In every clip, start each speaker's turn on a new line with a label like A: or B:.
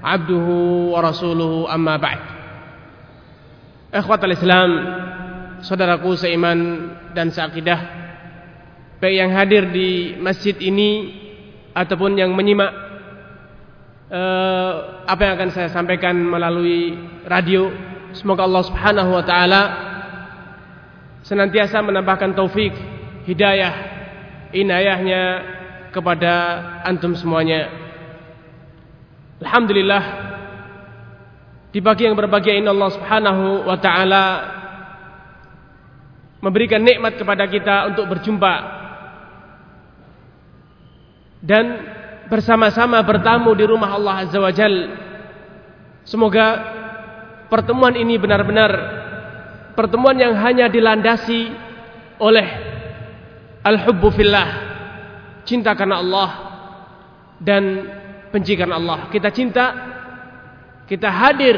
A: abduhu wa rasuluhu amma ba'd. Ikhwatal Islam Saudaraku seiman dan seakidah Baik yang hadir di masjid ini Ataupun yang menyimak eh, Apa yang akan saya sampaikan melalui radio Semoga Allah subhanahu wa ta'ala Senantiasa menambahkan taufik Hidayah Inayahnya kepada antum semuanya. Alhamdulillah di pagi yang berbahagia ini Allah Subhanahu wa taala memberikan nikmat kepada kita untuk berjumpa dan bersama-sama bertamu di rumah Allah Azza wa Jal. Semoga pertemuan ini benar-benar pertemuan yang hanya dilandasi oleh al-hubbu fillah, cinta karena Allah dan benci karena Allah. Kita cinta, kita hadir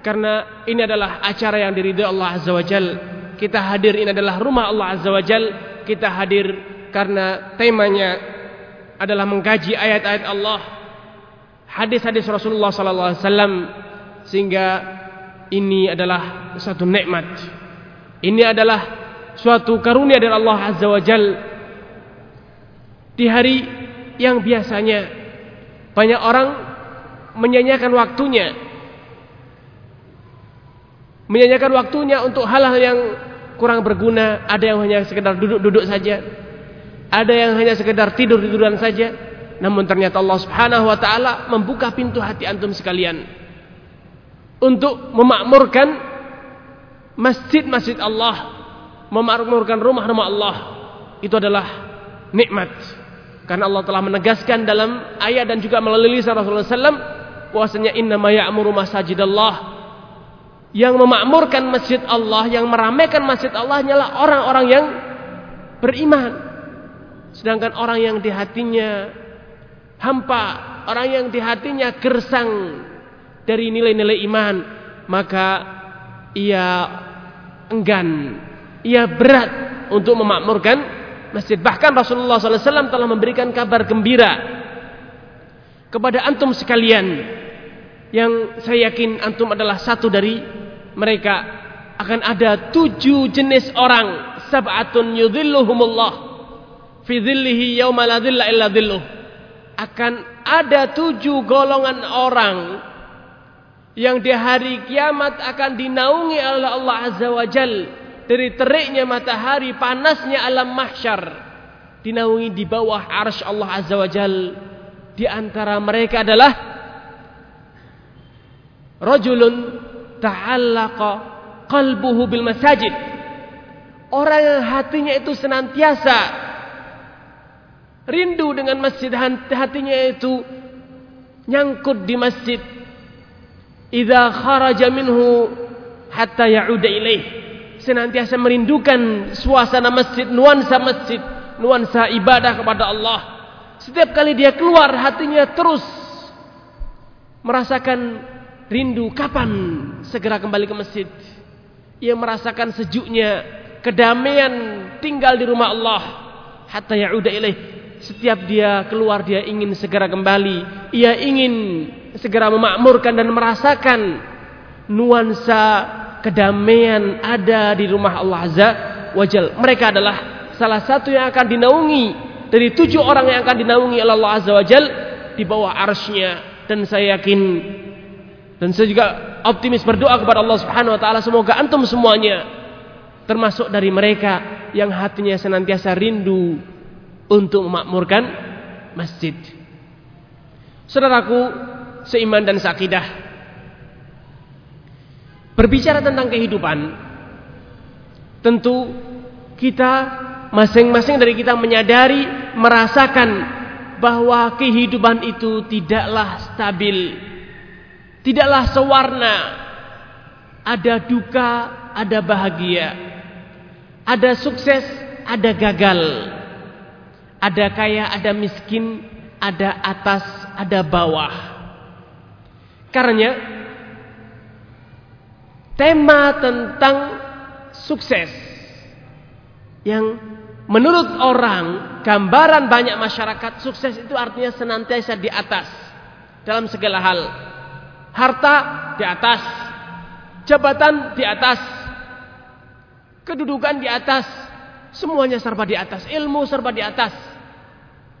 A: karena ini adalah acara yang diridhoi Allah Azza wa Jal. Kita hadir ini adalah rumah Allah Azza wa Jal. Kita hadir karena temanya adalah mengkaji ayat-ayat Allah, hadis-hadis Rasulullah sallallahu alaihi wasallam sehingga ini adalah satu nikmat. Ini adalah suatu karunia dari Allah Azza wa Jal di hari yang biasanya banyak orang menyanyikan waktunya. Menyanyikan waktunya untuk hal-hal yang kurang berguna. Ada yang hanya sekedar duduk-duduk saja. Ada yang hanya sekedar tidur-tiduran saja. Namun ternyata Allah subhanahu wa ta'ala membuka pintu hati antum sekalian untuk memakmurkan masjid-masjid Allah memakmurkan rumah-rumah Allah. Itu adalah nikmat karena Allah telah menegaskan dalam ayat dan juga melalui lisan Rasulullah SAW bahwasanya inna ma ya'muru masajidallah yang memakmurkan masjid Allah, yang meramaikan masjid Allah hanyalah orang-orang yang beriman. Sedangkan orang yang di hatinya hampa, orang yang di hatinya gersang dari nilai-nilai iman, maka ia enggan, ia berat untuk memakmurkan masjid. Bahkan Rasulullah SAW telah memberikan kabar gembira kepada antum sekalian yang saya yakin antum adalah satu dari mereka. Akan ada tujuh jenis orang. Sab'atun yudhilluhumullah. Fi dhillihi yawma la dhilla illa dhilluh. Akan ada tujuh golongan orang yang di hari kiamat akan dinaungi oleh Allah Azza wa Jalla dari teriknya matahari, panasnya alam mahsyar, dinaungi di bawah arsy Allah Azza wa Jal. Di antara mereka adalah rajulun ta'allaqa qalbuhu bil masajid. Orang yang hatinya itu senantiasa rindu dengan masjid, hatinya itu nyangkut di masjid. Idza kharaja minhu hatta ya'uda senantiasa merindukan suasana masjid, nuansa masjid, nuansa ibadah kepada Allah. Setiap kali dia keluar hatinya terus merasakan rindu kapan segera kembali ke masjid. Ia merasakan sejuknya kedamaian tinggal di rumah Allah hatta ya'uda ilaih. Setiap dia keluar dia ingin segera kembali. Ia ingin segera memakmurkan dan merasakan nuansa kedamaian ada di rumah Allah Azza wajal. Mereka adalah salah satu yang akan dinaungi dari tujuh orang yang akan dinaungi oleh Allah Azza wajal di bawah arsnya. Dan saya yakin dan saya juga optimis berdoa kepada Allah Subhanahu Wa Taala semoga antum semuanya termasuk dari mereka yang hatinya senantiasa rindu untuk memakmurkan masjid. Saudaraku seiman dan sakidah Berbicara tentang kehidupan, tentu kita masing-masing dari kita menyadari, merasakan bahwa kehidupan itu tidaklah stabil, Tidaklah sewarna. Ada duka, ada bahagia. Ada sukses, ada gagal. Ada kaya, ada miskin, ada atas, ada bawah. Karena tema tentang sukses. Yang menurut orang gambaran banyak masyarakat sukses itu artinya senantiasa di atas. Dalam segala hal. Harta di atas, jabatan di atas, kedudukan di atas, semuanya serba di atas, ilmu serba di atas.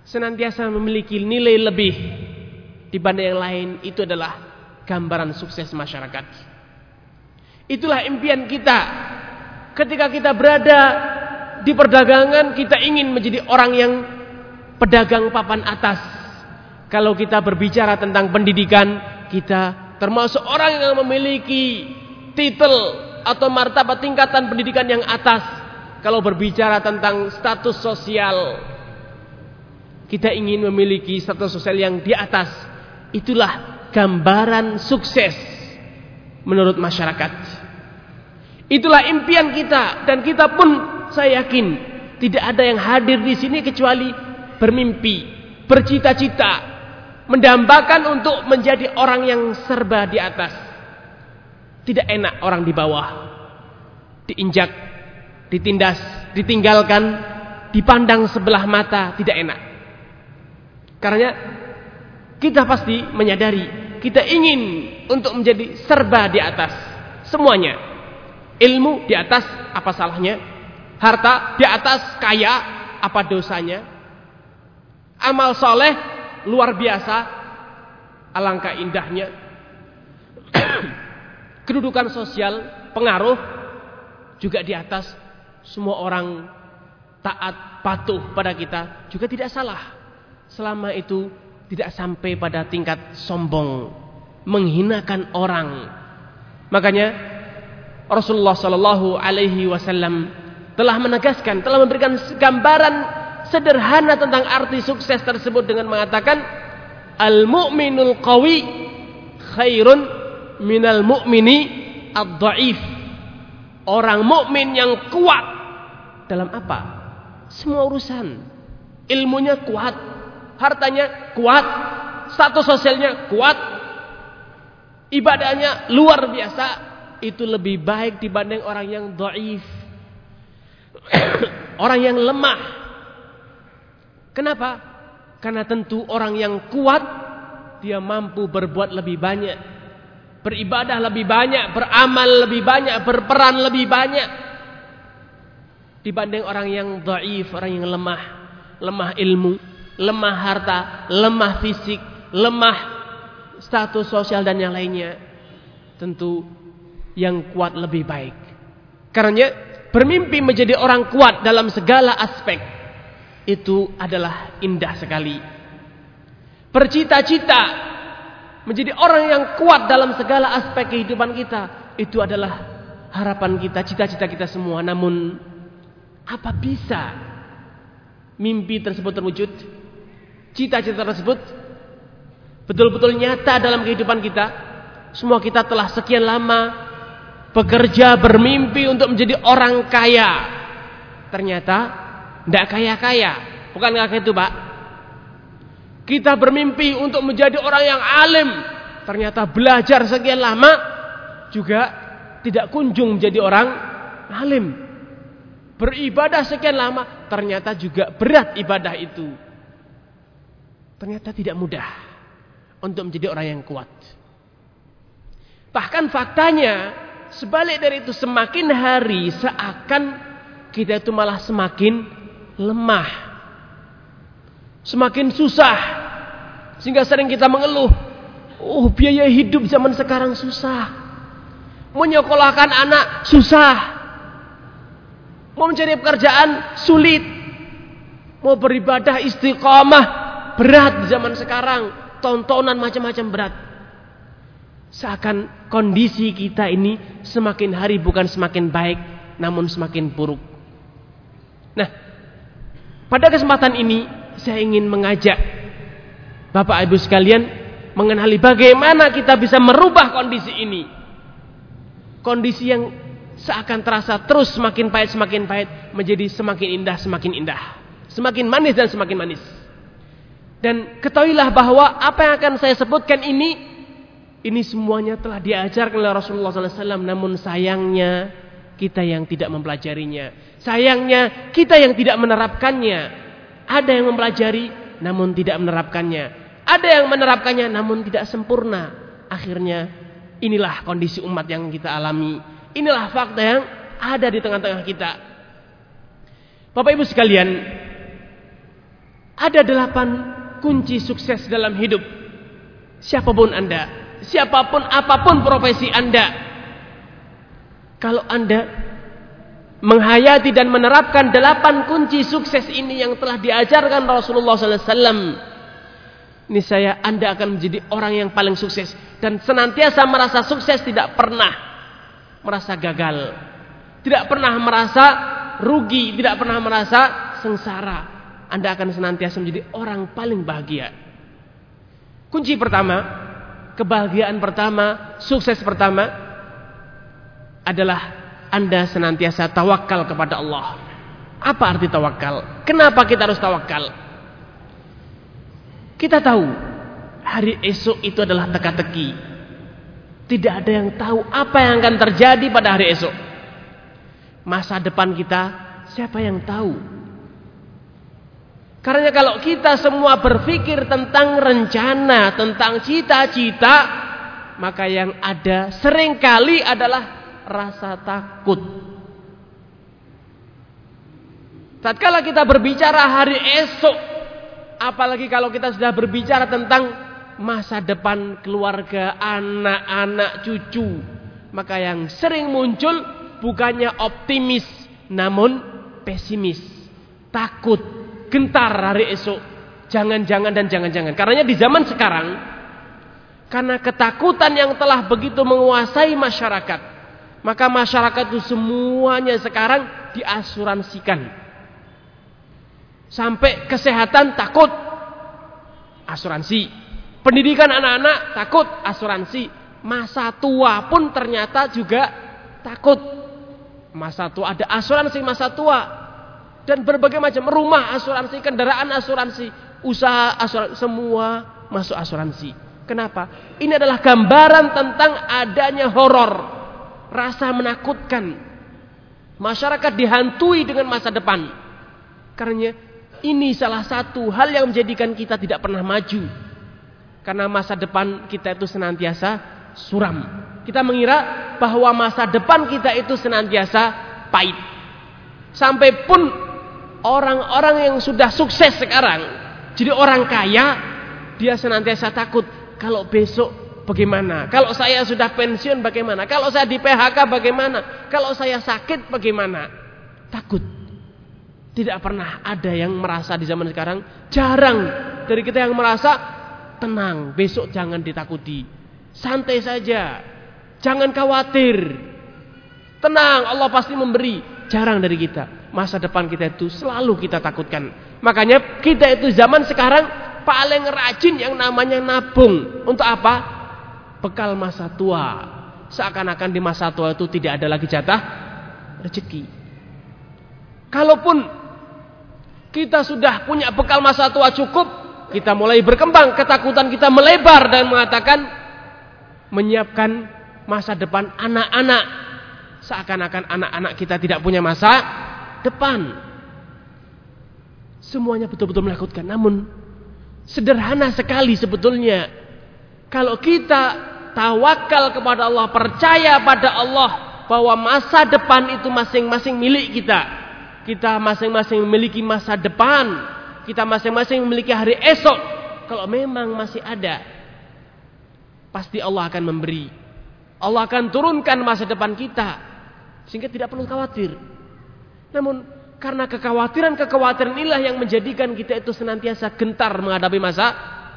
A: Senantiasa memiliki nilai lebih dibanding yang lain. Itu adalah gambaran sukses masyarakat. Itulah impian kita. Ketika kita berada di perdagangan, kita ingin menjadi orang yang pedagang papan atas. Kalau kita berbicara tentang pendidikan, kita termasuk orang yang memiliki titel atau martabat tingkatan pendidikan yang atas kalau berbicara tentang status sosial kita ingin memiliki status sosial yang di atas itulah gambaran sukses menurut masyarakat itulah impian kita dan kita pun saya yakin tidak ada yang hadir di sini kecuali bermimpi bercita-cita mendambakan untuk menjadi orang yang serba di atas. Tidak enak orang di bawah. Diinjak, ditindas, ditinggalkan, dipandang sebelah mata, tidak enak. Karena kita pasti menyadari kita ingin untuk menjadi serba di atas. Semuanya. Ilmu di atas, apa salahnya? Harta di atas, kaya, apa dosanya? Amal soleh luar biasa. Alangkah indahnya. Kedudukan sosial, pengaruh juga di atas semua orang taat, patuh pada kita juga tidak salah. Selama itu tidak sampai pada tingkat sombong, menghinakan orang. Makanya Rasulullah Shallallahu Alaihi Wasallam telah menegaskan, telah memberikan gambaran sederhana tentang arti sukses tersebut dengan mengatakan al-mu'minul qawi khairun minal mu'mini ad-dhaif. Orang mukmin yang kuat dalam apa? Semua urusan. Ilmunya kuat, hartanya kuat, status sosialnya kuat, ibadahnya luar biasa. Itu lebih baik dibanding orang yang dhaif. orang yang lemah Kenapa? Karena tentu orang yang kuat dia mampu berbuat lebih banyak, beribadah lebih banyak, beramal lebih banyak, berperan lebih banyak dibanding orang yang dhaif, orang yang lemah, lemah ilmu, lemah harta, lemah fisik, lemah status sosial dan yang lainnya. Tentu yang kuat lebih baik. Karena bermimpi menjadi orang kuat dalam segala aspek itu adalah indah sekali. Bercita-cita menjadi orang yang kuat dalam segala aspek kehidupan kita itu adalah harapan kita, cita-cita kita semua. Namun apa bisa mimpi tersebut terwujud? Cita-cita tersebut betul-betul nyata dalam kehidupan kita? Semua kita telah sekian lama bekerja bermimpi untuk menjadi orang kaya. Ternyata tidak kaya-kaya. Bukankah itu pak? Kita bermimpi untuk menjadi orang yang alim. Ternyata belajar sekian lama. Juga tidak kunjung menjadi orang alim. Beribadah sekian lama. Ternyata juga berat ibadah itu. Ternyata tidak mudah. Untuk menjadi orang yang kuat. Bahkan faktanya. Sebalik dari itu semakin hari seakan kita itu malah semakin lemah. Semakin susah. Sehingga sering kita mengeluh. Oh biaya hidup zaman sekarang susah. Menyekolahkan anak susah. Mau mencari pekerjaan sulit. Mau beribadah istiqamah berat zaman sekarang. Tontonan macam-macam berat. Seakan kondisi kita ini semakin hari bukan semakin baik, namun semakin buruk. Nah, pada kesempatan ini saya ingin mengajak Bapak Ibu sekalian mengenali bagaimana kita bisa merubah kondisi ini. Kondisi yang seakan terasa terus semakin pahit semakin pahit menjadi semakin indah semakin indah. Semakin manis dan semakin manis. Dan ketahuilah bahwa apa yang akan saya sebutkan ini ini semuanya telah diajarkan oleh Rasulullah SAW. Namun sayangnya kita yang tidak mempelajarinya. Sayangnya kita yang tidak menerapkannya. Ada yang mempelajari namun tidak menerapkannya. Ada yang menerapkannya namun tidak sempurna. Akhirnya inilah kondisi umat yang kita alami. Inilah fakta yang ada di tengah-tengah kita. Bapak Ibu sekalian, ada delapan kunci sukses dalam hidup. Siapa pun Anda, siapa pun apa pun profesi Anda. Kalau Anda menghayati dan menerapkan delapan kunci sukses ini yang telah diajarkan Rasulullah SAW, ini saya Anda akan menjadi orang yang paling sukses dan senantiasa merasa sukses tidak pernah merasa gagal. Tidak pernah merasa rugi, tidak pernah merasa sengsara. Anda akan senantiasa menjadi orang paling bahagia. Kunci pertama, kebahagiaan pertama, sukses pertama adalah Anda senantiasa tawakal kepada Allah. Apa arti tawakal? Kenapa kita harus tawakal? Kita tahu hari esok itu adalah teka-teki. Tidak ada yang tahu apa yang akan terjadi pada hari esok. Masa depan kita, siapa yang tahu? Karena kalau kita semua berpikir tentang rencana, tentang cita-cita, maka yang ada sering kali adalah rasa takut. Tatkala kita berbicara hari esok, apalagi kalau kita sudah berbicara tentang masa depan keluarga, anak-anak, cucu. Maka yang sering muncul bukannya optimis, namun pesimis. Takut, gentar hari esok. Jangan-jangan dan jangan-jangan. Karena di zaman sekarang, karena ketakutan yang telah begitu menguasai masyarakat, maka masyarakat itu semuanya sekarang diasuransikan. Sampai kesehatan takut asuransi Pendidikan anak-anak takut asuransi. Masa tua pun ternyata juga takut. Masa tua ada asuransi masa tua. Dan berbagai macam rumah asuransi, kendaraan asuransi, usaha asuransi, semua masuk asuransi. Kenapa? Ini adalah gambaran tentang adanya horor. Rasa menakutkan. Masyarakat dihantui dengan masa depan. Karena ini salah satu hal yang menjadikan kita tidak pernah maju karena masa depan kita itu senantiasa suram. Kita mengira bahwa masa depan kita itu senantiasa pahit. Sampai pun orang-orang yang sudah sukses sekarang, jadi orang kaya, dia senantiasa takut kalau besok bagaimana? Kalau saya sudah pensiun bagaimana? Kalau saya di PHK bagaimana? Kalau saya sakit bagaimana? Takut. Tidak pernah ada yang merasa di zaman sekarang, jarang dari kita yang merasa tenang, besok jangan ditakuti. Santai saja. Jangan khawatir. Tenang, Allah pasti memberi. Jarang dari kita. Masa depan kita itu selalu kita takutkan. Makanya kita itu zaman sekarang paling rajin yang namanya nabung. Untuk apa? Bekal masa tua. Seakan-akan di masa tua itu tidak ada lagi jatah rezeki. Kalaupun kita sudah punya bekal masa tua cukup, kita mulai berkembang, ketakutan kita melebar dan mengatakan menyiapkan masa depan anak-anak. Seakan-akan anak-anak kita tidak punya masa depan. Semuanya betul-betul menakutkan. Namun sederhana sekali sebetulnya. Kalau kita tawakal kepada Allah, percaya pada Allah bahwa masa depan itu masing-masing milik kita. Kita masing-masing memiliki masa depan kita masing-masing memiliki hari esok. Kalau memang masih ada, pasti Allah akan memberi. Allah akan turunkan masa depan kita. Sehingga tidak perlu khawatir. Namun karena kekhawatiran-kekhawatiran inilah yang menjadikan kita itu senantiasa gentar menghadapi masa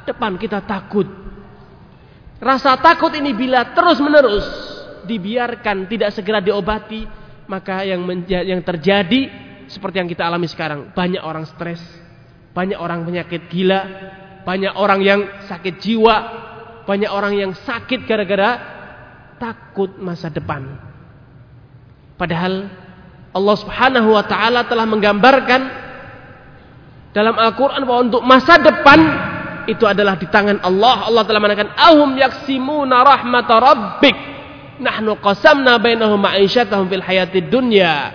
A: depan. Kita takut. Rasa takut ini bila terus-menerus dibiarkan tidak segera diobati, maka yang yang terjadi seperti yang kita alami sekarang, banyak orang stres, banyak orang penyakit gila, banyak orang yang sakit jiwa, Banyak orang yang sakit gara-gara takut masa depan. Padahal Allah Subhanahu wa taala telah menggambarkan dalam Al-Qur'an bahwa untuk masa depan itu adalah di tangan Allah. Allah telah mengatakan ahum yaksimuna rahmata rabbik nahnu qasamna bainahum ma'isyatahum fil hayatid dunya.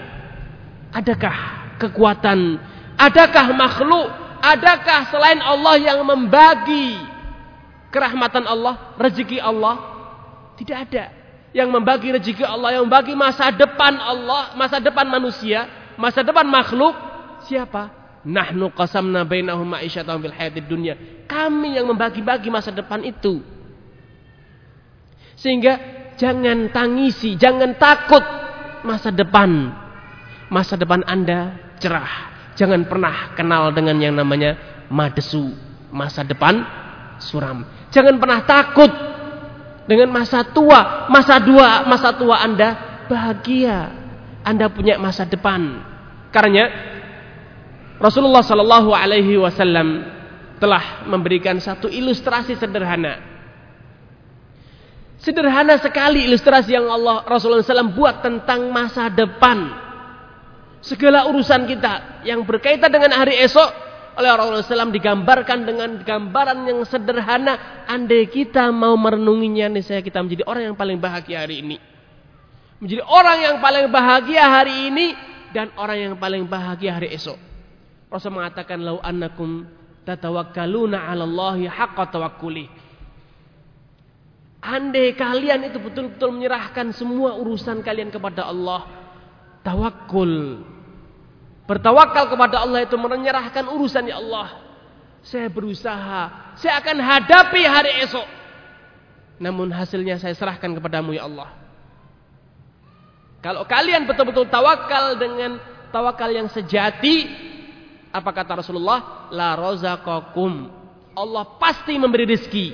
A: Adakah kekuatan, adakah makhluk, adakah selain Allah yang membagi kerahmatan Allah, rezeki Allah? Tidak ada. Yang membagi rezeki Allah, yang membagi masa depan Allah, masa depan manusia, masa depan makhluk, siapa? Nahnu qasamna bainahum ma'isyatahum fil hayatid dunya. Kami yang membagi-bagi masa depan itu. Sehingga jangan tangisi, jangan takut masa depan. Masa depan Anda cerah. Jangan pernah kenal dengan yang namanya madesu, masa depan suram. Jangan pernah takut dengan masa tua, masa dua, masa tua Anda bahagia. Anda punya masa depan. Karena Rasulullah Shallallahu Alaihi Wasallam telah memberikan satu ilustrasi sederhana. Sederhana sekali ilustrasi yang Allah Rasulullah SAW buat tentang masa depan. Segala urusan kita yang berkaitan dengan hari esok oleh Rasulullah SAW digambarkan dengan gambaran yang sederhana. Andai kita mau merenunginya, nih saya kita menjadi orang yang paling bahagia hari ini. Menjadi orang yang paling bahagia hari ini dan orang yang paling bahagia hari esok. Rasul mengatakan lau annakum tatawakkaluna 'ala Allahi haqqa tawakkuli. Andai kalian itu betul-betul menyerahkan semua urusan kalian kepada Allah, tawakul. Bertawakal kepada Allah itu menyerahkan urusan ya Allah. Saya berusaha, saya akan hadapi hari esok. Namun hasilnya saya serahkan kepadamu ya Allah. Kalau kalian betul-betul tawakal dengan tawakal yang sejati, apa kata Rasulullah? La rozaqakum. Allah pasti memberi rizki.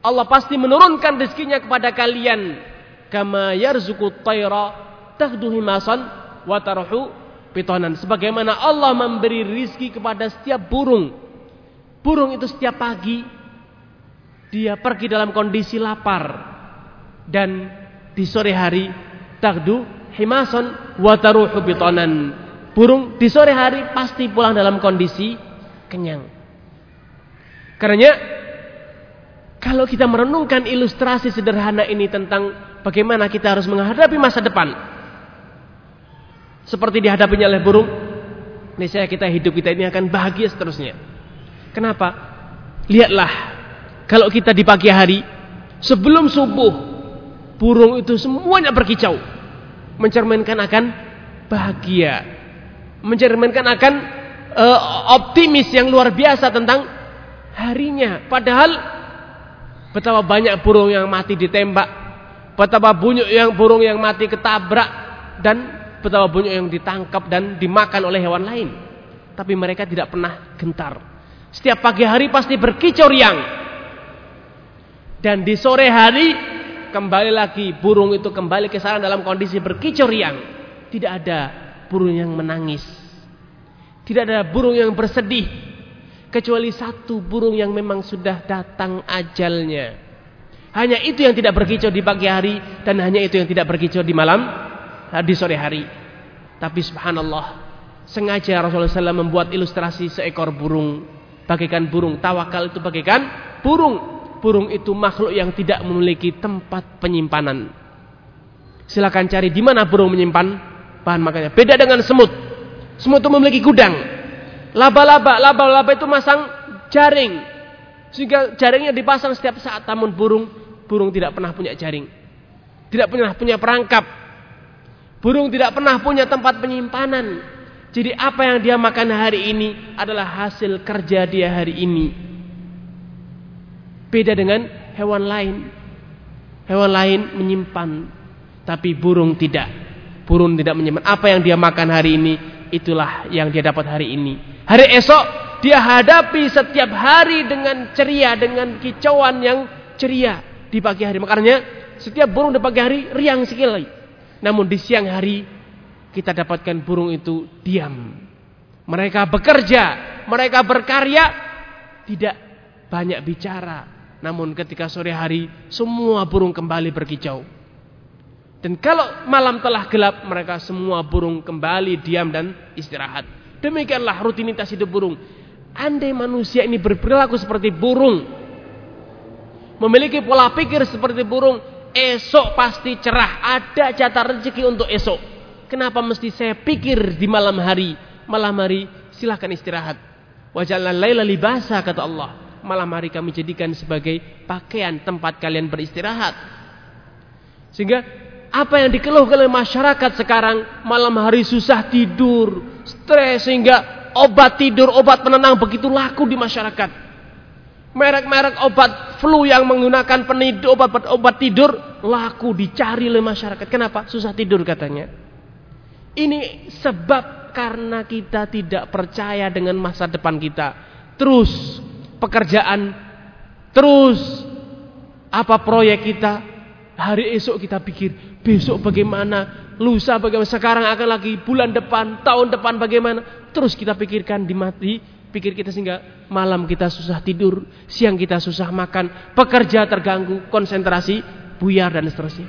A: Allah pasti menurunkan rizkinya kepada kalian. Kama yarzuku tayra himasan wa tarhu pitonan. Sebagaimana Allah memberi rizki kepada setiap burung. Burung itu setiap pagi dia pergi dalam kondisi lapar dan di sore hari tahdu himasan wa taruhu pitonan burung di sore hari pasti pulang dalam kondisi kenyang. Karena kalau kita merenungkan ilustrasi sederhana ini tentang bagaimana kita harus menghadapi masa depan. Seperti dihadapinya oleh burung, niscaya kita hidup kita ini akan bahagia seterusnya. Kenapa? Lihatlah, kalau kita di pagi hari, sebelum subuh, burung itu semuanya berkicau. Mencerminkan akan bahagia, mencerminkan akan uh, optimis yang luar biasa tentang harinya. Padahal betapa banyak burung yang mati ditembak, betapa banyak yang burung yang mati ketabrak dan betapa banyak yang ditangkap dan dimakan oleh hewan lain. Tapi mereka tidak pernah gentar. Setiap pagi hari pasti berkicau riang. Dan di sore hari kembali lagi burung itu kembali ke sana dalam kondisi berkicau riang. Tidak ada burung yang menangis. Tidak ada burung yang bersedih. Kecuali satu burung yang memang sudah datang ajalnya. Hanya itu yang tidak berkicau di pagi hari. Dan hanya itu yang tidak berkicau di malam. Di sore hari. Tapi subhanallah. Sengaja Rasulullah SAW membuat ilustrasi seekor burung. Bagaikan burung. Tawakal itu bagaikan burung. Burung itu makhluk yang tidak memiliki tempat penyimpanan. Silakan cari di mana burung menyimpan bahan makannya. Beda dengan semut. Semut itu memiliki gudang. Laba-laba, laba-laba itu masang jaring. Sehingga jaringnya dipasang setiap saat. Namun burung, burung tidak pernah punya jaring. Tidak pernah punya perangkap. Burung tidak pernah punya tempat penyimpanan. Jadi apa yang dia makan hari ini adalah hasil kerja dia hari ini. Beda dengan hewan lain. Hewan lain menyimpan. Tapi burung tidak. Burung tidak menyimpan. Apa yang dia makan hari ini, itulah yang dia dapat hari ini. Hari esok, dia hadapi setiap hari dengan ceria, dengan kicauan yang ceria di pagi hari. Makanya setiap burung di pagi hari riang sekali. Namun di siang hari, kita dapatkan burung itu diam. Mereka bekerja, mereka berkarya, tidak banyak bicara. Namun ketika sore hari semua burung kembali berkicau. Dan kalau malam telah gelap mereka semua burung kembali diam dan istirahat. Demikianlah rutinitas hidup burung. Andai manusia ini berperilaku seperti burung. Memiliki pola pikir seperti burung. Esok pasti cerah. Ada jatah rezeki untuk esok. Kenapa mesti saya pikir di malam hari? Malam hari silahkan istirahat. Wajalna laila libasa kata Allah malam hari kami jadikan sebagai pakaian tempat kalian beristirahat. Sehingga apa yang dikeluhkan oleh masyarakat sekarang malam hari susah tidur, stres sehingga obat tidur, obat penenang begitu laku di masyarakat. Merek-merek obat flu yang menggunakan penidur obat obat tidur laku dicari oleh masyarakat. Kenapa? Susah tidur katanya. Ini sebab karena kita tidak percaya dengan masa depan kita. Terus pekerjaan, terus apa proyek kita, hari esok kita pikir, besok bagaimana, lusa bagaimana, sekarang akan lagi bulan depan, tahun depan bagaimana, terus kita pikirkan di mati, pikir kita sehingga malam kita susah tidur, siang kita susah makan, pekerja terganggu, konsentrasi, buyar dan seterusnya.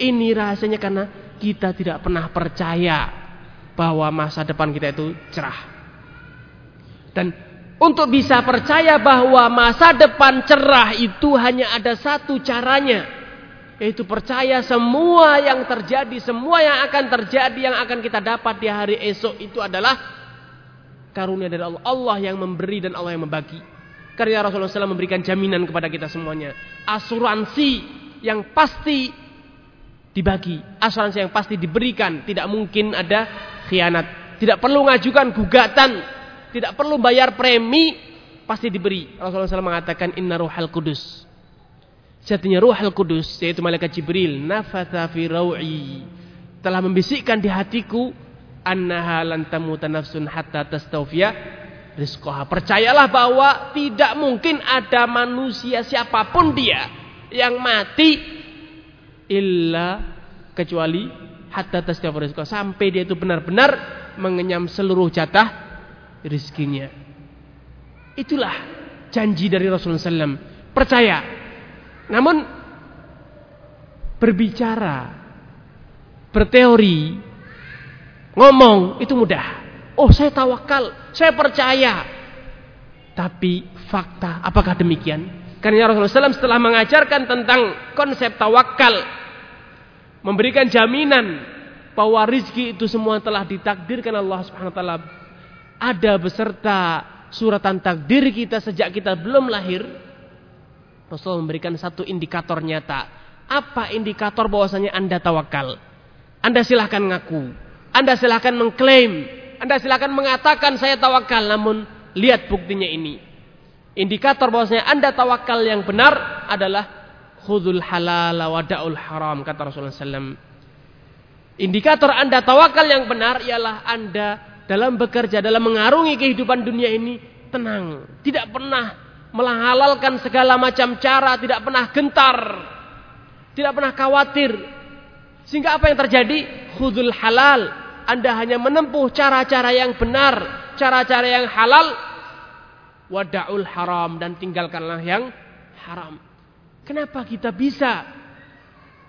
A: Ini rahasianya karena kita tidak pernah percaya bahwa masa depan kita itu cerah. Dan untuk bisa percaya bahwa masa depan cerah itu hanya ada satu caranya. Yaitu percaya semua yang terjadi, semua yang akan terjadi, yang akan kita dapat di hari esok itu adalah karunia dari Allah. Allah yang memberi dan Allah yang membagi. Karena Rasulullah SAW memberikan jaminan kepada kita semuanya. Asuransi yang pasti dibagi. Asuransi yang pasti diberikan. Tidak mungkin ada khianat. Tidak perlu ngajukan gugatan tidak perlu bayar premi, pasti diberi. Rasulullah SAW mengatakan inna ruhal kudus. Sejatinya ruhal kudus, yaitu malaikat Jibril, nafatha fi telah membisikkan di hatiku, annaha lan tamuta nafsun hatta tastawfiya rizqaha. Percayalah bahwa tidak mungkin ada manusia siapa pun dia yang mati illa kecuali hatta tastawfiya rizqaha sampai dia itu benar-benar mengenyam seluruh jatah rizkinya. Itulah janji dari Rasulullah SAW. Percaya. Namun berbicara, berteori, ngomong itu mudah. Oh saya tawakal, saya percaya. Tapi fakta apakah demikian? Karena Rasulullah SAW setelah mengajarkan tentang konsep tawakal, memberikan jaminan bahwa rizki itu semua telah ditakdirkan Allah Subhanahu Taala ada beserta suratan takdir kita sejak kita belum lahir, Rasul memberikan satu indikator nyata. Apa indikator bahwasanya Anda tawakal? Anda silahkan ngaku. Anda silahkan mengklaim. Anda silahkan mengatakan saya tawakal. Namun lihat buktinya ini. Indikator bahwasanya Anda tawakal yang benar adalah khudul halal wa da'ul haram kata Rasulullah SAW. Indikator Anda tawakal yang benar ialah Anda dalam bekerja, dalam mengarungi kehidupan dunia ini tenang, tidak pernah menghalalkan segala macam cara, tidak pernah gentar, tidak pernah khawatir. Sehingga apa yang terjadi? Khudul halal. Anda hanya menempuh cara-cara yang benar, cara-cara yang halal. Wada'ul haram dan tinggalkanlah yang haram. Kenapa kita bisa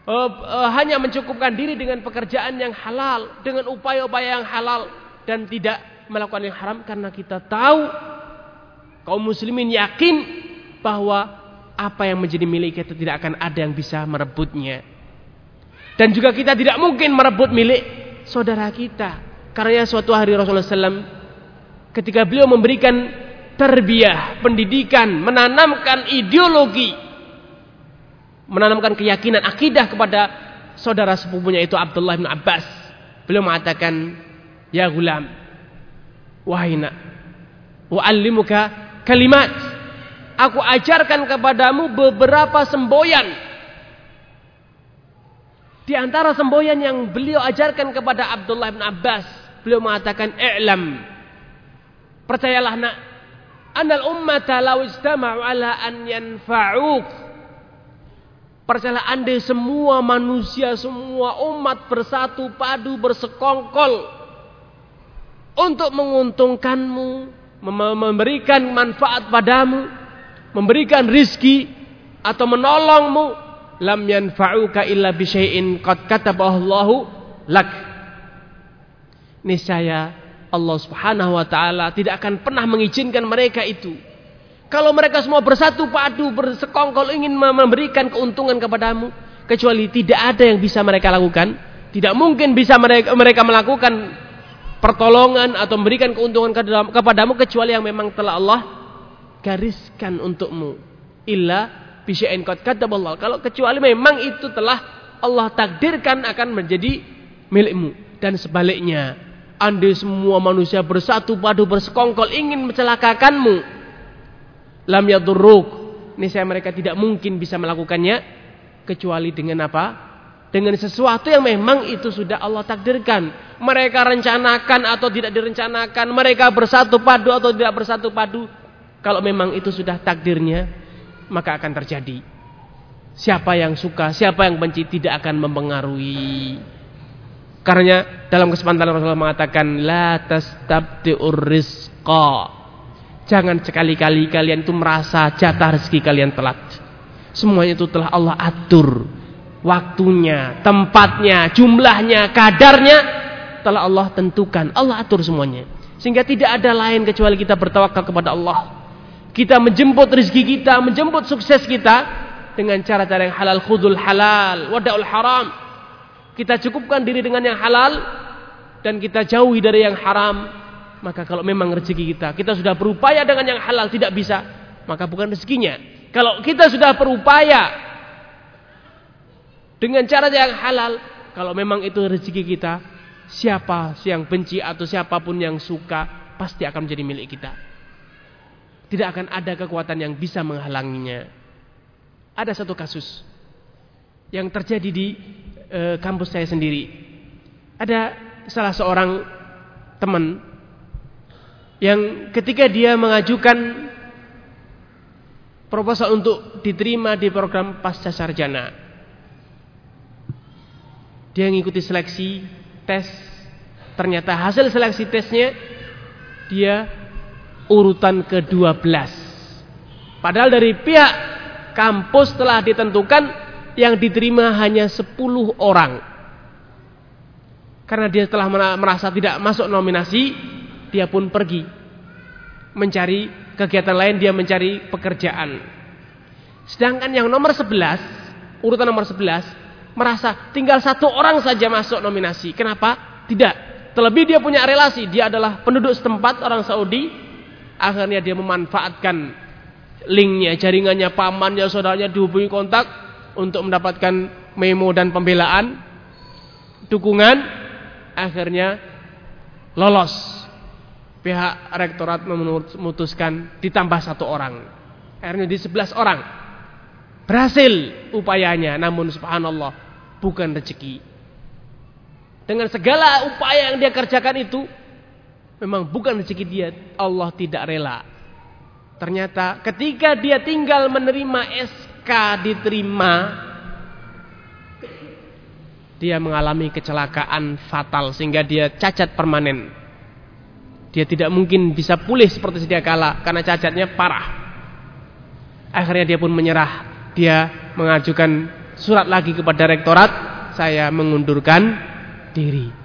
A: uh, uh, hanya mencukupkan diri dengan pekerjaan yang halal, dengan upaya-upaya yang halal? dan tidak melakukan yang haram karena kita tahu kaum muslimin yakin bahwa apa yang menjadi milik kita tidak akan ada yang bisa merebutnya. Dan juga kita tidak mungkin merebut milik saudara kita. Karena suatu hari Rasulullah SAW ketika beliau memberikan terbiah, pendidikan, menanamkan ideologi, menanamkan keyakinan, akidah kepada saudara sepupunya itu Abdullah bin Abbas. Beliau mengatakan, Ya gulam. Wahai nak. Wa'allimuka kalimat. Aku ajarkan kepadamu beberapa semboyan. Di antara semboyan yang beliau ajarkan kepada Abdullah bin Abbas. Beliau mengatakan, I'lam. Percayalah nak. Anal ummata law istama'u ala an yanfa'uk. Percayalah andai semua manusia, semua umat bersatu padu bersekongkol untuk menguntungkanmu, memberikan manfaat padamu, memberikan rizki, atau menolongmu lam yanfa'uka illa bi syai'in qad katabahu lak. Niscaya Allah Subhanahu wa taala tidak akan pernah mengizinkan mereka itu. Kalau mereka semua bersatu padu, bersekongkol ingin memberikan keuntungan kepadamu, kecuali tidak ada yang bisa mereka lakukan, tidak mungkin bisa mereka, mereka melakukan pertolongan atau memberikan keuntungan kepadamu kecuali yang memang telah Allah gariskan untukmu. Illa bisya'in qad kataballah. Kalau kecuali memang itu telah Allah takdirkan akan menjadi milikmu dan sebaliknya. Andai semua manusia bersatu padu bersekongkol ingin mencelakakanmu, lam yadurruk. Niscaya mereka tidak mungkin bisa melakukannya kecuali dengan apa? Dengan sesuatu yang memang itu sudah Allah takdirkan. Mereka rencanakan atau tidak direncanakan, mereka bersatu padu atau tidak bersatu padu. Kalau memang itu sudah takdirnya, maka akan terjadi. Siapa yang suka, siapa yang benci tidak akan mempengaruhi. Karena dalam kesempatan Rasulullah mengatakan la tastabti'ur rizqa. Jangan sekali-kali kalian itu merasa jatah rezeki kalian telat. Semuanya itu telah Allah atur. Waktunya, tempatnya, jumlahnya, kadarnya telah Allah tentukan. Allah atur semuanya. Sehingga tidak ada lain kecuali kita bertawakal kepada Allah. Kita menjemput rezeki kita, menjemput sukses kita dengan cara-cara yang halal, khudul halal, wadaul haram. Kita cukupkan diri dengan yang halal dan kita jauhi dari yang haram. Maka kalau memang rezeki kita, kita sudah berupaya dengan yang halal tidak bisa, maka bukan rezekinya, kalau kita sudah berupaya dengan cara yang halal, kalau memang itu rezeki kita, siapa yang benci atau siapa pun yang suka pasti akan menjadi milik kita. Tidak akan ada kekuatan yang bisa menghalanginya. Ada satu kasus yang terjadi di e, kampus saya sendiri. Ada salah seorang teman yang ketika dia mengajukan proposal untuk diterima di program pasca sarjana. Dia mengikuti seleksi tes. Ternyata hasil seleksi tesnya dia urutan ke-12. Padahal dari pihak kampus telah ditentukan yang diterima hanya 10 orang. Karena dia telah merasa tidak masuk nominasi, dia pun pergi mencari kegiatan lain dia mencari pekerjaan. Sedangkan yang nomor 11, urutan nomor 11, merasa tinggal satu orang saja masuk nominasi. Kenapa? Tidak. Terlebih dia punya relasi, dia adalah penduduk setempat orang Saudi. Akhirnya dia memanfaatkan linknya, jaringannya, pamannya, saudaranya dihubungi kontak untuk mendapatkan memo dan pembelaan, dukungan. Akhirnya lolos pihak rektorat memutuskan ditambah satu orang. Akhirnya di sebelas orang. Berhasil upayanya, namun subhanallah bukan rezeki. Dengan segala upaya yang dia kerjakan itu, memang bukan rezeki dia. Allah tidak rela. Ternyata ketika dia tinggal menerima SK diterima, dia mengalami kecelakaan fatal sehingga dia cacat permanen dia tidak mungkin bisa pulih seperti sedia kala karena cacatnya parah. Akhirnya dia pun menyerah. Dia mengajukan surat lagi kepada rektorat, saya mengundurkan diri.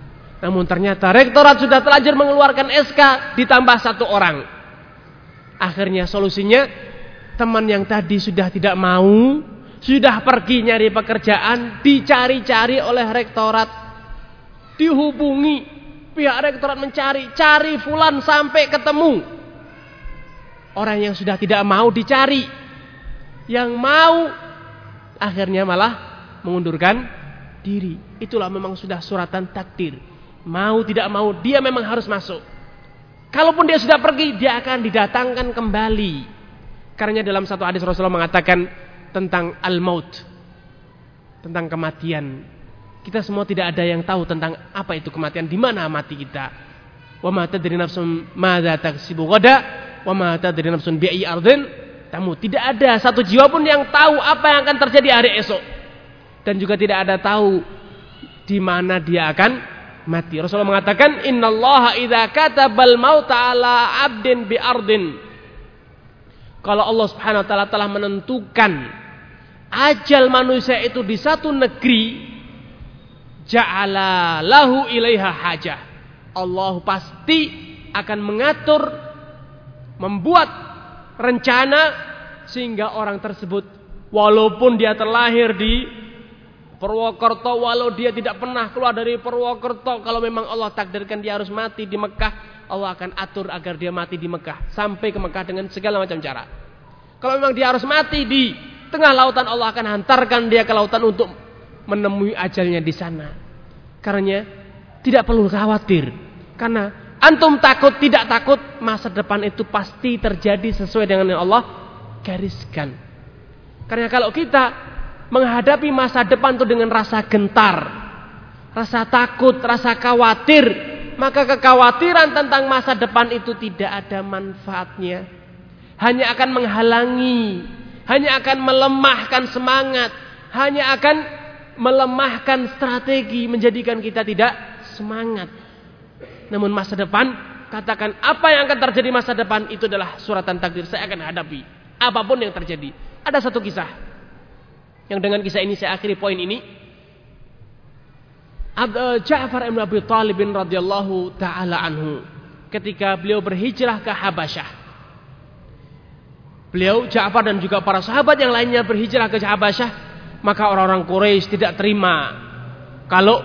A: Namun ternyata rektorat sudah terlanjur mengeluarkan SK ditambah satu orang. Akhirnya solusinya teman yang tadi sudah tidak mau, sudah pergi nyari pekerjaan, dicari-cari oleh rektorat, dihubungi Pihak rektorat mencari, cari fulan sampai ketemu. Orang yang sudah tidak mau dicari. Yang mau akhirnya malah mengundurkan diri. Itulah memang sudah suratan takdir. Mau tidak mau dia memang harus masuk. Kalaupun dia sudah pergi, dia akan didatangkan kembali. Karena dalam satu hadis Rasulullah mengatakan tentang al-maut. Tentang kematian. Kita semua tidak ada yang tahu tentang apa itu kematian, di mana mati kita. Wa ma tadri nafsun madza taksibu ghada, wa ma tadri nafsun bi'i ardin tamu. Tidak ada satu jiwa pun yang tahu apa yang akan terjadi hari esok. Dan juga tidak ada tahu di mana dia akan mati. Rasulullah mengatakan, "Innallaha idza katabal mauta ala 'abdin bi ardin." Kalau Allah Subhanahu wa taala telah menentukan ajal manusia itu di satu negeri ja'ala lahu ilaiha hajah. Allah pasti akan mengatur membuat rencana sehingga orang tersebut walaupun dia terlahir di Purwokerto walau dia tidak pernah keluar dari Purwokerto kalau memang Allah takdirkan dia harus mati di Mekah Allah akan atur agar dia mati di Mekah sampai ke Mekah dengan segala macam cara. Kalau memang dia harus mati di tengah lautan Allah akan hantarkan dia ke lautan untuk menemui ajalnya di sana. Karena tidak perlu khawatir karena antum takut tidak takut masa depan itu pasti terjadi sesuai dengan yang Allah gariskan. Karena kalau kita menghadapi masa depan itu dengan rasa gentar, rasa takut, rasa khawatir, maka kekhawatiran tentang masa depan itu tidak ada manfaatnya. Hanya akan menghalangi, hanya akan melemahkan semangat, hanya akan melemahkan strategi menjadikan kita tidak semangat. Namun masa depan, katakan apa yang akan terjadi masa depan itu adalah suratan takdir saya akan hadapi apa pun yang terjadi. Ada satu kisah yang dengan kisah ini saya akhiri poin ini. Eh, Ja'far ibn Abi Talib radhiyallahu taala anhu ketika beliau berhijrah ke Habasyah. Beliau Ja'far dan juga para sahabat yang lainnya berhijrah ke Habasyah, maka orang-orang Quraisy tidak terima kalau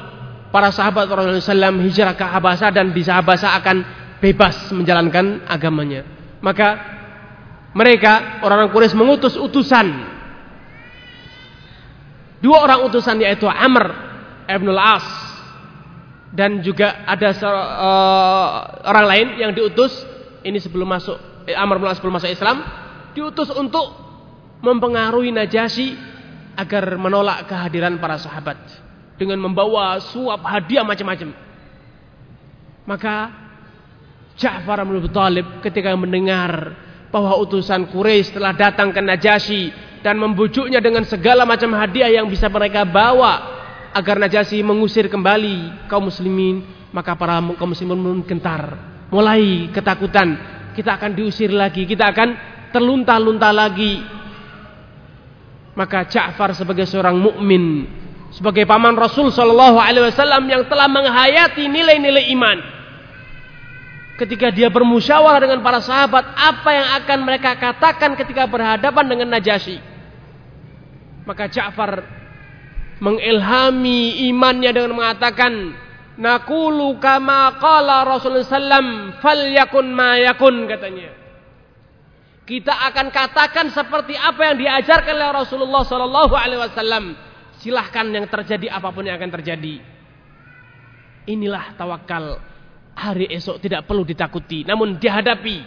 A: para sahabat Rasulullah SAW hijrah ke Habasyah dan di Habasyah akan bebas menjalankan agamanya. Maka mereka orang-orang Quraisy mengutus utusan Dua orang utusan yaitu Amr ibn al-As dan juga ada uh, orang lain yang diutus ini sebelum masuk eh, Amr bin al-As sebelum masuk Islam diutus untuk mempengaruhi Najasyi agar menolak kehadiran para sahabat dengan membawa suap hadiah macam-macam. Maka Ja'far bin Abi Thalib ketika mendengar bahwa utusan Quraisy telah datang ke Najasyi dan membujuknya dengan segala macam hadiah yang bisa mereka bawa agar Najasyi mengusir kembali kaum muslimin maka para kaum muslimin pun gentar. Mulai ketakutan. Kita akan diusir lagi kita akan terlunta-lunta lagi. Maka Ja'far sebagai seorang mukmin sebagai paman Rasul Shallallahu Alaihi Wasallam yang telah menghayati nilai-nilai iman. Ketika dia bermusyawarah dengan para sahabat apa yang akan mereka katakan ketika berhadapan dengan Najasyi maka Ja'far mengilhami imannya dengan mengatakan Nakulu kama qala Rasulullah sallam falyakun ma yakun katanya. Kita akan katakan seperti apa yang diajarkan oleh Rasulullah sallallahu alaihi wasallam. Silahkan yang terjadi apa pun yang akan terjadi. Inilah tawakal. Hari esok tidak perlu ditakuti, namun dihadapi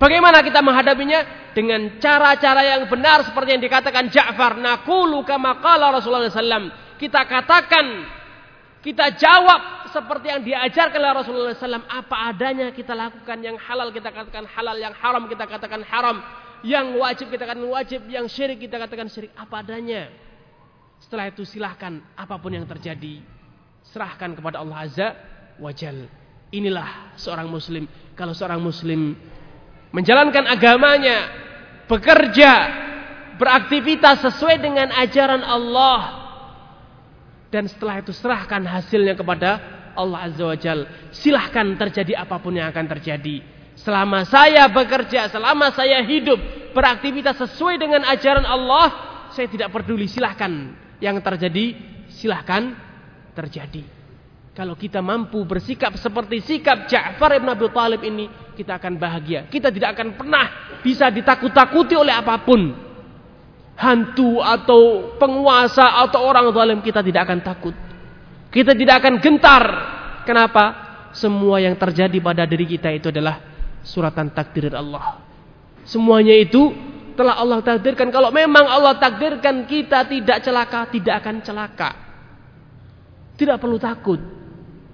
A: Bagaimana kita menghadapinya? Dengan cara-cara yang benar seperti yang dikatakan Ja'far. Nakulu kama Rasulullah SAW. Kita katakan, kita jawab seperti yang diajarkan oleh Rasulullah SAW. Apa adanya kita lakukan yang halal kita katakan halal, yang haram kita katakan haram. Yang wajib kita katakan wajib, yang syirik kita katakan syirik. Apa adanya. Setelah itu silahkan apa pun yang terjadi. Serahkan kepada Allah Azza wa Jal. Inilah seorang muslim. Kalau seorang muslim menjalankan agamanya, bekerja, beraktivitas sesuai dengan ajaran Allah. Dan setelah itu serahkan hasilnya kepada Allah Azza wa Jal. Silahkan terjadi apa pun yang akan terjadi. Selama saya bekerja, selama saya hidup, beraktivitas sesuai dengan ajaran Allah, saya tidak peduli. Silahkan yang terjadi, silahkan terjadi. Kalau kita mampu bersikap seperti sikap Ja'far ibn Abi Talib ini, kita akan bahagia. Kita tidak akan pernah bisa ditakut-takuti oleh apa pun. Hantu atau penguasa atau orang zalim kita tidak akan takut. Kita tidak akan gentar. Kenapa? Semua yang terjadi pada diri kita itu adalah suratan takdir Allah. Semuanya itu telah Allah takdirkan. Kalau memang Allah takdirkan kita tidak celaka, tidak akan celaka. Tidak perlu takut.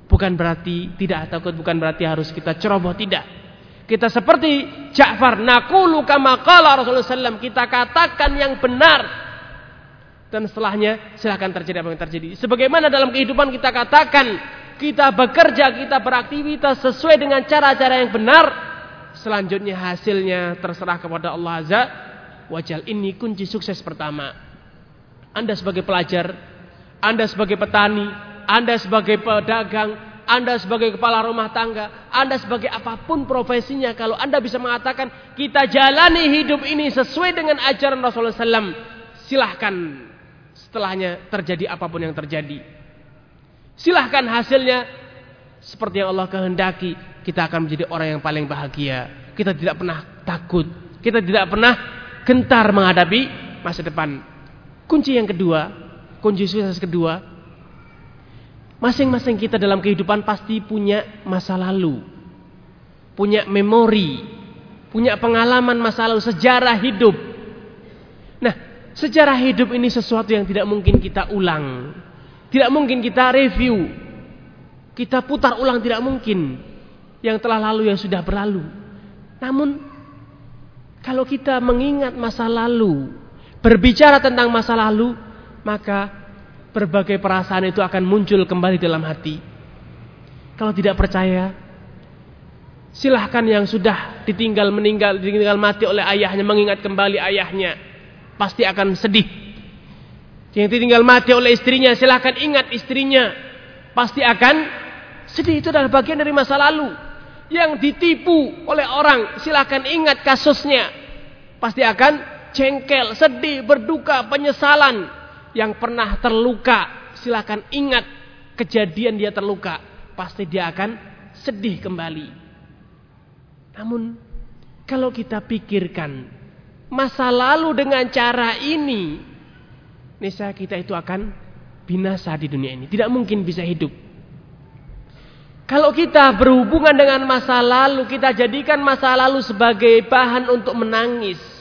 A: Bukan berarti tidak takut, bukan berarti harus kita ceroboh, tidak. Kita seperti Ja'far, naqulu kama qala Rasulullah SAW, kita katakan yang benar. Dan setelahnya silahkan terjadi apa yang terjadi. Sebagaimana dalam kehidupan kita katakan, kita bekerja, kita beraktivitas sesuai dengan cara-cara yang benar. Selanjutnya hasilnya terserah kepada Allah Azza wajal. Ini kunci sukses pertama. Anda sebagai pelajar, Anda sebagai petani, Anda sebagai pedagang, Anda sebagai kepala rumah tangga, Anda sebagai apa pun profesinya, kalau Anda bisa mengatakan kita jalani hidup ini sesuai dengan ajaran Rasulullah SAW, silahkan setelahnya terjadi apa pun yang terjadi. Silahkan hasilnya seperti yang Allah kehendaki, kita akan menjadi orang yang paling bahagia. Kita tidak pernah takut, kita tidak pernah gentar menghadapi masa depan. Kunci yang kedua, kunci sukses kedua, masing-masing kita dalam kehidupan pasti punya masa lalu, punya memori, punya pengalaman masa lalu, sejarah hidup. Nah, sejarah hidup ini sesuatu yang tidak mungkin kita ulang, tidak mungkin kita review, kita putar ulang tidak mungkin. Yang telah lalu yang sudah berlalu. Namun, kalau kita mengingat masa lalu, berbicara tentang masa lalu, maka berbagai perasaan itu akan muncul kembali dalam hati. Kalau tidak percaya, silahkan yang sudah ditinggal meninggal, ditinggal mati oleh ayahnya, mengingat kembali ayahnya, pasti akan sedih. Yang ditinggal mati oleh istrinya, silahkan ingat istrinya, pasti akan sedih. Itu adalah bagian dari masa lalu. Yang ditipu oleh orang, silahkan ingat kasusnya, pasti akan jengkel, sedih, berduka, penyesalan yang pernah terluka, silakan ingat kejadian dia terluka, pasti dia akan sedih kembali. Namun kalau kita pikirkan masa lalu dengan cara ini, niscaya kita itu akan binasa di dunia ini, tidak mungkin bisa hidup. Kalau kita berhubungan dengan masa lalu, kita jadikan masa lalu sebagai bahan untuk menangis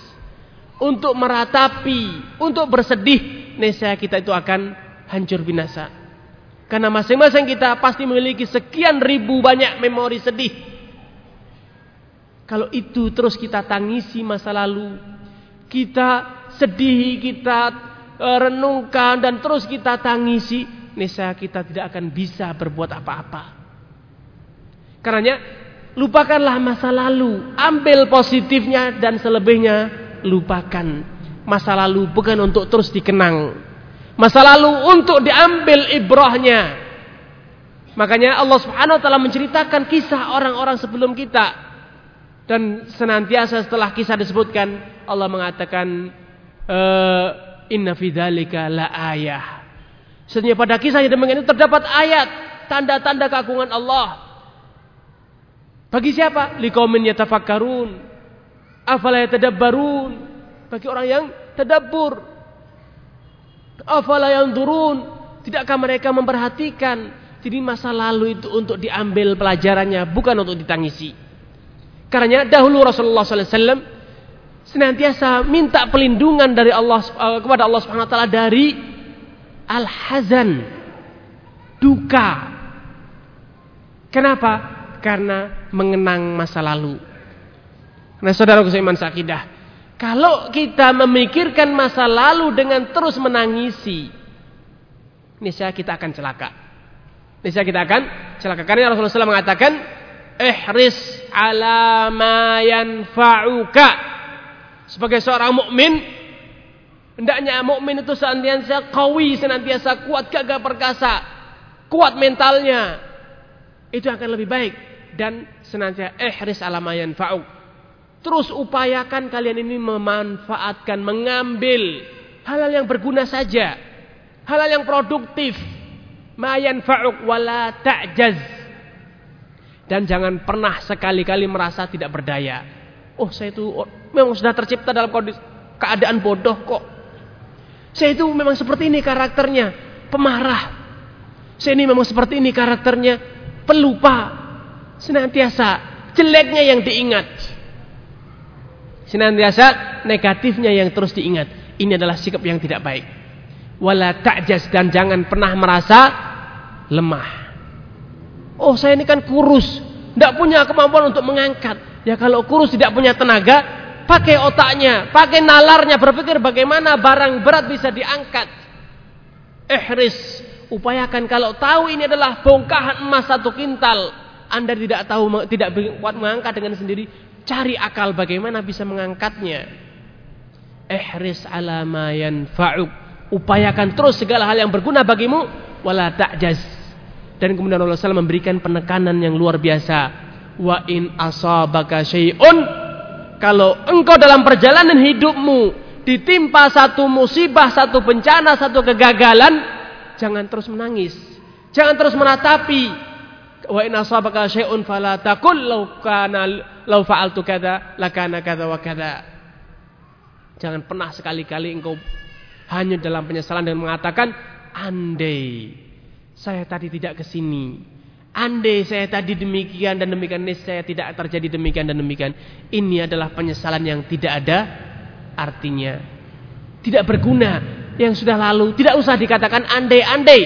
A: untuk meratapi, untuk bersedih, nescaya kita itu akan hancur binasa. Karena masing-masing kita pasti memiliki sekian ribu banyak memori sedih. Kalau itu terus kita tangisi masa lalu, kita sedih, kita e, renungkan dan terus kita tangisi, nescaya kita tidak akan bisa berbuat apa-apa. Karenanya lupakanlah masa lalu, ambil positifnya dan selebihnya lupakan. Masa lalu bukan untuk terus dikenang. Masa lalu untuk diambil ibrahnya. Makanya Allah Subhanahu wa taala menceritakan kisah orang-orang sebelum kita. Dan senantiasa setelah kisah disebutkan Allah mengatakan uh, inna fi dzalika la ayah. Pada kisah yang demikian itu terdapat ayat tanda-tanda keagungan Allah. Bagi siapa? Liqaumin yatafakkarun. Afala yatadabbarun? Bagi orang yang tadabbur. Afala yang turun, tidakkah mereka memperhatikan jadi masa lalu itu untuk diambil pelajarannya, bukan untuk ditangisi. Karena dahulu Rasulullah SAW senantiasa minta pelindungan dari Allah eh, kepada Allah Subhanahu Wa Taala dari al-hazan, duka. Kenapa? Karena mengenang masa lalu. Nah, saudara iman sakidah, kalau kita memikirkan masa lalu dengan terus menangisi, niscaya kita akan celaka. Niscaya kita akan celaka. Karena Rasulullah SAW mengatakan, "Ihris ala ma yanfa'uka." Sebagai seorang mukmin, hendaknya mukmin itu senantiasa kawi, senantiasa kuat, gagah perkasa, kuat mentalnya. Itu akan lebih baik dan senantiasa ihris ala ma yanfa'uka Terus upayakan kalian ini memanfaatkan, mengambil hal-hal yang berguna saja. Hal-hal yang produktif. Mayan fa'uk wala ta'jaz. Dan jangan pernah sekali-kali merasa tidak berdaya. Oh saya itu oh, memang sudah tercipta dalam kondisi keadaan bodoh kok. Saya itu memang seperti ini karakternya. Pemarah. Saya ini memang seperti ini karakternya. Pelupa. Senantiasa. Jeleknya yang diingat. Senantiasa negatifnya yang terus diingat. Ini adalah sikap yang tidak baik. Wala ta'jaz dan jangan pernah merasa lemah. Oh saya ini kan kurus. Tidak punya kemampuan untuk mengangkat. Ya kalau kurus tidak punya tenaga. Pakai otaknya. Pakai nalarnya. Berpikir bagaimana barang berat bisa diangkat. Ihris. Upayakan kalau tahu ini adalah bongkahan emas satu kintal. Anda tidak tahu tidak kuat mengangkat dengan sendiri Cari akal bagaimana bisa mengangkatnya. Ihris ala ma yanfa'uk Upayakan terus segala hal yang berguna bagimu wala ta'jaz. Dan kemudian Allah SAW memberikan penekanan yang luar biasa. Wa in asabaka syai'un kalau engkau dalam perjalanan hidupmu ditimpa satu musibah, satu bencana, satu kegagalan, jangan terus menangis. Jangan terus menatapi. Wa in asabaka syai'un fala taqul law kana law fa'altu kadza lakana kadza wa kadza. Jangan pernah sekali-kali engkau hanya dalam penyesalan dan mengatakan andai saya tadi tidak ke sini. Andai saya tadi demikian dan demikian ini saya tidak terjadi demikian dan demikian. Ini adalah penyesalan yang tidak ada artinya. Tidak berguna yang sudah lalu. Tidak usah dikatakan andai-andai.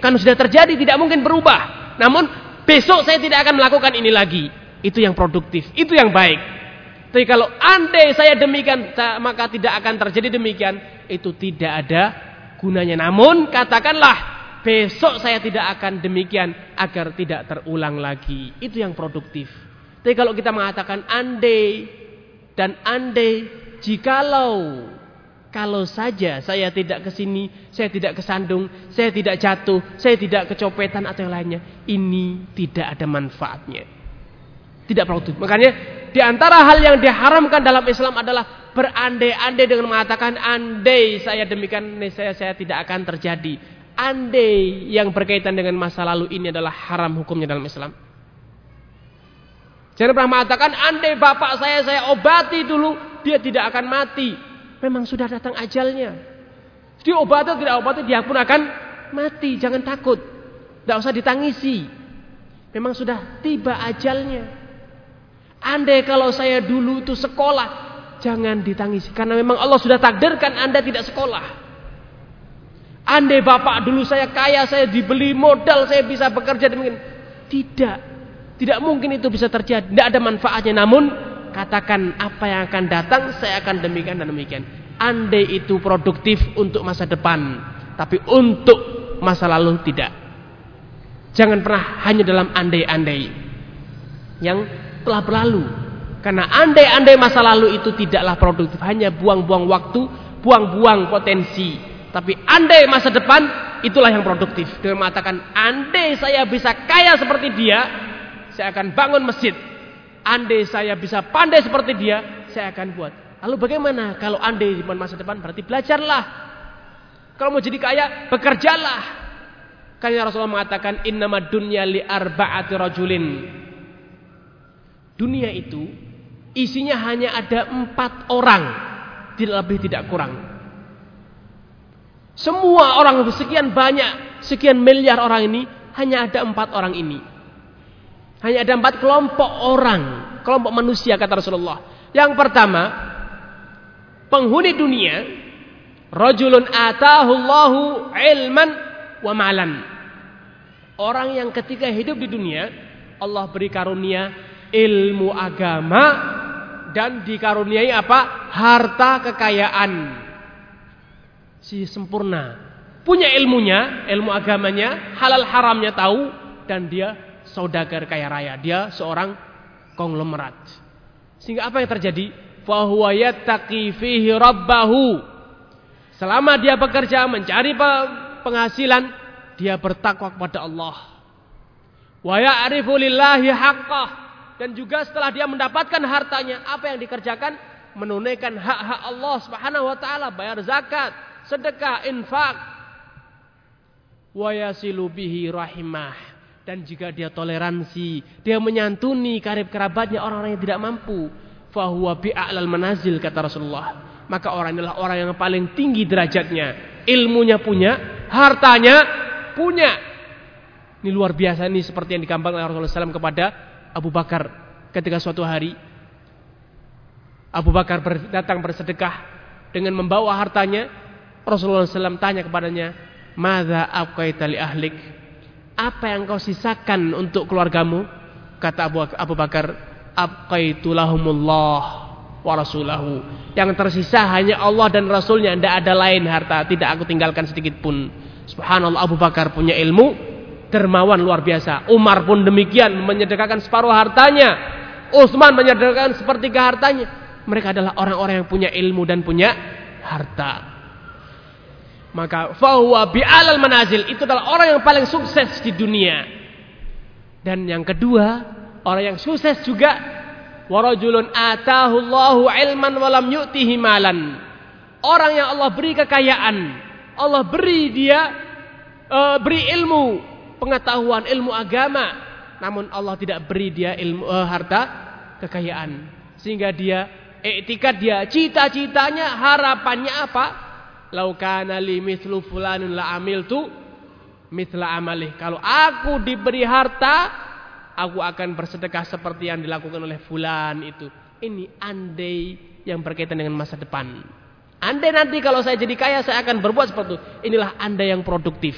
A: Kan sudah terjadi tidak mungkin berubah. Namun besok saya tidak akan melakukan ini lagi. Itu yang produktif. Itu yang baik. Tapi kalau andai saya demikian, maka tidak akan terjadi demikian. Itu tidak ada gunanya. Namun katakanlah, besok saya tidak akan demikian agar tidak terulang lagi. Itu yang produktif. Tapi kalau kita mengatakan andai dan andai, jikalau kalau saja saya tidak ke sini, saya tidak kesandung, saya tidak jatuh, saya tidak kecopetan atau yang lainnya, ini tidak ada manfaatnya. Tidak produktif. Makanya di antara hal yang diharamkan dalam Islam adalah berandai-andai dengan mengatakan andai saya demikian saya saya tidak akan terjadi. Andai yang berkaitan dengan masa lalu ini adalah haram hukumnya dalam Islam. Jangan pernah mengatakan andai bapak saya saya obati dulu dia tidak akan mati. Memang sudah datang ajalnya. Dia obati atau tidak obati dia pun akan mati. Jangan takut. Tidak usah ditangisi. Memang sudah tiba ajalnya. Andai kalau saya dulu itu sekolah, jangan ditangisi. Karena memang Allah sudah takdirkan Anda tidak sekolah. Andai bapak dulu saya kaya, saya dibeli modal, saya bisa bekerja demikian. Tidak. Tidak mungkin itu bisa terjadi. Tidak ada manfaatnya. Namun, katakan apa yang akan datang, saya akan demikian dan demikian. Andai itu produktif untuk masa depan. Tapi untuk masa lalu tidak. Jangan pernah hanya dalam andai-andai. Yang telah berlalu. Karena andai-andai masa lalu itu tidaklah produktif, hanya buang-buang waktu, buang-buang potensi. Tapi andai masa depan itulah yang produktif. Dia mengatakan, andai saya bisa kaya seperti dia, saya akan bangun masjid. Andai saya bisa pandai seperti dia, saya akan buat. Lalu bagaimana kalau andai di masa depan? Berarti belajarlah. Kalau mau jadi kaya, bekerjalah. Karena Rasulullah mengatakan, innama dunya li arba'ati rajulin. Dunia itu isinya hanya ada empat orang, tidak lebih tidak kurang. Semua orang sekian banyak, sekian miliar orang ini hanya ada empat orang ini. Hanya ada empat kelompok orang, kelompok manusia kata Rasulullah. Yang pertama, penghuni dunia, rajulun atahullahu ilman wa malan. Orang yang ketika hidup di dunia, Allah beri karunia ilmu agama dan dikaruniai apa? Harta kekayaan. Si sempurna. Punya ilmunya, ilmu agamanya, halal haramnya tahu dan dia saudagar kaya raya. Dia seorang konglomerat. Sehingga apa yang terjadi? Fahuwa yattaqi fihi rabbahu. Selama dia bekerja mencari penghasilan, dia bertakwa kepada Allah. Wa ya'rifu lillahi dan juga setelah dia mendapatkan hartanya, apa yang dikerjakan? Menunaikan hak-hak Allah Subhanahu wa taala, bayar zakat, sedekah, infak. Wa yasilu rahimah. Dan jika dia toleransi, dia menyantuni karib kerabatnya orang-orang yang tidak mampu, fahuwa bi'alal manazil kata Rasulullah. Maka orang inilah orang yang paling tinggi derajatnya. Ilmunya punya, hartanya punya. Ini luar biasa ini seperti yang digambarkan oleh Rasulullah SAW kepada Abu Bakar ketika suatu hari Abu Bakar datang bersedekah dengan membawa hartanya Rasulullah SAW tanya kepadanya Mada abqaita li ahlik Apa yang kau sisakan untuk keluargamu Kata Abu, Abu Bakar Abqaitu lahumullah wa rasulahu Yang tersisa hanya Allah dan Rasulnya Tidak ada lain harta Tidak aku tinggalkan sedikit pun Subhanallah Abu Bakar punya ilmu dermawan luar biasa. Umar pun demikian menyedekahkan separuh hartanya. Utsman menyedekahkan sepertiga hartanya. Mereka adalah orang-orang yang punya ilmu dan punya harta. Maka fahuwa bi'alal manazil itu adalah orang yang paling sukses di dunia. Dan yang kedua, orang yang sukses juga warajulun atahu Allahu ilman walam yu'tihi malan. Orang yang Allah beri kekayaan, Allah beri dia uh, beri ilmu, pengetahuan, ilmu agama, namun Allah tidak beri dia ilmu uh, harta kekayaan. Sehingga dia etikat dia, cita-citanya, harapannya apa? Laukana li mithlu fulanun la amiltu amalih. Kalau aku diberi harta, aku akan bersedekah seperti yang dilakukan oleh fulan itu. Ini andai yang berkaitan dengan masa depan. Andai nanti kalau saya jadi kaya saya akan berbuat seperti itu. Inilah andai yang produktif.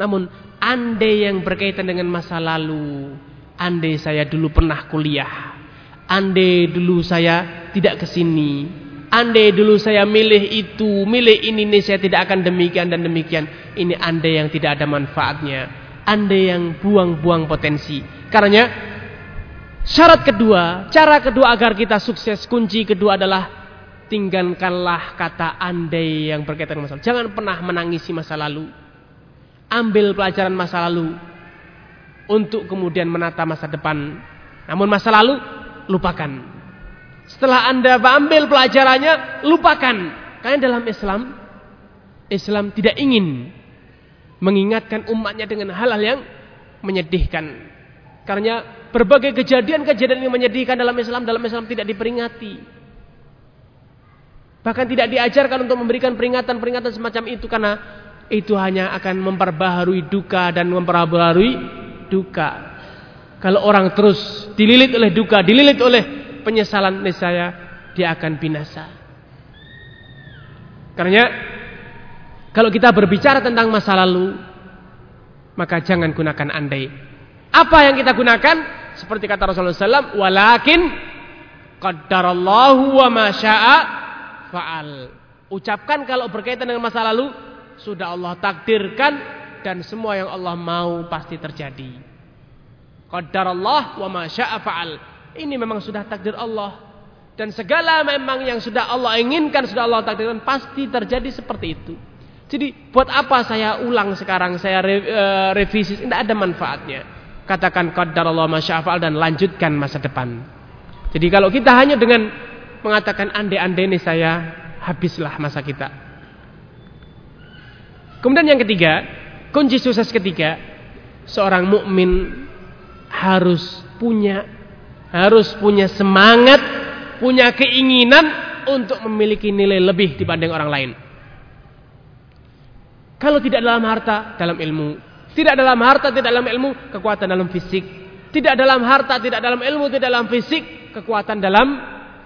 A: Namun andai yang berkaitan dengan masa lalu, andai saya dulu pernah kuliah, andai dulu saya tidak ke sini, andai dulu saya milih itu, milih ini, ini saya tidak akan demikian dan demikian. Ini andai yang tidak ada manfaatnya, andai yang buang-buang potensi. Karena syarat kedua, cara kedua agar kita sukses, kunci kedua adalah tinggalkanlah kata andai yang berkaitan dengan masa. Jangan pernah menangisi masa lalu ambil pelajaran masa lalu untuk kemudian menata masa depan. Namun masa lalu lupakan. Setelah Anda ambil pelajarannya, lupakan. Karena dalam Islam Islam tidak ingin mengingatkan umatnya dengan hal-hal yang menyedihkan. Karena berbagai kejadian-kejadian yang menyedihkan dalam Islam dalam Islam tidak diperingati. Bahkan tidak diajarkan untuk memberikan peringatan-peringatan semacam itu karena itu hanya akan memperbaharui duka dan memperbaharui duka. Kalau orang terus dililit oleh duka, dililit oleh penyesalan niscaya dia akan binasa. Karena kalau kita berbicara tentang masa lalu, maka jangan gunakan andai. Apa yang kita gunakan? Seperti kata Rasulullah SAW, walakin qaddarallahu wa masya'a fa'al. Ucapkan kalau berkaitan dengan masa lalu, sudah Allah takdirkan dan semua yang Allah mau pasti terjadi. Allah wa ma syaa fa'al. Ini memang sudah takdir Allah dan segala memang yang sudah Allah inginkan sudah Allah takdirkan pasti terjadi seperti itu. Jadi buat apa saya ulang sekarang saya uh, revisi tidak ada manfaatnya. Katakan Allah ma syaa fa'al dan lanjutkan masa depan. Jadi kalau kita hanya dengan mengatakan ande-ande ini saya habislah masa kita. Kemudian yang ketiga, kunci sukses ketiga, seorang mukmin harus punya harus punya semangat, punya keinginan untuk memiliki nilai lebih dibanding orang lain. Kalau tidak dalam harta, dalam ilmu. Tidak dalam harta, tidak dalam ilmu, kekuatan dalam fisik. Tidak dalam harta, tidak dalam ilmu, tidak dalam fisik, kekuatan dalam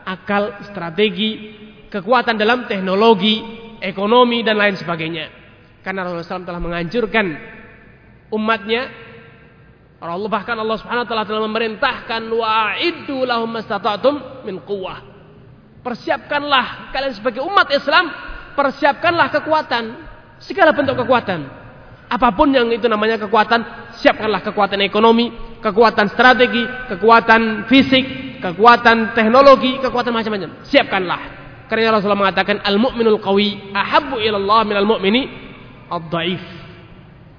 A: akal, strategi, kekuatan dalam teknologi, ekonomi dan lain sebagainya. Karena Rasulullah SAW telah menganjurkan umatnya. Allah bahkan Allah Subhanahu wa taala telah memerintahkan wa'iddu lahum mastata'tum min quwwah. Persiapkanlah kalian sebagai umat Islam, persiapkanlah kekuatan, segala bentuk kekuatan. Apa pun yang itu namanya kekuatan, siapkanlah kekuatan ekonomi, kekuatan strategi, kekuatan fisik, kekuatan teknologi, kekuatan macam-macam. Siapkanlah. Karena Rasulullah mengatakan al-mu'minul qawi ahabbu ila Allah minal mu'mini ad-dhaif.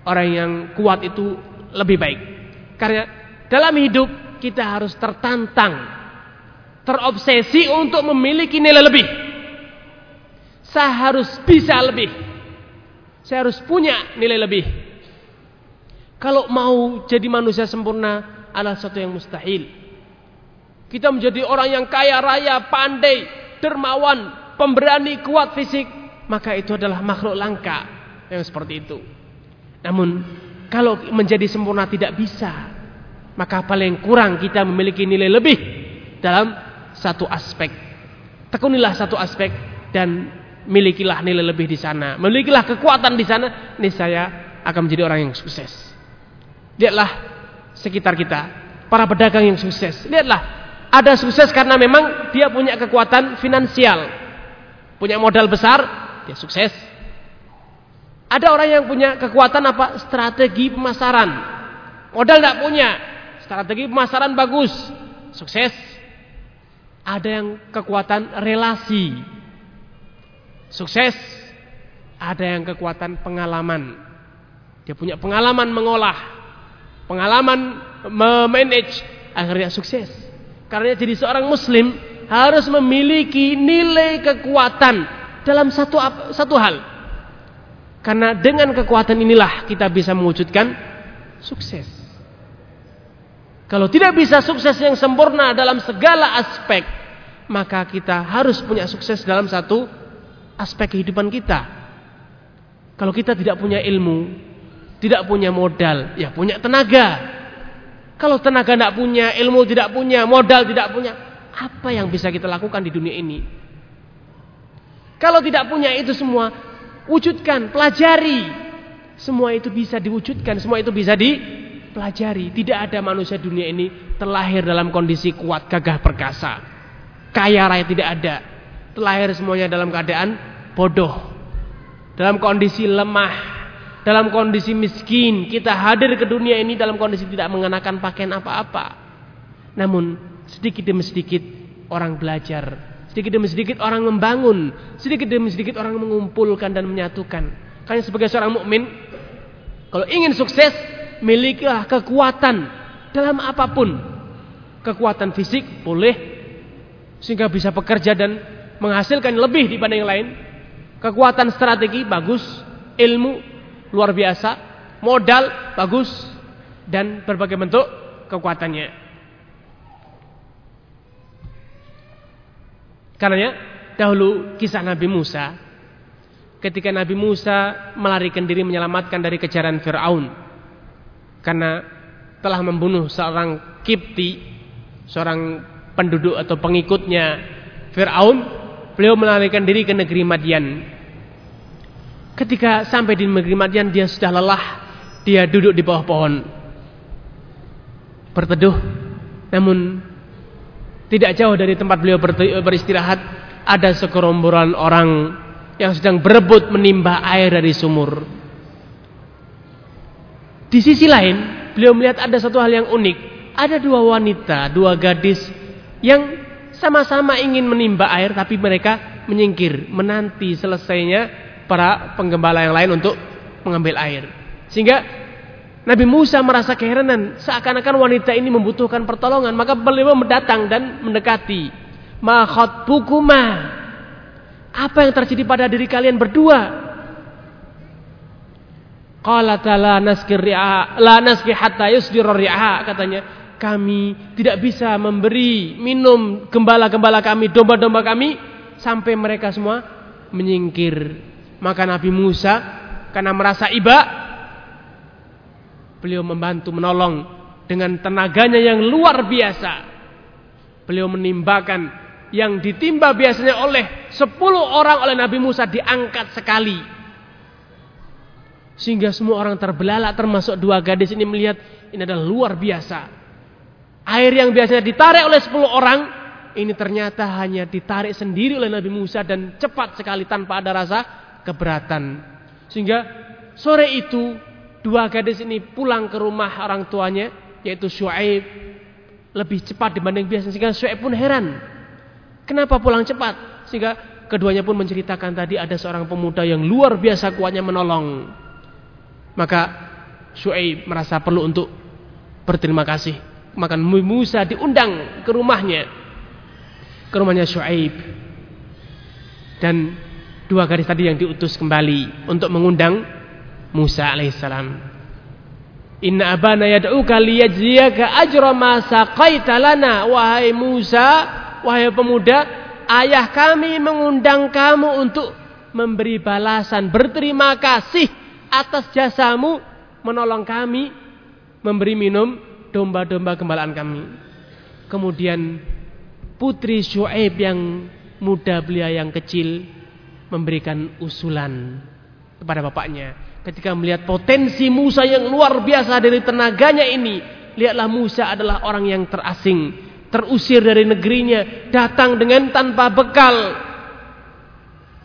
A: Orang yang kuat itu lebih baik. Karena dalam hidup kita harus tertantang, terobsesi untuk memiliki nilai lebih. Saya harus bisa lebih. Saya harus punya nilai lebih. Kalau mau jadi manusia sempurna adalah sesuatu yang mustahil. Kita menjadi orang yang kaya raya, pandai, dermawan, pemberani, kuat fisik, maka itu adalah makhluk langka yang seperti itu. Namun kalau menjadi sempurna tidak bisa, maka paling kurang kita memiliki nilai lebih dalam satu aspek. Tekunilah satu aspek dan milikilah nilai lebih di sana. Milikilah kekuatan di sana, niscaya akan menjadi orang yang sukses. Lihatlah sekitar kita, para pedagang yang sukses. Lihatlah, ada sukses karena memang dia punya kekuatan finansial. Punya modal besar, dia sukses. Ada orang yang punya kekuatan apa? Strategi pemasaran. Modal tidak punya. Strategi pemasaran bagus. Sukses. Ada yang kekuatan relasi. Sukses. Ada yang kekuatan pengalaman. Dia punya pengalaman mengolah, pengalaman memanage, akhirnya sukses. Karena jadi seorang muslim harus memiliki nilai kekuatan dalam satu satu hal. Karena dengan kekuatan inilah kita bisa mewujudkan sukses. Kalau tidak bisa sukses yang sempurna dalam segala aspek, maka kita harus punya sukses dalam satu aspek kehidupan kita. Kalau kita tidak punya ilmu, tidak punya modal, ya punya tenaga. Kalau tenaga tidak punya, ilmu tidak punya, modal tidak punya, apa yang bisa kita lakukan di dunia ini? Kalau tidak punya itu semua, wujudkan, pelajari. Semua itu bisa diwujudkan, semua itu bisa dipelajari. Tidak ada manusia dunia ini terlahir dalam kondisi kuat, gagah, perkasa. Kaya raya tidak ada. Terlahir semuanya dalam keadaan bodoh. Dalam kondisi lemah, dalam kondisi miskin. Kita hadir ke dunia ini dalam kondisi tidak mengenakan pakaian apa-apa. Namun sedikit demi sedikit orang belajar Sedikit demi sedikit orang membangun, sedikit demi sedikit orang mengumpulkan dan menyatukan. Karena sebagai seorang mukmin, kalau ingin sukses, milikilah kekuatan dalam apa pun. Kekuatan fisik boleh sehingga bisa bekerja dan menghasilkan lebih dibanding yang lain. Kekuatan strategi bagus, ilmu luar biasa, modal bagus dan berbagai bentuk kekuatannya. Karena dahulu kisah Nabi Musa ketika Nabi Musa melarikan diri menyelamatkan dari kejaran Firaun karena telah membunuh seorang Kipti, seorang penduduk atau pengikutnya Firaun, beliau melarikan diri ke negeri Madian. Ketika sampai di negeri Madian dia sudah lelah, dia duduk di bawah pohon berteduh. Namun tidak jauh dari tempat beliau beristirahat ada sekerombolan orang yang sedang berebut menimba air dari sumur. Di sisi lain, beliau melihat ada satu hal yang unik. Ada dua wanita, dua gadis yang sama-sama ingin menimba air tapi mereka menyingkir, menanti selesainya para penggembala yang lain untuk mengambil air. Sehingga Nabi Musa merasa keheranan seakan-akan wanita ini membutuhkan pertolongan. Maka beliau datang dan mendekati. Ma khatbukuma. Apa yang terjadi pada diri kalian berdua? Qala la naskir naski hatta katanya. Kami tidak bisa memberi minum gembala-gembala kami domba-domba kami sampai mereka semua menyingkir. Maka Nabi Musa karena merasa iba Beliau membantu menolong dengan tenaganya yang luar biasa. Beliau menimbakan yang ditimba biasanya oleh 10 orang oleh Nabi Musa diangkat sekali. Sehingga semua orang terbelalak termasuk dua gadis ini melihat ini adalah luar biasa. Air yang biasanya ditarik oleh 10 orang ini ternyata hanya ditarik sendiri oleh Nabi Musa dan cepat sekali tanpa ada rasa keberatan. Sehingga sore itu dua gadis ini pulang ke rumah orang tuanya yaitu Shu'aib lebih cepat dibanding biasa sehingga Shu'aib pun heran. Kenapa pulang cepat? Sehingga keduanya pun menceritakan tadi ada seorang pemuda yang luar biasa kuatnya menolong. Maka Shu'aib merasa perlu untuk berterima kasih. Maka Musa diundang ke rumahnya. Ke rumahnya Shu'aib. Dan dua gadis tadi yang diutus kembali untuk mengundang Musa alaihissalam. Inna abana yad'uka liyajziyaka ajra ma saqaita lana wahai Musa wahai pemuda ayah kami mengundang kamu untuk memberi balasan berterima kasih atas jasamu menolong kami memberi minum domba-domba gembalaan kami. Kemudian putri Syuaib yang muda belia yang kecil memberikan usulan kepada bapaknya ketika melihat potensi Musa yang luar biasa dari tenaganya ini, lihatlah Musa adalah orang yang terasing, terusir dari negerinya, datang dengan tanpa bekal.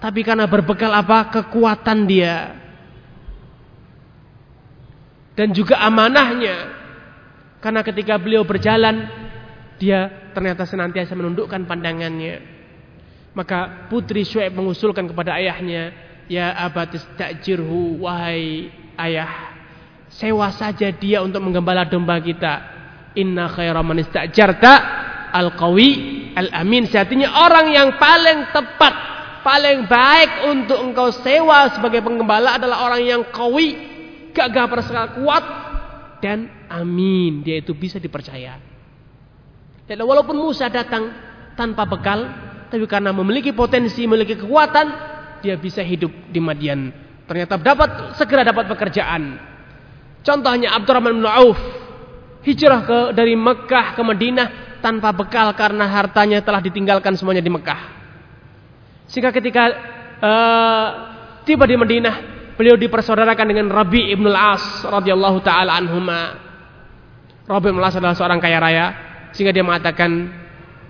A: Tapi karena berbekal apa? Kekuatan dia. Dan juga amanahnya. Karena ketika beliau berjalan, dia ternyata senantiasa menundukkan pandangannya. Maka putri Syuaib mengusulkan kepada ayahnya, Ya abatis ta'jirhu wahai ayah. Sewa saja dia untuk menggembala domba kita. Inna khaira man istajarta al-qawi al-amin. Sejatinya orang yang paling tepat, paling baik untuk engkau sewa sebagai penggembala adalah orang yang qawi, gagah perkasa kuat dan amin. Dia itu bisa dipercaya. Dan walaupun Musa datang tanpa bekal, tapi karena memiliki potensi, memiliki kekuatan, dia bisa hidup di Madian. Ternyata dapat segera dapat pekerjaan. Contohnya Abdurrahman bin Auf hijrah ke dari Mekah ke Madinah tanpa bekal karena hartanya telah ditinggalkan semuanya di Mekah. Sehingga ketika uh, tiba di Madinah, beliau dipersaudarakan dengan Rabi ibn al-As radhiyallahu taala anhuma. Rabi ibn al-As adalah seorang kaya raya, sehingga dia mengatakan,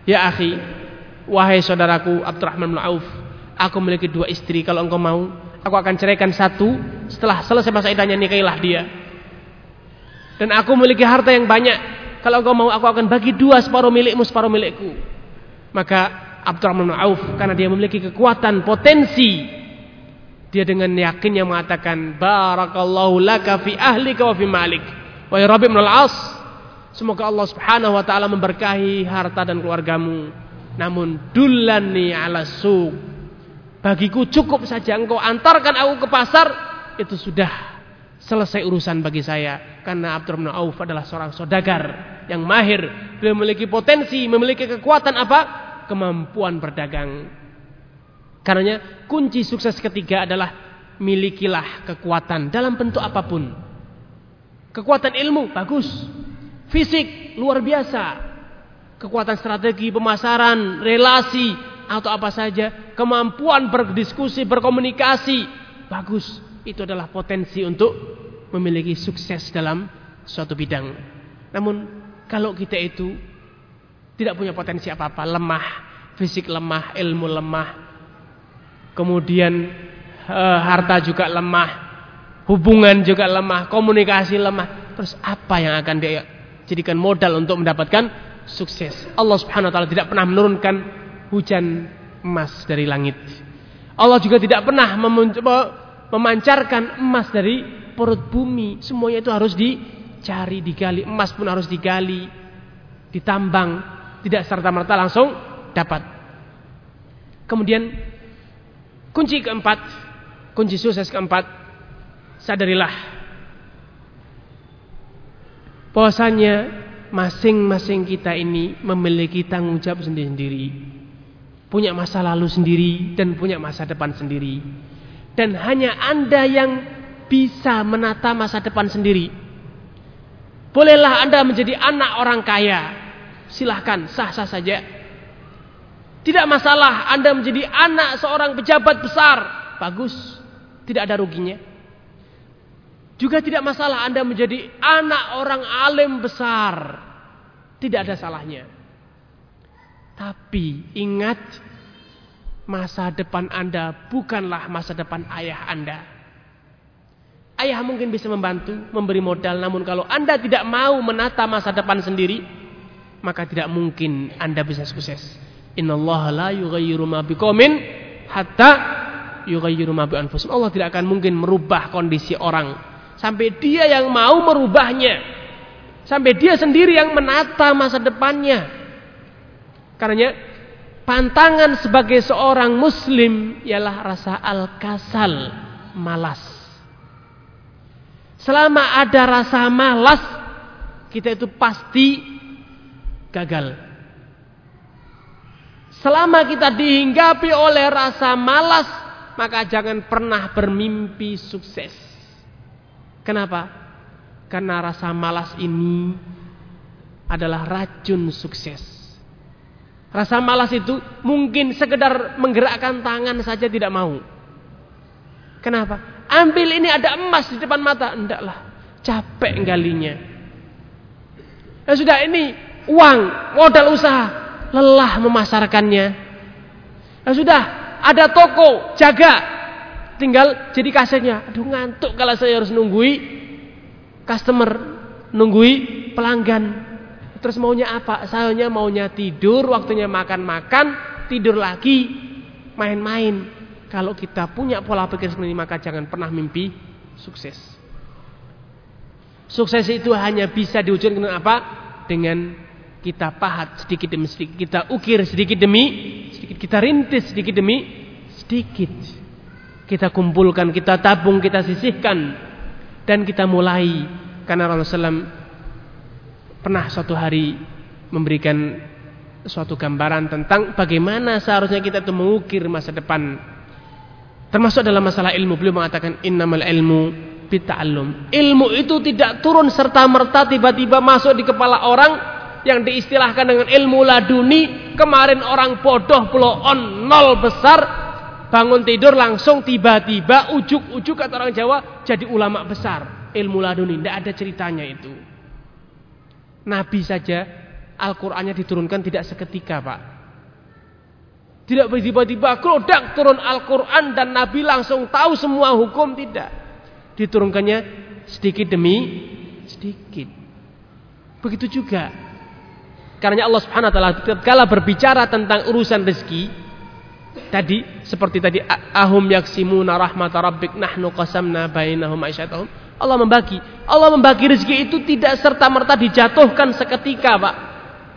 A: "Ya akhi, Wahai saudaraku Abdurrahman bin Auf, aku memiliki dua istri. Kalau engkau mau, aku akan ceraikan satu. Setelah selesai masa idahnya nikahilah dia. Dan aku memiliki harta yang banyak. Kalau engkau mau, aku akan bagi dua separuh milikmu, separuh milikku. Maka Abdurrahman bin Auf karena dia memiliki kekuatan, potensi, dia dengan yakinnya mengatakan, Barakallahu laka fi ahlika wa fi malik. Wahai Rabi bin Al-As, semoga Allah Subhanahu wa taala memberkahi harta dan keluargamu namun dulani ala suq. Bagiku cukup saja engkau antarkan aku ke pasar, itu sudah selesai urusan bagi saya. Karena Abdurrahman Auf adalah seorang saudagar yang mahir. Beliau memiliki potensi, memiliki kekuatan apa? Kemampuan berdagang. Karena kunci sukses ketiga adalah milikilah kekuatan dalam bentuk apa pun. Kekuatan ilmu bagus, fisik luar biasa, kekuatan strategi, pemasaran, relasi, atau apa saja, kemampuan berdiskusi, berkomunikasi, bagus. Itu adalah potensi untuk memiliki sukses dalam suatu bidang. Namun kalau kita itu tidak punya potensi apa-apa, lemah, fisik lemah, ilmu lemah, kemudian e, harta juga lemah, hubungan juga lemah, komunikasi lemah, terus apa yang akan dia jadikan modal untuk mendapatkan sukses. Allah Subhanahu wa taala tidak pernah menurunkan hujan emas dari langit. Allah juga tidak pernah memancarkan emas dari perut bumi. Semuanya itu harus dicari, digali. Emas pun harus digali, ditambang, tidak serta-merta langsung dapat. Kemudian kunci keempat, kunci sukses keempat, sadarilah bahwasanya masing-masing kita ini memiliki tanggung jawab sendiri-sendiri. Punya masa lalu sendiri dan punya masa depan sendiri. Dan hanya Anda yang bisa menata masa depan sendiri. Bolehlah Anda menjadi anak orang kaya. Silahkan, sah-sah saja. Tidak masalah Anda menjadi anak seorang pejabat besar. Bagus, tidak ada ruginya. Juga tidak masalah Anda menjadi anak orang alim besar. Tidak ada salahnya. Tapi ingat masa depan Anda bukanlah masa depan ayah Anda. Ayah mungkin bisa membantu, memberi modal, namun kalau Anda tidak mau menata masa depan sendiri, maka tidak mungkin Anda bisa sukses. Innallaha la yughayyiru ma biqaumin hatta yughayyiru ma bi Allah tidak akan mungkin merubah kondisi orang Sampai dia yang mau merubahnya. Sampai dia sendiri yang menata masa depannya. Karena pantangan sebagai seorang muslim ialah rasa al-kasal, malas. Selama ada rasa malas, kita itu pasti gagal. Selama kita dihinggapi oleh rasa malas, maka jangan pernah bermimpi sukses. Kenapa? Karena rasa malas ini adalah racun sukses. Rasa malas itu mungkin sekedar menggerakkan tangan saja tidak mau. Kenapa? Ambil ini ada emas di depan mata. Endaklah. Capek galinya. Ya sudah ini uang, modal usaha. Lelah memasarkannya. Ya sudah ada toko, jaga tinggal jadi kasetnya. Aduh ngantuk kalau saya harus nunggui customer, nunggui pelanggan. Terus maunya apa? Saya maunya tidur, waktunya makan-makan, tidur lagi, main-main. Kalau kita punya pola pikir seperti ini maka jangan pernah mimpi sukses. Sukses itu hanya bisa diwujudkan dengan apa? Dengan kita pahat sedikit demi sedikit, kita ukir sedikit demi sedikit, kita rintis sedikit demi sedikit. Kita kumpulkan, kita tabung, kita sisihkan dan kita mulai karena Rasulullah pernah suatu hari memberikan suatu gambaran tentang bagaimana seharusnya kita itu mengukir masa depan Termasuk dalam masalah ilmu beliau mengatakan innamal ilmu bita'allum. Ilmu itu tidak turun serta merta tiba-tiba masuk di kepala orang yang diistilahkan dengan ilmu laduni. Kemarin orang bodoh pulau on nol besar bangun tidur langsung tiba-tiba ujuk-ujuk kata orang Jawa jadi ulama besar. Ilmu laduni tidak ada ceritanya itu. Nabi saja Al-Qur'annya diturunkan tidak seketika, Pak. Tidak tiba-tiba kelodak turun Al-Quran dan Nabi langsung tahu semua hukum. Tidak. Diturunkannya sedikit demi sedikit. Begitu juga. Karena Allah subhanahu wa ta'ala berbicara tentang urusan rezeki. Tadi seperti tadi ahum yaksimuna rahmat rabbik nahnu qasamna bainahum aisyatahum. Allah membagi. Allah membagi rezeki itu tidak serta merta dijatuhkan seketika, Pak.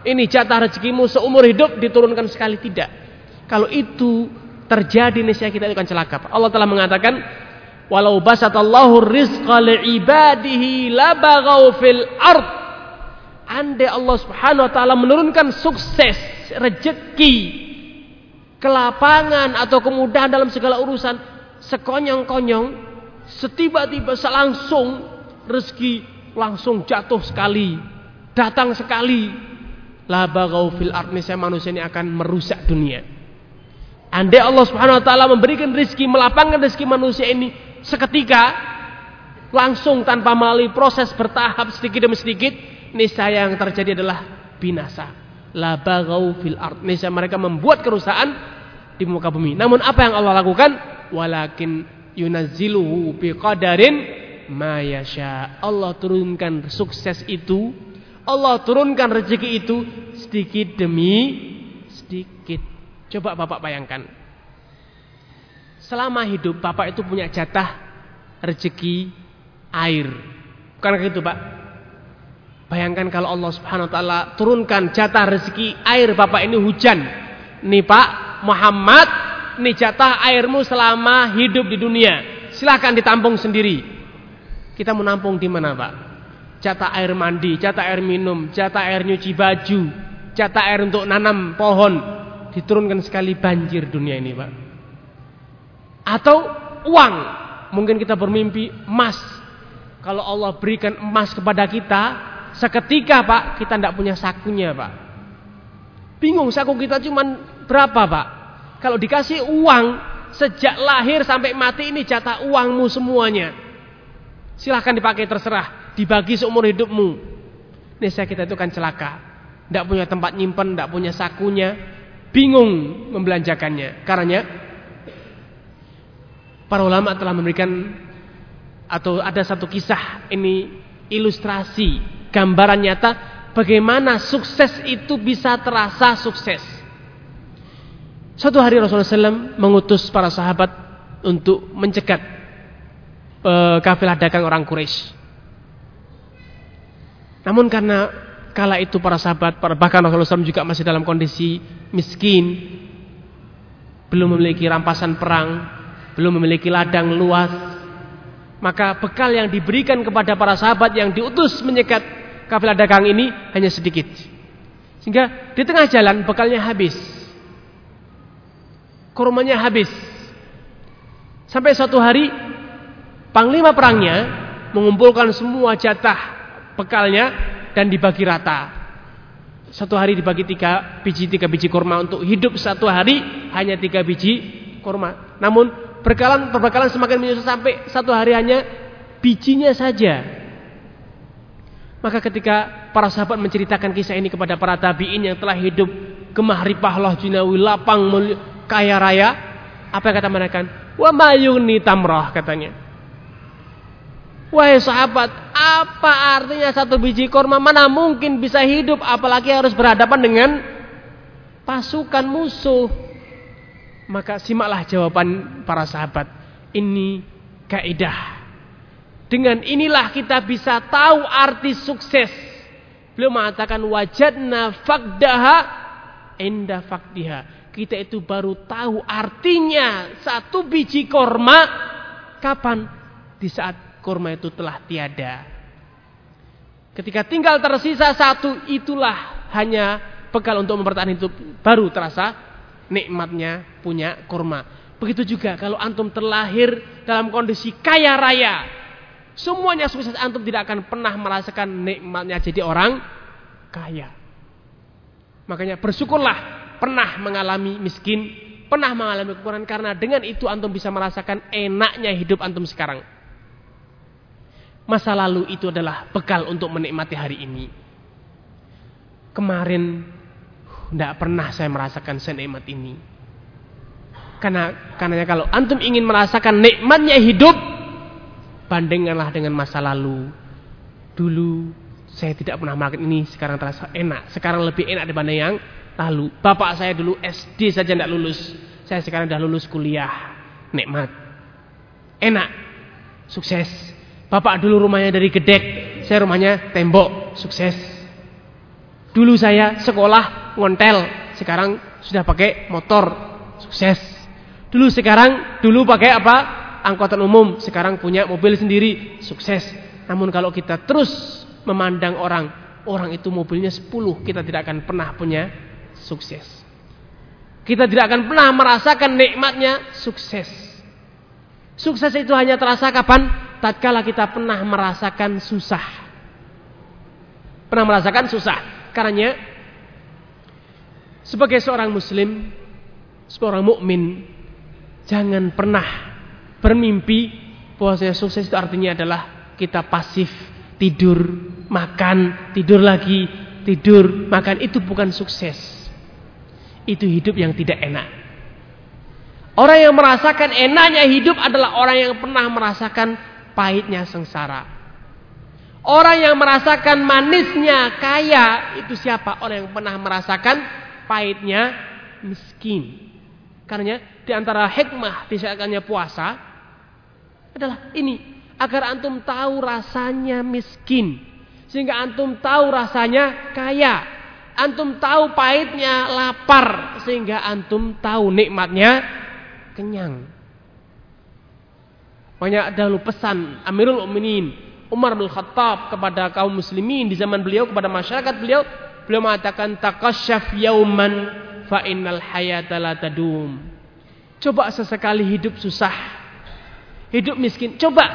A: Ini jatah rezekimu seumur hidup diturunkan sekali tidak. Kalau itu terjadi niscaya kita akan celaka. Allah telah mengatakan, "Walau basatallahu rizqa li'ibadihi labaghaw fil ard." Andai Allah Subhanahu wa taala menurunkan sukses, rezeki, kelapangan atau kemudahan dalam segala urusan, sekonyong-konyong, setiba-tiba selangsung rezeki langsung jatuh sekali, datang sekali. Labaghaw fil ard, saya manusia ini akan merusak dunia. Andai Allah Subhanahu wa taala memberikan rezeki, melapangkan rezeki manusia ini seketika langsung tanpa melalui proses bertahap sedikit demi sedikit, niscaya yang terjadi adalah binasa. La bagau fil. Niscaya mereka membuat kerusakan di muka bumi. Namun apa yang Allah lakukan? Walakin yunazziluhu biqadarin ma yasha. Allah turunkan sukses itu, Allah turunkan rezeki itu sedikit demi sedikit. Coba Bapak bayangkan. Selama hidup Bapak itu punya jatah rezeki air. Bukan gitu Pak? Bayangkan kalau Allah Subhanahu wa taala turunkan jatah rezeki air Bapak ini hujan. Nih Pak Muhammad, nih jatah airmu selama hidup di dunia. Silahkan ditampung sendiri. Kita mau nampung di mana Pak? Jatah air mandi, jatah air minum, jatah air nyuci baju, jatah air untuk nanam pohon, diturunkan sekali banjir dunia ini Pak. Atau uang. Mungkin kita bermimpi emas. Kalau Allah berikan emas kepada kita, seketika Pak, kita tidak punya sakunya Pak. Bingung saku kita cuma berapa Pak? Kalau dikasih uang, sejak lahir sampai mati ini jatah uangmu semuanya. Silahkan dipakai terserah, dibagi seumur hidupmu. Niscaya kita itu kan celaka. Tidak punya tempat nyimpen, tidak punya sakunya, bingung membelanjakannya. Karena para ulama telah memberikan atau ada satu kisah ini ilustrasi gambaran nyata bagaimana sukses itu bisa terasa sukses. Suatu hari Rasulullah SAW mengutus para sahabat untuk mencegat uh, kafilah dagang orang Quraisy. Namun karena kala itu para sahabat, bahkan Rasulullah SAW juga masih dalam kondisi miskin, belum memiliki rampasan perang, belum memiliki ladang luas, maka bekal yang diberikan kepada para sahabat yang diutus menyekat kafilah dagang ini hanya sedikit. Sehingga di tengah jalan bekalnya habis. Kurmanya habis. Sampai suatu hari panglima perangnya mengumpulkan semua jatah bekalnya dan dibagi rata. Satu hari dibagi tiga biji tiga biji kurma untuk hidup satu hari hanya tiga biji kurma. Namun perbekalan perbekalan semakin menyusut sampai satu hari hanya bijinya saja. Maka ketika para sahabat menceritakan kisah ini kepada para tabiin yang telah hidup gemah ripah jinawi lapang kaya raya, apa yang kata mereka? Wa mayuni tamrah katanya. Wahai sahabat, apa artinya satu biji korma? Mana mungkin bisa hidup apalagi harus berhadapan dengan pasukan musuh. Maka simaklah jawaban para sahabat. Ini kaidah. Dengan inilah kita bisa tahu arti sukses. Beliau mengatakan wajadna fakdaha indah fakdiha. Kita itu baru tahu artinya satu biji korma kapan? Di saat korma itu telah tiada. Ketika tinggal tersisa satu, itulah hanya bekal untuk mempertahankan hidup. Baru terasa nikmatnya punya kurma. Begitu juga kalau antum terlahir dalam kondisi kaya raya. Semuanya sukses antum tidak akan pernah merasakan nikmatnya jadi orang kaya. Makanya bersyukurlah pernah mengalami miskin, pernah mengalami kekurangan karena dengan itu antum bisa merasakan enaknya hidup antum sekarang. Masa lalu itu adalah bekal untuk menikmati hari ini. Kemarin tidak pernah saya merasakan senikmat ini. Karena karena kalau antum ingin merasakan nikmatnya hidup, bandingkanlah dengan masa lalu. Dulu saya tidak pernah makan ini, sekarang terasa enak. Sekarang lebih enak dibanding yang lalu. Bapak saya dulu SD saja tidak lulus. Saya sekarang sudah lulus kuliah. Nikmat. Enak. Sukses. Bapak dulu rumahnya dari gedek, saya rumahnya tembok, sukses. Dulu saya sekolah ngontel, sekarang sudah pakai motor, sukses. Dulu sekarang, dulu pakai apa? Angkutan umum, sekarang punya mobil sendiri, sukses. Namun kalau kita terus memandang orang, orang itu mobilnya 10, kita tidak akan pernah punya sukses. Kita tidak akan pernah merasakan nikmatnya sukses. Sukses itu hanya terasa kapan? tatkala kita pernah merasakan susah. Pernah merasakan susah. Karena sebagai seorang muslim, seorang mukmin, jangan pernah bermimpi bahwa saya sukses itu artinya adalah kita pasif, tidur, makan, tidur lagi, tidur, makan itu bukan sukses. Itu hidup yang tidak enak. Orang yang merasakan enaknya hidup adalah orang yang pernah merasakan pahitnya sengsara. Orang yang merasakan manisnya kaya itu siapa? Orang yang pernah merasakan pahitnya miskin. Karena di antara hikmah disyaratkannya puasa adalah ini agar antum tahu rasanya miskin sehingga antum tahu rasanya kaya. Antum tahu pahitnya lapar sehingga antum tahu nikmatnya kenyang. Banyak dahulu pesan Amirul Mukminin Umar bin Khattab kepada kaum muslimin di zaman beliau kepada masyarakat beliau beliau mengatakan taqasyaf yauman fa innal hayata la tadum. Coba sesekali hidup susah. Hidup miskin, coba.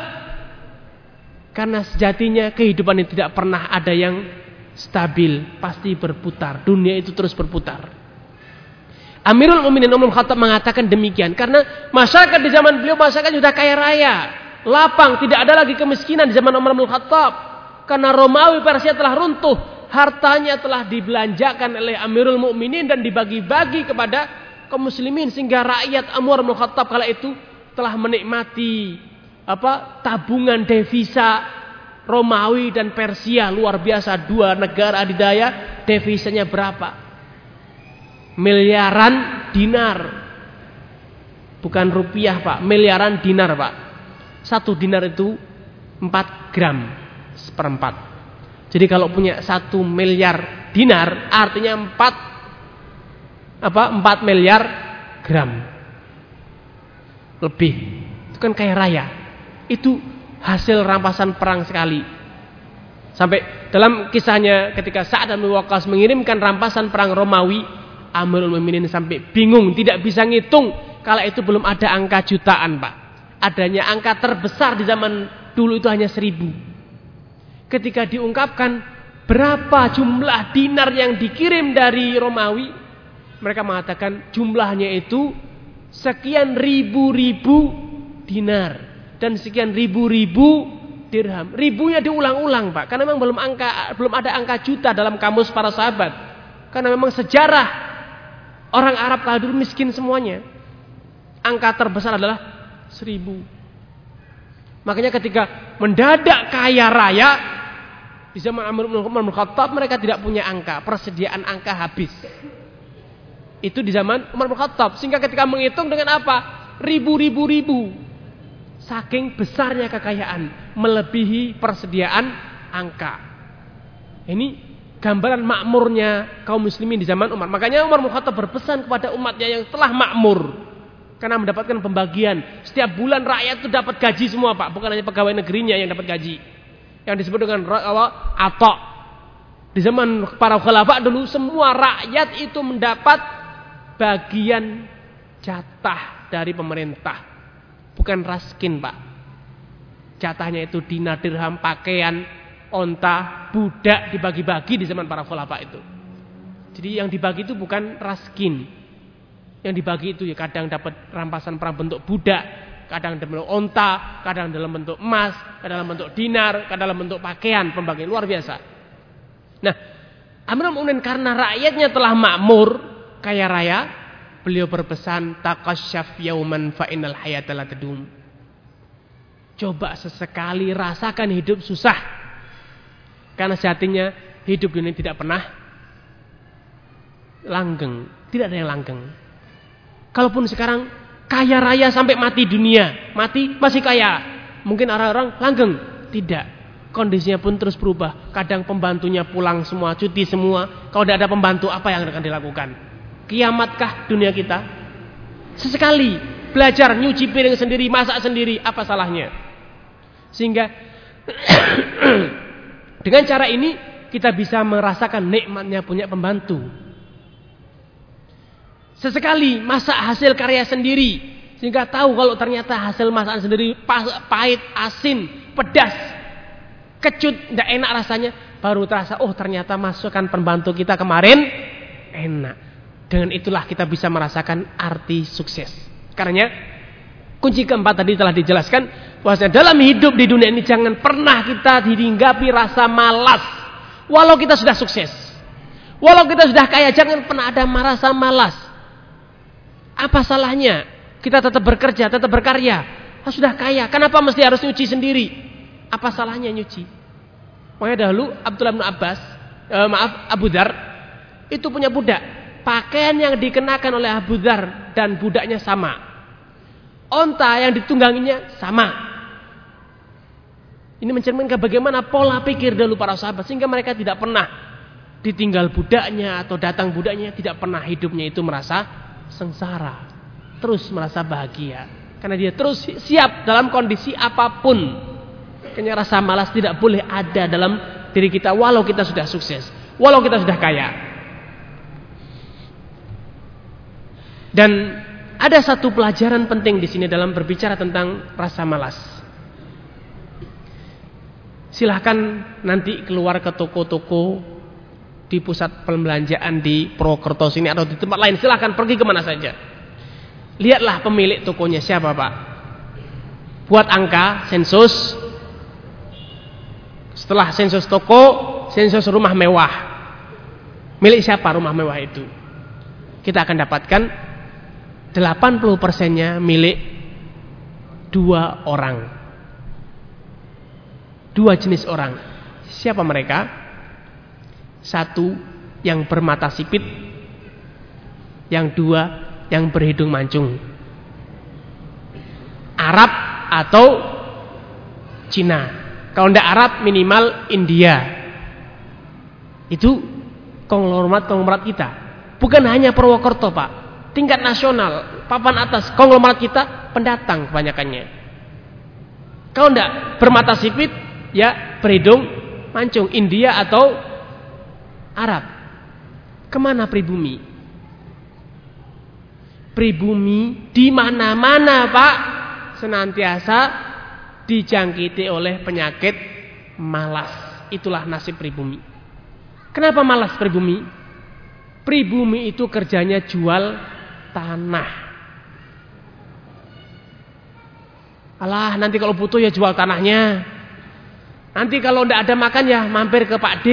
A: Karena sejatinya kehidupan ini tidak pernah ada yang stabil, pasti berputar. Dunia itu terus berputar. Amirul Mukminin Umar Khattab mengatakan demikian karena masyarakat di zaman beliau masyarakat sudah kaya raya, lapang, tidak ada lagi kemiskinan di zaman Umar bin Khattab. Karena Romawi Persia telah runtuh, hartanya telah dibelanjakan oleh Amirul Mukminin dan dibagi-bagi kepada kaum muslimin sehingga rakyat Umar bin Khattab kala itu telah menikmati apa tabungan devisa Romawi dan Persia luar biasa dua negara adidaya devisanya berapa miliaran dinar. Bukan rupiah pak, miliaran dinar pak. Satu dinar itu 4 gram seperempat. Jadi kalau punya satu miliar dinar artinya 4 apa 4 miliar gram lebih. Itu kan kaya raya. Itu hasil rampasan perang sekali. Sampai dalam kisahnya ketika Sa'ad bin Waqqas mengirimkan rampasan perang Romawi Amirul Mukminin sampai bingung, tidak bisa ngitung. Kalau itu belum ada angka jutaan, Pak. Adanya angka terbesar di zaman dulu itu hanya seribu. Ketika diungkapkan berapa jumlah dinar yang dikirim dari Romawi, mereka mengatakan jumlahnya itu sekian ribu-ribu dinar dan sekian ribu-ribu dirham. Ribunya diulang-ulang, Pak. Karena memang belum angka belum ada angka juta dalam kamus para sahabat. Karena memang sejarah Orang Arab kala dulu miskin semuanya. Angka terbesar adalah seribu. Makanya ketika mendadak kaya raya di zaman Amr bin Khattab mereka tidak punya angka, persediaan angka habis. Itu di zaman Umar bin Khattab. Sehingga ketika menghitung dengan apa? Ribu-ribu-ribu. Saking besarnya kekayaan. Melebihi persediaan angka. Ini gambaran makmurnya kaum muslimin di zaman Umar. Makanya Umar Khattab berpesan kepada umatnya yang telah makmur. Karena mendapatkan pembagian. Setiap bulan rakyat itu dapat gaji semua Pak. Bukan hanya pegawai negerinya yang dapat gaji. Yang disebut dengan atok. Di zaman para khalifah dulu semua rakyat itu mendapat bagian jatah dari pemerintah. Bukan raskin, Pak. Jatahnya itu dinar, dirham, pakaian, onta, budak dibagi-bagi di zaman para khalifah itu. Jadi yang dibagi itu bukan raskin. Yang dibagi itu ya kadang dapat rampasan perang bentuk budak, kadang dalam bentuk onta, kadang dalam bentuk emas, kadang dalam bentuk dinar, kadang dalam bentuk pakaian, pembagian luar biasa. Nah, Amirul Mukminin karena rakyatnya telah makmur, kaya raya, beliau berpesan taqasyaf yauman fa innal hayata la tadum. Coba sesekali rasakan hidup susah. Karena sejatinya hidup ini tidak pernah langgeng, tidak ada yang langgeng. Kalaupun sekarang kaya raya sampai mati dunia, mati masih kaya. Mungkin orang-orang langgeng, tidak. Kondisinya pun terus berubah. Kadang pembantunya pulang semua, cuti semua. Kalau tidak ada pembantu, apa yang akan dilakukan? Kiamatkah dunia kita? Sesekali belajar nyuci piring sendiri, masak sendiri, apa salahnya? Sehingga dengan cara ini kita bisa merasakan nikmatnya punya pembantu. Sesekali masak hasil karya sendiri sehingga tahu kalau ternyata hasil masakan sendiri pahit, asin, pedas, kecut, tidak enak rasanya, baru terasa oh ternyata masukan pembantu kita kemarin enak. Dengan itulah kita bisa merasakan arti sukses. Karena kunci keempat tadi telah dijelaskan bahwasanya dalam hidup di dunia ini jangan pernah kita dihinggapi rasa malas walau kita sudah sukses. Walau kita sudah kaya jangan pernah ada rasa malas. Apa salahnya kita tetap bekerja, tetap berkarya? Ah, sudah kaya, kenapa mesti harus nyuci sendiri? Apa salahnya nyuci? Makanya dahulu Abdullah bin Abbas, eh, maaf Abu Dar itu punya budak pakaian yang dikenakan oleh Abu Dhar dan budaknya sama. Onta yang ditungganginya sama. Ini mencerminkan bagaimana pola pikir dulu para sahabat sehingga mereka tidak pernah ditinggal budaknya atau datang budaknya tidak pernah hidupnya itu merasa sengsara. Terus merasa bahagia karena dia terus siap dalam kondisi apa pun. Kayaknya rasa malas tidak boleh ada dalam diri kita walau kita sudah sukses, walau kita sudah kaya. Dan ada satu pelajaran penting di sini dalam berbicara tentang rasa malas. Silahkan nanti keluar ke toko-toko di pusat perbelanjaan di Purwokerto sini atau di tempat lain. Silahkan pergi ke mana saja. Lihatlah pemilik tokonya siapa pak. Buat angka sensus. Setelah sensus toko, sensus rumah mewah. Milik siapa rumah mewah itu? Kita akan dapatkan 80 persennya milik dua orang. Dua jenis orang. Siapa mereka? Satu yang bermata sipit. Yang dua yang berhidung mancung. Arab atau Cina. Kalau tidak Arab minimal India. Itu konglomerat-konglomerat kita. Bukan hanya Purwokerto Pak tingkat nasional, papan atas konglomerat kita pendatang kebanyakannya. Kalau enggak bermata sipit, ya berhidung mancung India atau Arab. Ke mana pribumi? Pribumi di mana-mana pak senantiasa dijangkiti oleh penyakit malas. Itulah nasib pribumi. Kenapa malas pribumi? Pribumi itu kerjanya jual tanah. Alah, nanti kalau butuh ya jual tanahnya. Nanti kalau ndak ada makan ya mampir ke Pak D.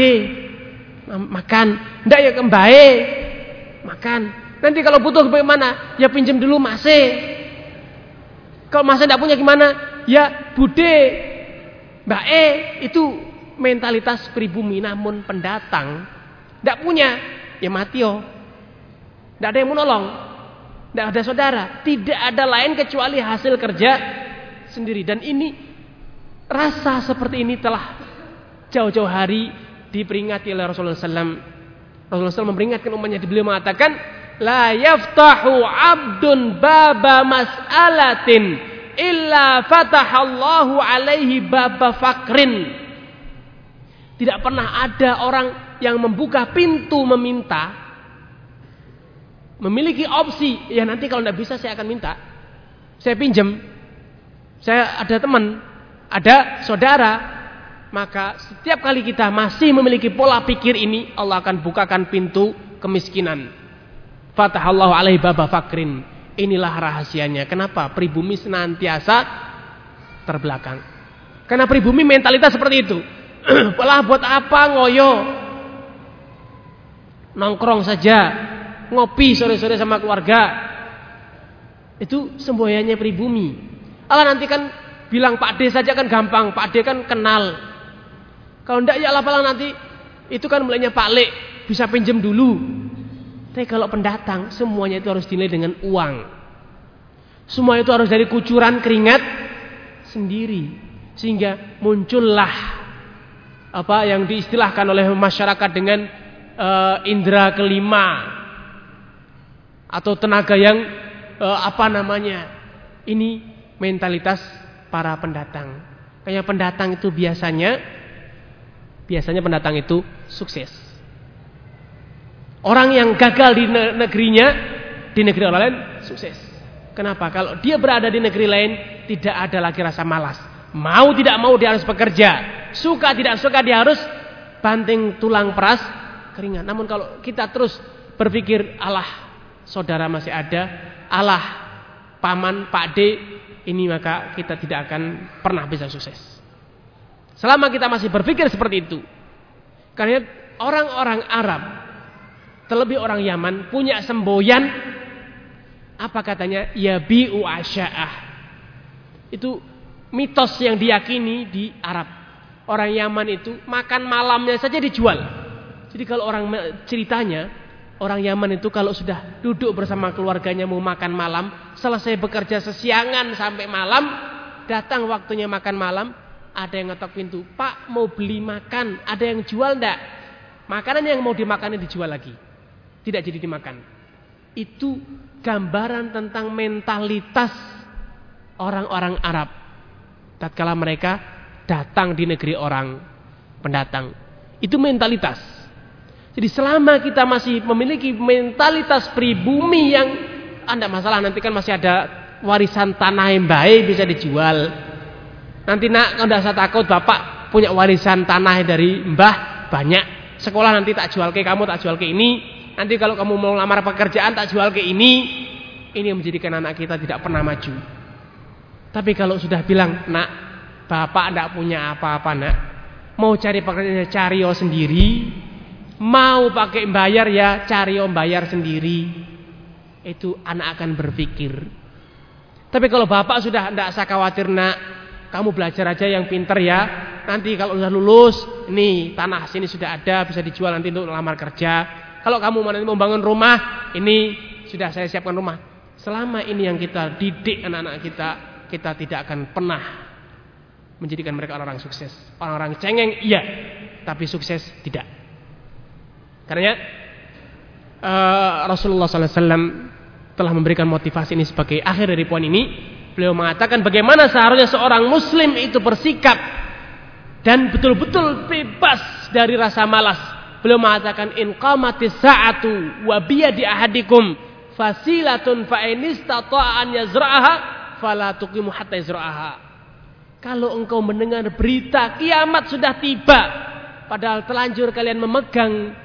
A: Makan. Ndak ya ke Mbae. Makan. Nanti kalau butuh bagaimana? Ya pinjam dulu masih. Kalau masih ndak punya gimana? Ya Bude. Mbak E itu mentalitas pribumi namun pendatang ndak punya ya mati yo Tidak ada yang menolong. Tidak ada saudara. Tidak ada lain kecuali hasil kerja sendiri. Dan ini rasa seperti ini telah jauh-jauh hari diperingati oleh Rasulullah SAW. Rasulullah SAW memperingatkan umatnya. Beliau mengatakan, La yaftahu abdun baba mas'alatin illa fatahallahu alaihi baba fakrin. Tidak pernah ada orang yang membuka pintu meminta memiliki opsi. Ya nanti kalau tidak bisa saya akan minta. Saya pinjam. Saya ada teman. Ada saudara. Maka setiap kali kita masih memiliki pola pikir ini Allah akan bukakan pintu kemiskinan. Fatahallahu alaihi baba fakrin. Inilah rahasianya. Kenapa? Pribumi senantiasa terbelakang. Karena pribumi mentalitas seperti itu. Pola buat apa? Ngoyo. Nongkrong saja ngopi sore-sore sama keluarga. Itu semboyannya pribumi. Allah nanti kan bilang Pak D saja kan gampang, Pak D kan kenal. Kalau ndak ya Allah nanti itu kan mulainya Pak Le, bisa pinjam dulu. Tapi kalau pendatang semuanya itu harus dinilai dengan uang. Semua itu harus dari kucuran keringat sendiri. Sehingga muncullah apa yang diistilahkan oleh masyarakat dengan uh, indera kelima atau tenaga yang uh, apa namanya ini mentalitas para pendatang. Kayak pendatang itu biasanya biasanya pendatang itu sukses. Orang yang gagal di negerinya di negeri orang lain sukses. Kenapa? Kalau dia berada di negeri lain tidak ada lagi rasa malas. Mau tidak mau dia harus bekerja. Suka tidak suka dia harus banting tulang peras keringat. Namun kalau kita terus berpikir Allah saudara masih ada, Allah, paman, Pak D, ini maka kita tidak akan pernah bisa sukses. Selama kita masih berpikir seperti itu. Karena orang-orang Arab, terlebih orang Yaman, punya semboyan, apa katanya? Ya bi'u asya'ah. Itu mitos yang diyakini di Arab. Orang Yaman itu makan malamnya saja dijual. Jadi kalau orang ceritanya, Orang Yaman itu kalau sudah duduk bersama keluarganya mau makan malam, selesai bekerja sesiangan sampai malam, datang waktunya makan malam, ada yang ngetok pintu, Pak mau beli makan, ada yang jual ndak? Makanan yang mau dimakan dijual lagi, tidak jadi dimakan. Itu gambaran tentang mentalitas orang-orang Arab. Tatkala mereka datang di negeri orang pendatang, itu mentalitas. Jadi selama kita masih memiliki mentalitas pribumi yang anda masalah nanti kan masih ada warisan tanah yang baik bisa dijual. Nanti nak anda saya takut bapak punya warisan tanah dari mbah banyak. Sekolah nanti tak jual ke kamu tak jual ke ini. Nanti kalau kamu mau lamar pekerjaan tak jual ke ini. Ini yang menjadikan anak kita tidak pernah maju. Tapi kalau sudah bilang nak bapak tidak punya apa-apa nak. Mau cari pekerjaan cari sendiri Mau pakai bayar ya cari om bayar sendiri. Itu anak akan berpikir. Tapi kalau bapak sudah tidak usah khawatir nak. Kamu belajar aja yang pinter ya. Nanti kalau sudah lulus, ini tanah sini sudah ada bisa dijual nanti untuk lamar kerja. Kalau kamu mau membangun rumah, ini sudah saya siapkan rumah. Selama ini yang kita didik anak-anak kita, kita tidak akan pernah menjadikan mereka orang-orang sukses. Orang-orang cengeng iya, tapi sukses tidak. Karena uh, Rasulullah SAW telah memberikan motivasi ini sebagai akhir dari poin ini. Beliau mengatakan bagaimana seharusnya seorang muslim itu bersikap dan betul-betul bebas dari rasa malas. Beliau mengatakan in qamatis sa'atu wa biyadi ahadikum fasilatun fa an yazra'aha fala tuqimu hatta yazra'aha. Kalau engkau mendengar berita kiamat sudah tiba padahal telanjur kalian memegang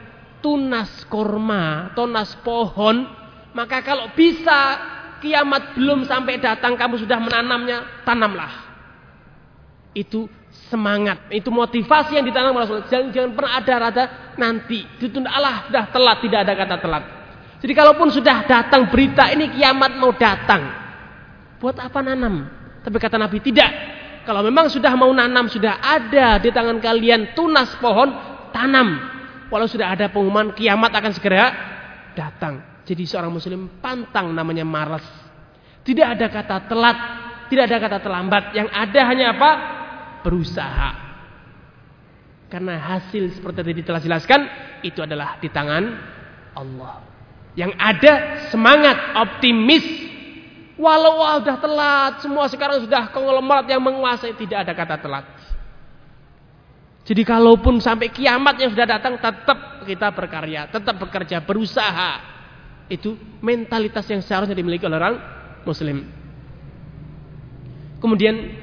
A: tunas korma, tunas pohon, maka kalau bisa kiamat belum sampai datang kamu sudah menanamnya, tanamlah. Itu semangat, itu motivasi yang ditanam Rasulullah. Jangan, jangan pernah ada rada nanti ditunda Allah sudah telat, tidak ada kata telat. Jadi kalaupun sudah datang berita ini kiamat mau datang, buat apa nanam? Tapi kata Nabi tidak. Kalau memang sudah mau nanam, sudah ada di tangan kalian tunas pohon, tanam. Walau sudah ada pengumuman kiamat akan segera datang. Jadi seorang muslim pantang namanya malas. Tidak ada kata telat, tidak ada kata terlambat. Yang ada hanya apa? Berusaha. Karena hasil seperti tadi telah jelaskan itu adalah di tangan Allah. Yang ada semangat, optimis. Walau sudah telat, semua sekarang sudah konglomerat yang menguasai, tidak ada kata telat. Jadi kalaupun sampai kiamat yang sudah datang, tetap kita berkarya, tetap bekerja, berusaha. Itu mentalitas yang seharusnya dimiliki oleh orang Muslim. Kemudian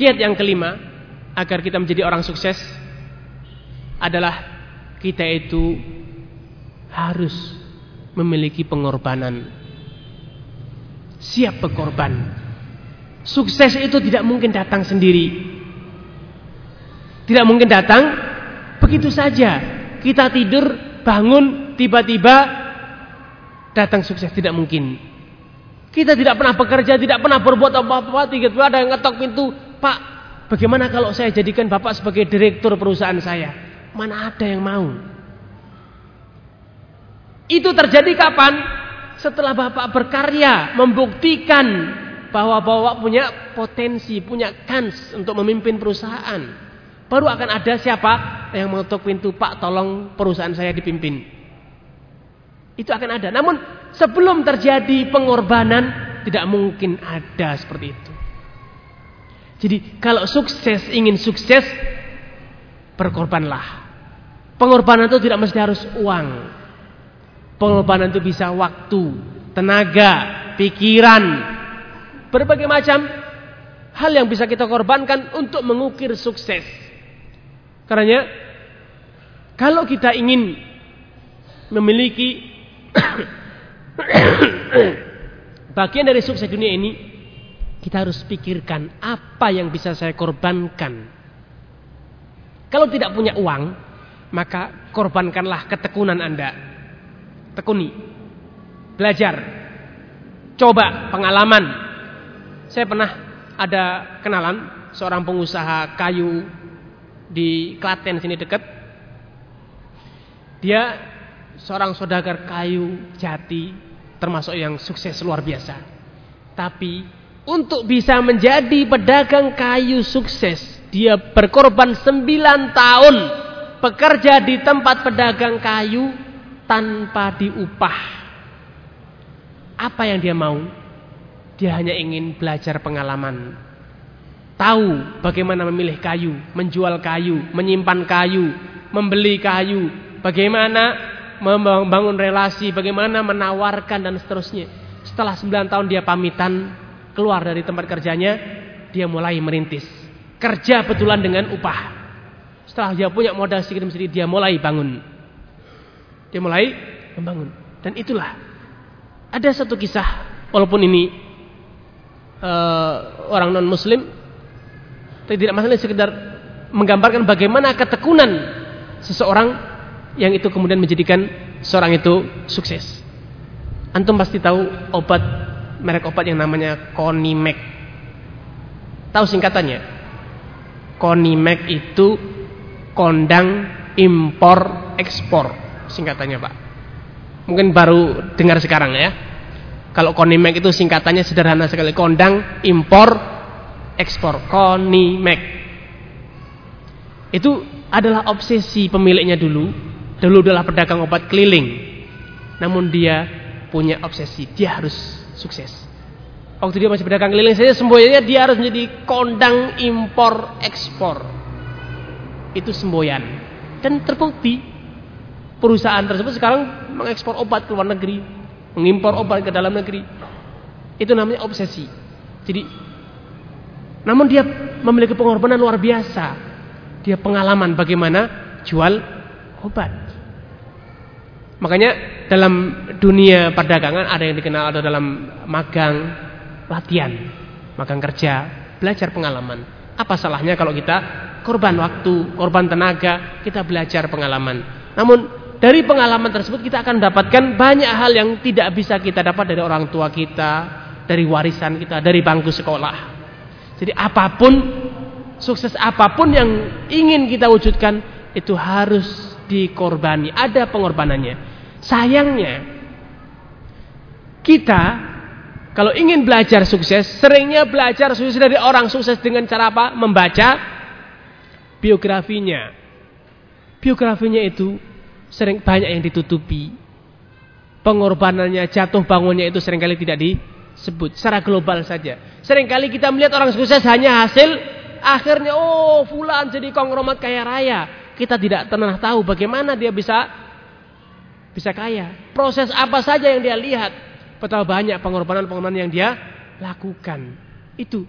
A: kiat yang kelima agar kita menjadi orang sukses adalah kita itu harus memiliki pengorbanan. Siap berkorban. Sukses itu tidak mungkin datang sendiri. Tidak mungkin datang begitu saja. Kita tidur, bangun, tiba-tiba datang sukses tidak mungkin. Kita tidak pernah bekerja, tidak pernah berbuat apa-apa, tiba-tiba ada yang ngetok pintu, "Pak, bagaimana kalau saya jadikan Bapak sebagai direktur perusahaan saya?" Mana ada yang mau? Itu terjadi kapan? Setelah Bapak berkarya, membuktikan bahwa Bapak punya potensi, punya kans untuk memimpin perusahaan. Baru akan ada siapa yang mengetuk pintu, Pak tolong perusahaan saya dipimpin. Itu akan ada. Namun sebelum terjadi pengorbanan, tidak mungkin ada seperti itu. Jadi kalau sukses, ingin sukses, berkorbanlah. Pengorbanan itu tidak mesti harus uang. Pengorbanan itu bisa waktu, tenaga, pikiran, berbagai macam hal yang bisa kita korbankan untuk mengukir sukses. Karena kalau kita ingin memiliki bagian dari sukses dunia ini, kita harus pikirkan apa yang bisa saya korbankan. Kalau tidak punya uang, maka korbankanlah ketekunan Anda tekuni. Belajar. Coba pengalaman. Saya pernah ada kenalan seorang pengusaha kayu di Klaten sini dekat. Dia seorang saudagar kayu jati termasuk yang sukses luar biasa. Tapi untuk bisa menjadi pedagang kayu sukses, dia berkorban 9 tahun bekerja di tempat pedagang kayu tanpa diupah. Apa yang dia mau? Dia hanya ingin belajar pengalaman. Tahu bagaimana memilih kayu, menjual kayu, menyimpan kayu, membeli kayu, bagaimana membangun relasi, bagaimana menawarkan dan seterusnya. Setelah 9 tahun dia pamitan keluar dari tempat kerjanya, dia mulai merintis. Kerja betulan dengan upah. Setelah dia punya modal sedikit sedikit dia mulai bangun. Dia mulai membangun. Dan itulah ada satu kisah walaupun ini uh, orang non muslim tapi tidak masalah sekedar menggambarkan bagaimana ketekunan seseorang yang itu kemudian menjadikan seorang itu sukses. Antum pasti tahu obat merek obat yang namanya Conimac. Tahu singkatannya? Conimac itu kondang impor ekspor singkatannya Pak. Mungkin baru dengar sekarang ya. Kalau Konimek itu singkatannya sederhana sekali. Kondang, impor, ekspor. Konimek. Itu adalah obsesi pemiliknya dulu. Dulu adalah pedagang obat keliling. Namun dia punya obsesi. Dia harus sukses. Waktu dia masih pedagang keliling saja semboyannya dia harus menjadi kondang impor ekspor. Itu semboyan. Dan terbukti perusahaan tersebut sekarang mengekspor obat ke luar negeri, mengimpor obat ke dalam negeri. Itu namanya obsesi. Jadi, namun dia memiliki pengorbanan luar biasa. Dia pengalaman bagaimana jual obat. Makanya dalam dunia perdagangan ada yang dikenal ada dalam magang latihan, magang kerja, belajar pengalaman. Apa salahnya kalau kita korban waktu, korban tenaga, kita belajar pengalaman. Namun dari pengalaman tersebut kita akan mendapatkan banyak hal yang tidak bisa kita dapat dari orang tua kita, dari warisan kita, dari bangku sekolah. Jadi apa pun, sukses apa pun yang ingin kita wujudkan, itu harus dikorbani. Ada pengorbanannya. Sayangnya, kita kalau ingin belajar sukses, seringnya belajar sukses dari orang sukses dengan cara apa? Membaca biografinya. Biografinya itu sering banyak yang ditutupi. Pengorbanannya, jatuh bangunnya itu sering kali tidak disebut secara global saja. Seringkali kita melihat orang sukses hanya hasil akhirnya oh fulan jadi konglomerat kaya raya. Kita tidak pernah tahu bagaimana dia bisa bisa kaya. Proses apa saja yang dia lihat. Betapa banyak pengorbanan-pengorbanan yang dia lakukan. Itu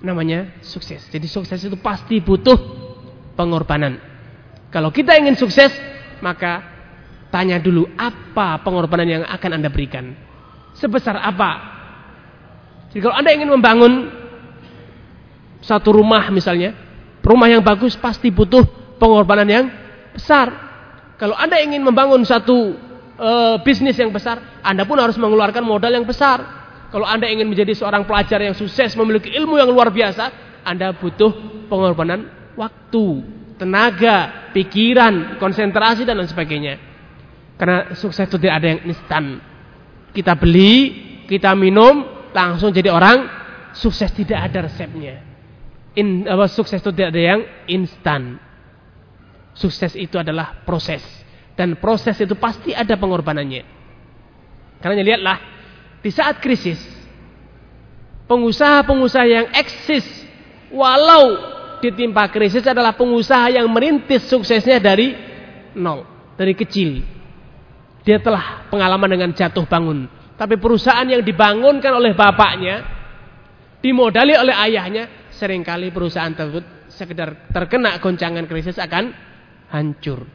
A: namanya sukses. Jadi sukses itu pasti butuh pengorbanan. Kalau kita ingin sukses, maka tanya dulu apa pengorbanan yang akan Anda berikan. Sebesar apa? Jadi kalau Anda ingin membangun satu rumah misalnya, rumah yang bagus pasti butuh pengorbanan yang besar. Kalau Anda ingin membangun satu e, bisnis yang besar, Anda pun harus mengeluarkan modal yang besar. Kalau Anda ingin menjadi seorang pelajar yang sukses, memiliki ilmu yang luar biasa, Anda butuh pengorbanan waktu, tenaga, pikiran, konsentrasi dan lain sebagainya. Karena sukses itu tidak ada yang instan. Kita beli, kita minum, langsung jadi orang sukses tidak ada resepnya. In, apa, sukses itu tidak ada yang instan. Sukses itu adalah proses dan proses itu pasti ada pengorbanannya. Karena lihatlah di saat krisis pengusaha-pengusaha yang eksis walau ditimpa krisis adalah pengusaha yang merintis suksesnya dari nol, dari kecil. Dia telah pengalaman dengan jatuh bangun. Tapi perusahaan yang dibangunkan oleh bapaknya, dimodali oleh ayahnya, sering kali perusahaan tersebut sekedar terkena goncangan krisis akan hancur.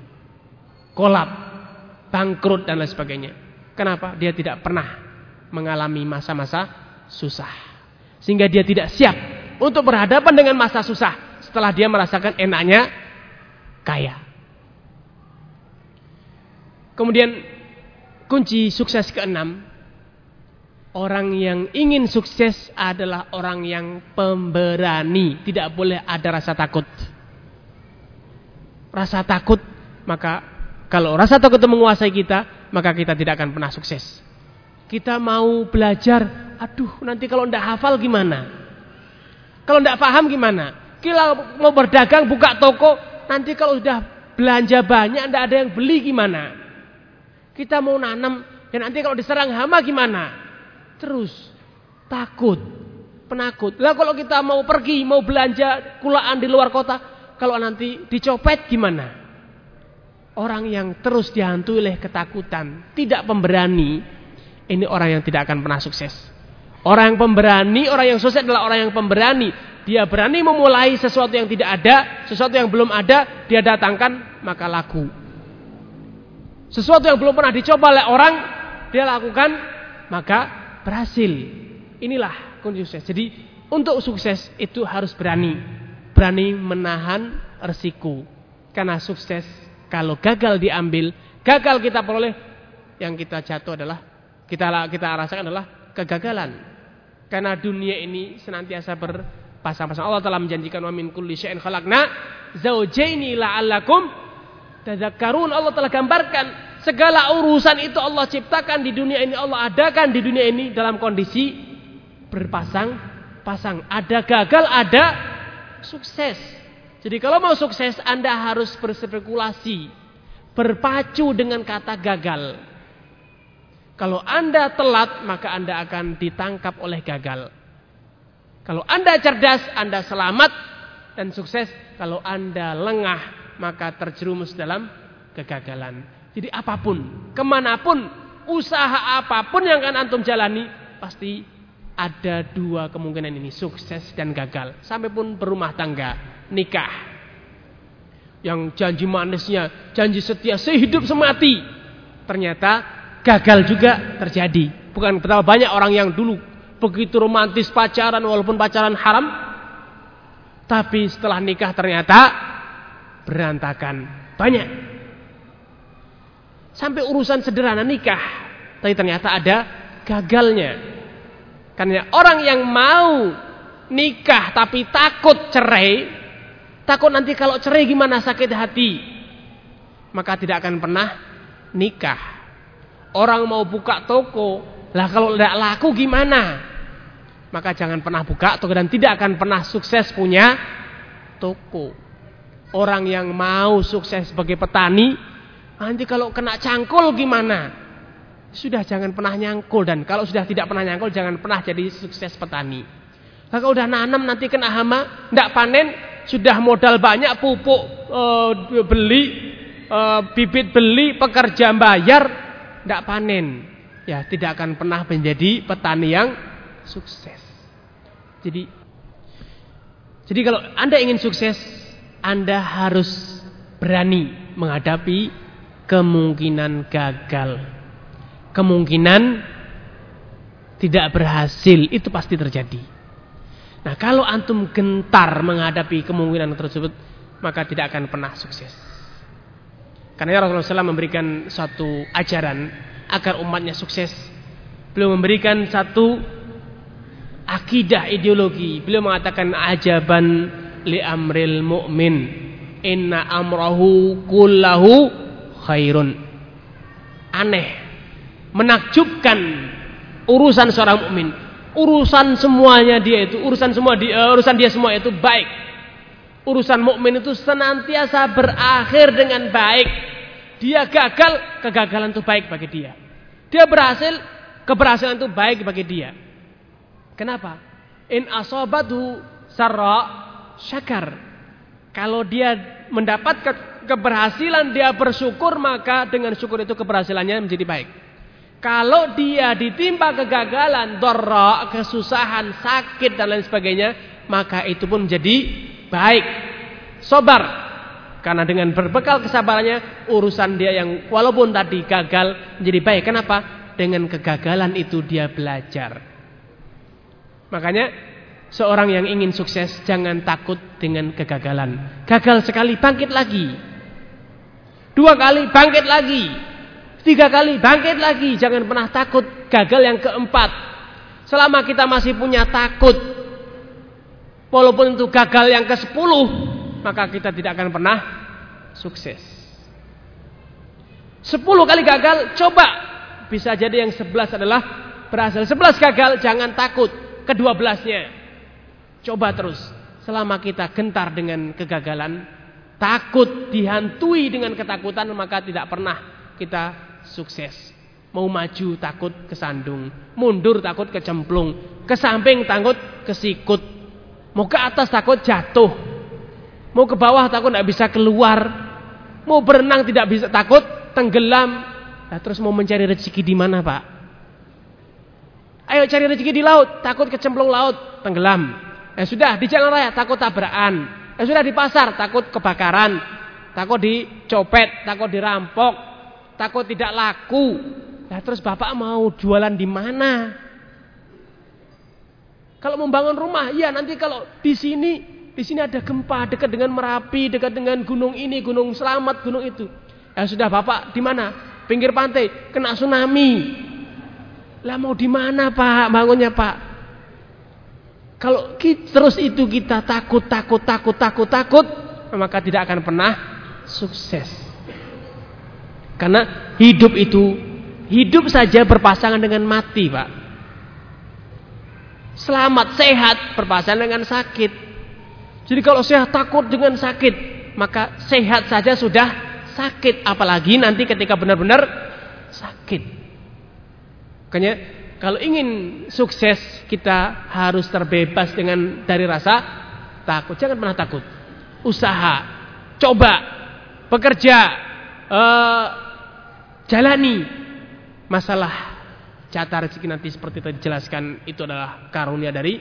A: Kolap, bangkrut dan lain sebagainya. Kenapa? Dia tidak pernah mengalami masa-masa susah. Sehingga dia tidak siap untuk berhadapan dengan masa susah setelah dia merasakan enaknya kaya. Kemudian kunci sukses keenam, orang yang ingin sukses adalah orang yang pemberani, tidak boleh ada rasa takut. Rasa takut, maka kalau rasa takut itu menguasai kita, maka kita tidak akan pernah sukses. Kita mau belajar, aduh nanti kalau tidak hafal gimana? Kalau tidak paham gimana? Kita mau berdagang buka toko, nanti kalau sudah belanja banyak tidak ada yang beli gimana? Kita mau nanam dan nanti kalau diserang hama gimana? Terus takut, penakut. Lah kalau kita mau pergi, mau belanja kulaan di luar kota, kalau nanti dicopet gimana? Orang yang terus dihantui oleh ketakutan, tidak pemberani, ini orang yang tidak akan pernah sukses. Orang yang pemberani, orang yang sukses adalah orang yang pemberani. Dia berani memulai sesuatu yang tidak ada, sesuatu yang belum ada, dia datangkan, maka laku. Sesuatu yang belum pernah dicoba oleh orang, dia lakukan, maka berhasil. Inilah kunci sukses. Jadi, untuk sukses itu harus berani. Berani menahan resiko. Karena sukses, kalau gagal diambil, gagal kita peroleh, yang kita jatuh adalah, kita kita rasakan adalah kegagalan. Karena dunia ini senantiasa berpasang-pasang. Allah telah menjanjikan wa min kulli syai'in khalaqna zaujaini la'allakum tadzakkarun. Allah telah gambarkan segala urusan itu Allah ciptakan di dunia ini, Allah adakan di dunia ini dalam kondisi berpasang-pasang. Ada gagal, ada sukses. Jadi kalau mau sukses Anda harus berspekulasi, berpacu dengan kata gagal. Kalau Anda telat, maka Anda akan ditangkap oleh gagal. Kalau Anda cerdas, Anda selamat dan sukses. Kalau Anda lengah, maka terjerumus dalam kegagalan. Jadi apa pun, ke mana pun, usaha apa pun yang akan antum jalani, pasti ada dua kemungkinan ini, sukses dan gagal. Sampai pun berumah tangga, nikah. Yang janji manisnya, janji setia sehidup semati. Ternyata gagal juga terjadi. Bukan betapa banyak orang yang dulu begitu romantis pacaran walaupun pacaran haram. Tapi setelah nikah ternyata berantakan. Banyak. Sampai urusan sederhana nikah. Tapi ternyata ada gagalnya. Karena orang yang mau nikah tapi takut cerai. Takut nanti kalau cerai gimana sakit hati. Maka tidak akan pernah nikah. Orang mau buka toko, lah kalau tidak laku gimana? Maka jangan pernah buka toko dan tidak akan pernah sukses punya toko. Orang yang mau sukses sebagai petani, nanti kalau kena cangkul gimana? Sudah jangan pernah nyangkul dan kalau sudah tidak pernah nyangkul jangan pernah jadi sukses petani. Kalau udah nanam nanti kena hama, tidak panen, sudah modal banyak pupuk e, beli, e, bibit beli, pekerja bayar, tidak panen. Ya, tidak akan pernah menjadi petani yang sukses. Jadi jadi kalau Anda ingin sukses, Anda harus berani menghadapi kemungkinan gagal. Kemungkinan tidak berhasil itu pasti terjadi. Nah, kalau antum gentar menghadapi kemungkinan tersebut, maka tidak akan pernah sukses. Karena Rasulullah SAW memberikan satu ajaran agar umatnya sukses. Beliau memberikan satu akidah ideologi. Beliau mengatakan ajaban li amril mu'min. Inna amrahu kullahu khairun. Aneh. Menakjubkan urusan seorang mukmin urusan semuanya dia itu, urusan semua dia, uh, urusan dia semua itu baik. Urusan mukmin itu senantiasa berakhir dengan baik. Dia gagal, kegagalan itu baik bagi dia. Dia berhasil, keberhasilan itu baik bagi dia. Kenapa? In asobatu sarra syakar. Kalau dia mendapat keberhasilan, dia bersyukur, maka dengan syukur itu keberhasilannya menjadi baik. Kalau dia ditimpa kegagalan, dorok, kesusahan, sakit dan lain sebagainya, maka itu pun menjadi baik. Sobar. Karena dengan berbekal kesabarannya, urusan dia yang walaupun tadi gagal menjadi baik. Kenapa? Dengan kegagalan itu dia belajar. Makanya seorang yang ingin sukses jangan takut dengan kegagalan. Gagal sekali bangkit lagi. Dua kali bangkit lagi. Tiga kali bangkit lagi. Jangan pernah takut. Gagal yang keempat. Selama kita masih punya takut. Walaupun itu gagal yang ke sepuluh. Maka kita tidak akan pernah sukses. Sepuluh kali gagal. Coba. Bisa jadi yang sebelas adalah berhasil. Sebelas gagal. Jangan takut. Kedua belasnya. Coba terus. Selama kita gentar dengan kegagalan. Takut dihantui dengan ketakutan. Maka tidak pernah kita sukses. Mau maju takut kesandung, mundur takut kecemplung, ke samping takut kesikut, mau ke atas takut jatuh, mau ke bawah takut tidak bisa keluar, mau berenang tidak bisa takut tenggelam. Nah, terus mau mencari rezeki di mana pak? Ayo cari rezeki di laut, takut kecemplung laut, tenggelam. Ya sudah di jalan raya takut tabrakan. Ya sudah di pasar takut kebakaran, takut dicopet, takut dirampok, takut tidak laku. Nah, terus Bapak mau jualan di mana? Kalau membangun rumah, ya nanti kalau di sini, di sini ada gempa dekat dengan Merapi, dekat dengan gunung ini, gunung Selamat, gunung itu. Ya sudah Bapak di mana? Pinggir pantai, kena tsunami. Lah mau di mana Pak bangunnya Pak? Kalau terus itu kita takut, takut, takut, takut, takut, maka tidak akan pernah sukses. Karena hidup itu hidup saja berpasangan dengan mati, Pak. Selamat, sehat berpasangan dengan sakit. Jadi kalau sehat takut dengan sakit, maka sehat saja sudah sakit, apalagi nanti ketika benar-benar sakit. Makanya kalau ingin sukses kita harus terbebas dengan dari rasa takut. Jangan pernah takut. Usaha, coba, bekerja, uh, jalani masalah catat rezeki nanti seperti tadi dijelaskan itu adalah karunia dari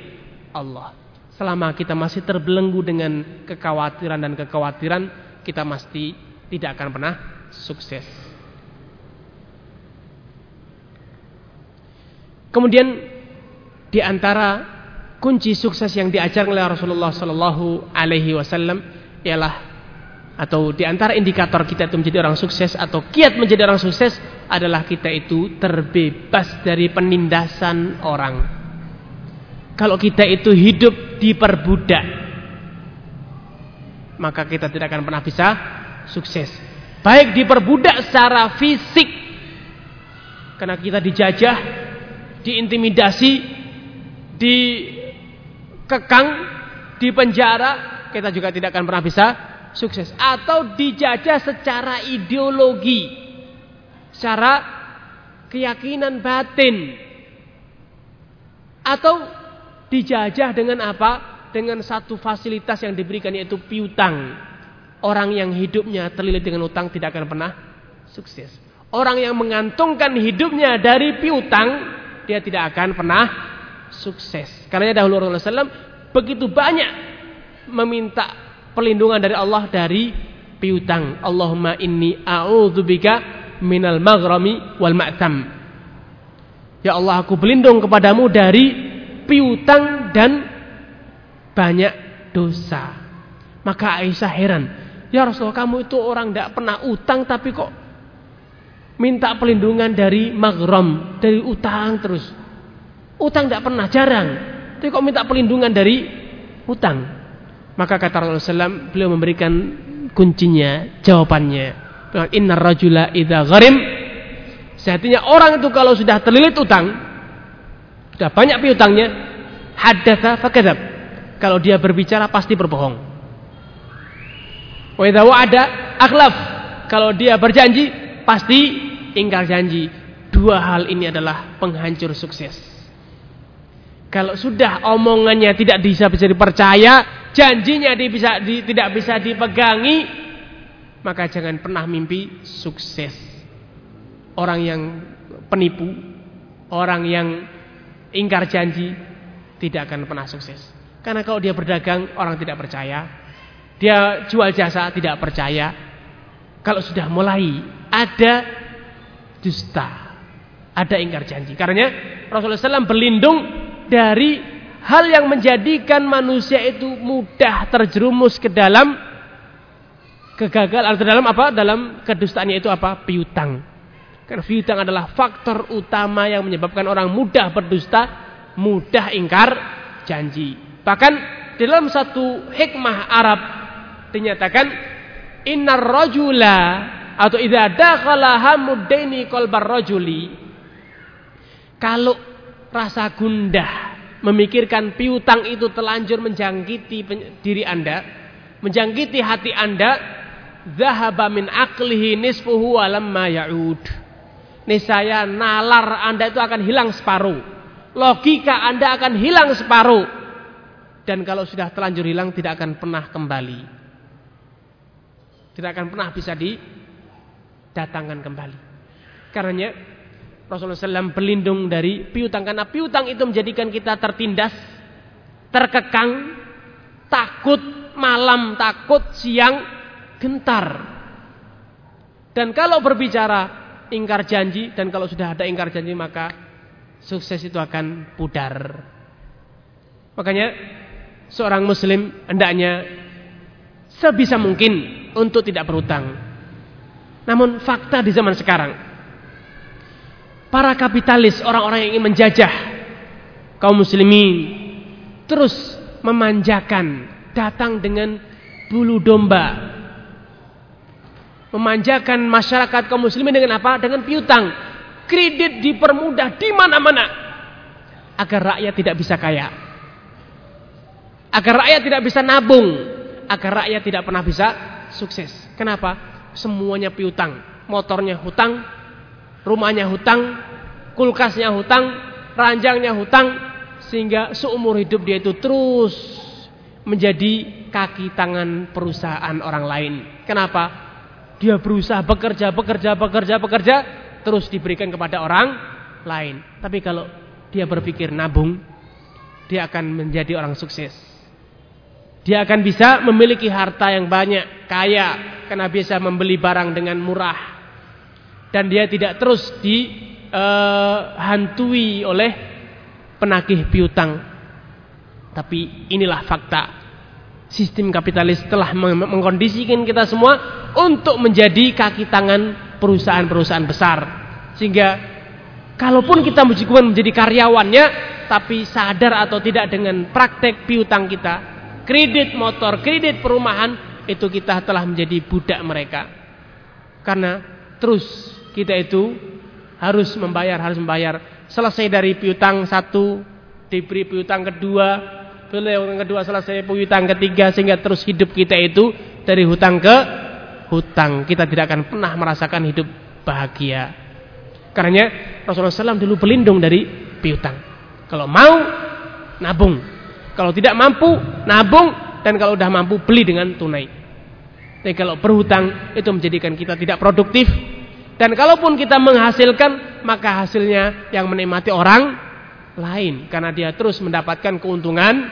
A: Allah. Selama kita masih terbelenggu dengan kekhawatiran dan kekhawatiran, kita pasti tidak akan pernah sukses. Kemudian di antara kunci sukses yang diajarkan oleh Rasulullah Sallallahu Alaihi Wasallam ialah atau di antara indikator kita itu menjadi orang sukses atau kiat menjadi orang sukses adalah kita itu terbebas dari penindasan orang. Kalau kita itu hidup diperbudak, maka kita tidak akan pernah bisa sukses. Baik diperbudak secara fisik, Karena kita dijajah, diintimidasi, dikekang, dipenjara, kita juga tidak akan pernah bisa sukses. Atau dijajah secara ideologi, secara keyakinan batin. Atau dijajah dengan apa? Dengan satu fasilitas yang diberikan yaitu piutang. Orang yang hidupnya terlilit dengan utang tidak akan pernah sukses. Orang yang mengantungkan hidupnya dari piutang, dia tidak akan pernah sukses. Karena dahulu Rasulullah SAW begitu banyak meminta perlindungan dari Allah dari piutang. Allahumma inni a'udzubika minal maghrami wal ma'tam. Ya Allah, aku berlindung kepadamu dari piutang dan banyak dosa. Maka Aisyah heran. Ya Rasulullah, kamu itu orang tidak pernah utang tapi kok minta perlindungan dari maghram, dari utang terus. Utang tidak pernah jarang. Tapi kok minta perlindungan dari utang? Maka kata Rasulullah SAW, beliau memberikan kuncinya, jawabannya. Inna rajula idha gharim. Sehatinya orang itu kalau sudah terlilit utang, sudah banyak piutangnya, hadatha fakadab. Kalau dia berbicara pasti berbohong. Wa wa'ada akhlaf. Kalau dia berjanji pasti ingkar janji. Dua hal ini adalah penghancur sukses. Kalau sudah omongannya tidak bisa bisa dipercaya, janjinya bisa, di, tidak bisa dipegangi, maka jangan pernah mimpi sukses. Orang yang penipu, orang yang ingkar janji, tidak akan pernah sukses. Karena kalau dia berdagang, orang tidak percaya. Dia jual jasa, tidak percaya. Kalau sudah mulai ada dusta. Ada ingkar janji. Karena Rasulullah SAW berlindung dari hal yang menjadikan manusia itu mudah terjerumus ke dalam kegagalan atau dalam apa? Dalam kedustaannya itu apa? Piutang. Karena piutang adalah faktor utama yang menyebabkan orang mudah berdusta, mudah ingkar janji. Bahkan dalam satu hikmah Arab dinyatakan innar rajula atau idza dakhala hamuddaini qalbar rajuli kalau rasa gundah memikirkan piutang itu telanjur menjangkiti diri Anda, menjangkiti hati Anda, zahaba min aqlihi nisfuhu walamma ya'ud. Niscaya nalar Anda itu akan hilang separuh. Logika Anda akan hilang separuh. Dan kalau sudah telanjur hilang tidak akan pernah kembali. Tidak akan pernah bisa di datangkan kembali. Karena Rasulullah SAW berlindung dari piutang karena piutang itu menjadikan kita tertindas, terkekang, takut malam, takut siang, gentar. Dan kalau berbicara ingkar janji dan kalau sudah ada ingkar janji maka sukses itu akan pudar. Makanya seorang muslim hendaknya sebisa mungkin untuk tidak berutang. Namun fakta di zaman sekarang, para kapitalis, orang-orang yang ingin menjajah kaum muslimin, terus memanjakan, datang dengan bulu domba. Memanjakan masyarakat kaum muslimin dengan apa? Dengan piutang. Kredit dipermudah di mana-mana. Agar rakyat tidak bisa kaya. Agar rakyat tidak bisa nabung. Agar rakyat tidak pernah bisa sukses. Kenapa? Semuanya piutang. Motornya hutang, rumahnya hutang, kulkasnya hutang, ranjangnya hutang, sehingga seumur hidup dia itu terus menjadi kaki tangan perusahaan orang lain. Kenapa? Dia berusaha bekerja, bekerja, bekerja, bekerja, terus diberikan kepada orang lain. Tapi kalau dia berpikir nabung, dia akan menjadi orang sukses. Dia akan bisa memiliki harta yang banyak, kaya, karena bisa membeli barang dengan murah dan dia tidak terus dihantui uh, oleh penagih piutang. Tapi inilah fakta. Sistem kapitalis telah mengkondisikan kita semua untuk menjadi kaki tangan perusahaan-perusahaan besar. Sehingga kalaupun kita menjadi karyawannya tapi sadar atau tidak dengan praktek piutang kita, kredit motor, kredit perumahan itu kita telah menjadi budak mereka. Karena terus kita itu harus membayar, harus membayar. Selesai dari piutang satu, diberi piutang kedua, beliau yang kedua selesai piutang ketiga sehingga terus hidup kita itu dari hutang ke hutang. Kita tidak akan pernah merasakan hidup bahagia. Karena Rasulullah SAW dulu berlindung dari piutang. Kalau mau nabung, kalau tidak mampu nabung dan kalau sudah mampu beli dengan tunai. Tapi kalau berhutang itu menjadikan kita tidak produktif dan kalaupun kita menghasilkan, maka hasilnya yang menikmati orang lain. Karena dia terus mendapatkan keuntungan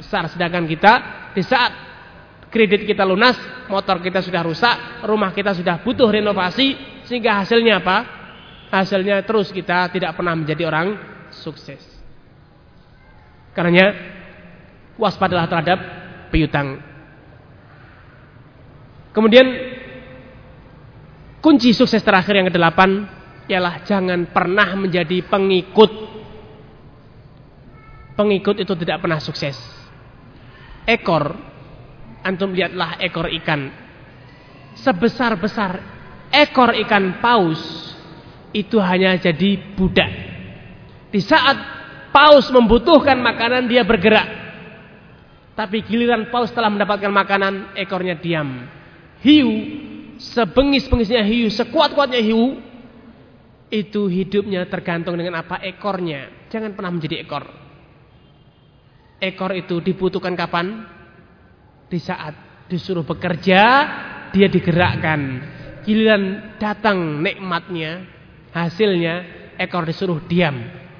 A: besar. Sedangkan kita di saat kredit kita lunas, motor kita sudah rusak, rumah kita sudah butuh renovasi. Sehingga hasilnya apa? Hasilnya terus kita tidak pernah menjadi orang sukses. Karena waspadalah terhadap piutang. Kemudian Kunci sukses terakhir yang kedelapan ialah jangan pernah menjadi pengikut. Pengikut itu tidak pernah sukses. Ekor, antum lihatlah ekor ikan. Sebesar-besar ekor ikan paus itu hanya jadi budak. Di saat paus membutuhkan makanan dia bergerak. Tapi giliran paus telah mendapatkan makanan, ekornya diam. Hiu sebengis-bengisnya hiu, sekuat-kuatnya hiu, itu hidupnya tergantung dengan apa ekornya. Jangan pernah menjadi ekor. Ekor itu dibutuhkan kapan? Di saat disuruh bekerja, dia digerakkan. Giliran datang nikmatnya, hasilnya ekor disuruh diam.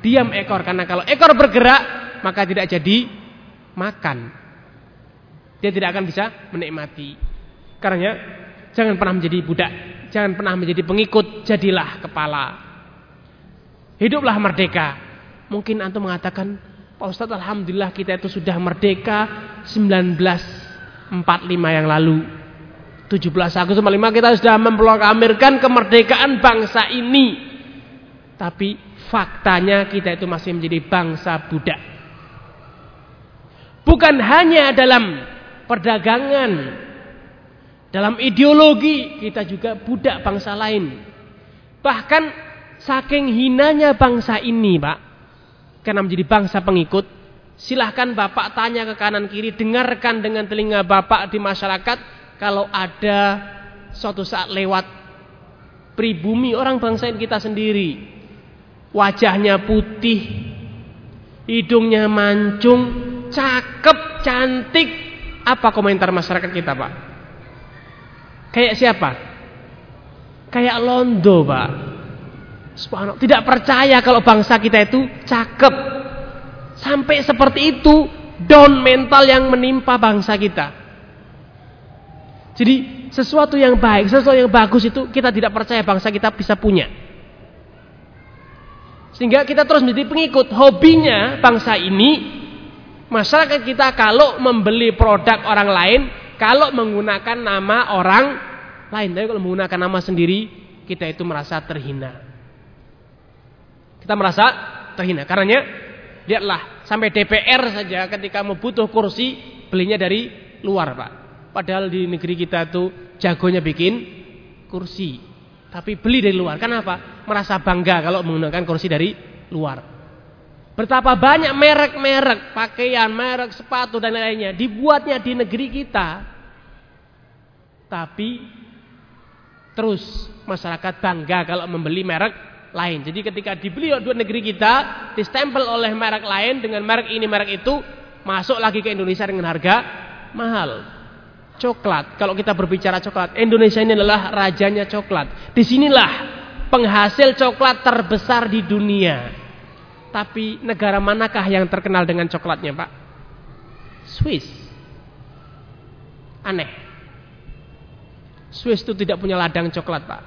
A: Diam ekor karena kalau ekor bergerak maka tidak jadi makan. Dia tidak akan bisa menikmati. Karena Jangan pernah menjadi budak, jangan pernah menjadi pengikut, jadilah kepala. Hiduplah merdeka. Mungkin antum mengatakan, Pak Ustadz Alhamdulillah kita itu sudah merdeka 1945 yang lalu. 17 Agustus 45 kita sudah memproklamirkan kemerdekaan bangsa ini. Tapi faktanya kita itu masih menjadi bangsa budak. Bukan hanya dalam perdagangan, dalam ideologi kita juga budak bangsa lain. Bahkan saking hinanya bangsa ini, Pak, karena menjadi bangsa pengikut, silahkan Bapak tanya ke kanan kiri, dengarkan dengan telinga Bapak di masyarakat kalau ada suatu saat lewat pribumi orang bangsa kita sendiri. Wajahnya putih, hidungnya mancung, cakep, cantik. Apa komentar masyarakat kita, Pak? Kayak siapa? Kayak londo, Pak. Subhanallah. Tidak percaya kalau bangsa kita itu cakep. Sampai seperti itu down mental yang menimpa bangsa kita. Jadi sesuatu yang baik, sesuatu yang bagus itu kita tidak percaya bangsa kita bisa punya. Sehingga kita terus menjadi pengikut. Hobinya bangsa ini, masyarakat kita kalau membeli produk orang lain, kalau menggunakan nama orang lain. Tapi kalau menggunakan nama sendiri, kita itu merasa terhina. Kita merasa terhina. Karenanya, lihatlah sampai DPR saja ketika mau butuh kursi belinya dari luar, Pak. Padahal di negeri kita itu jagonya bikin kursi. Tapi beli dari luar. Kenapa? Merasa bangga kalau menggunakan kursi dari luar. Betapa banyak merek-merek pakaian, merek sepatu dan lainnya dibuatnya di negeri kita. Tapi terus masyarakat bangga kalau membeli merek lain. Jadi ketika dibeli dua negeri kita, distempel oleh merek lain dengan merek ini merek itu, masuk lagi ke Indonesia dengan harga mahal. Coklat, kalau kita berbicara coklat, Indonesia ini adalah rajanya coklat. Di sinilah penghasil coklat terbesar di dunia. Tapi negara manakah yang terkenal dengan coklatnya, Pak? Swiss. Aneh. Swiss itu tidak punya ladang coklat, Pak.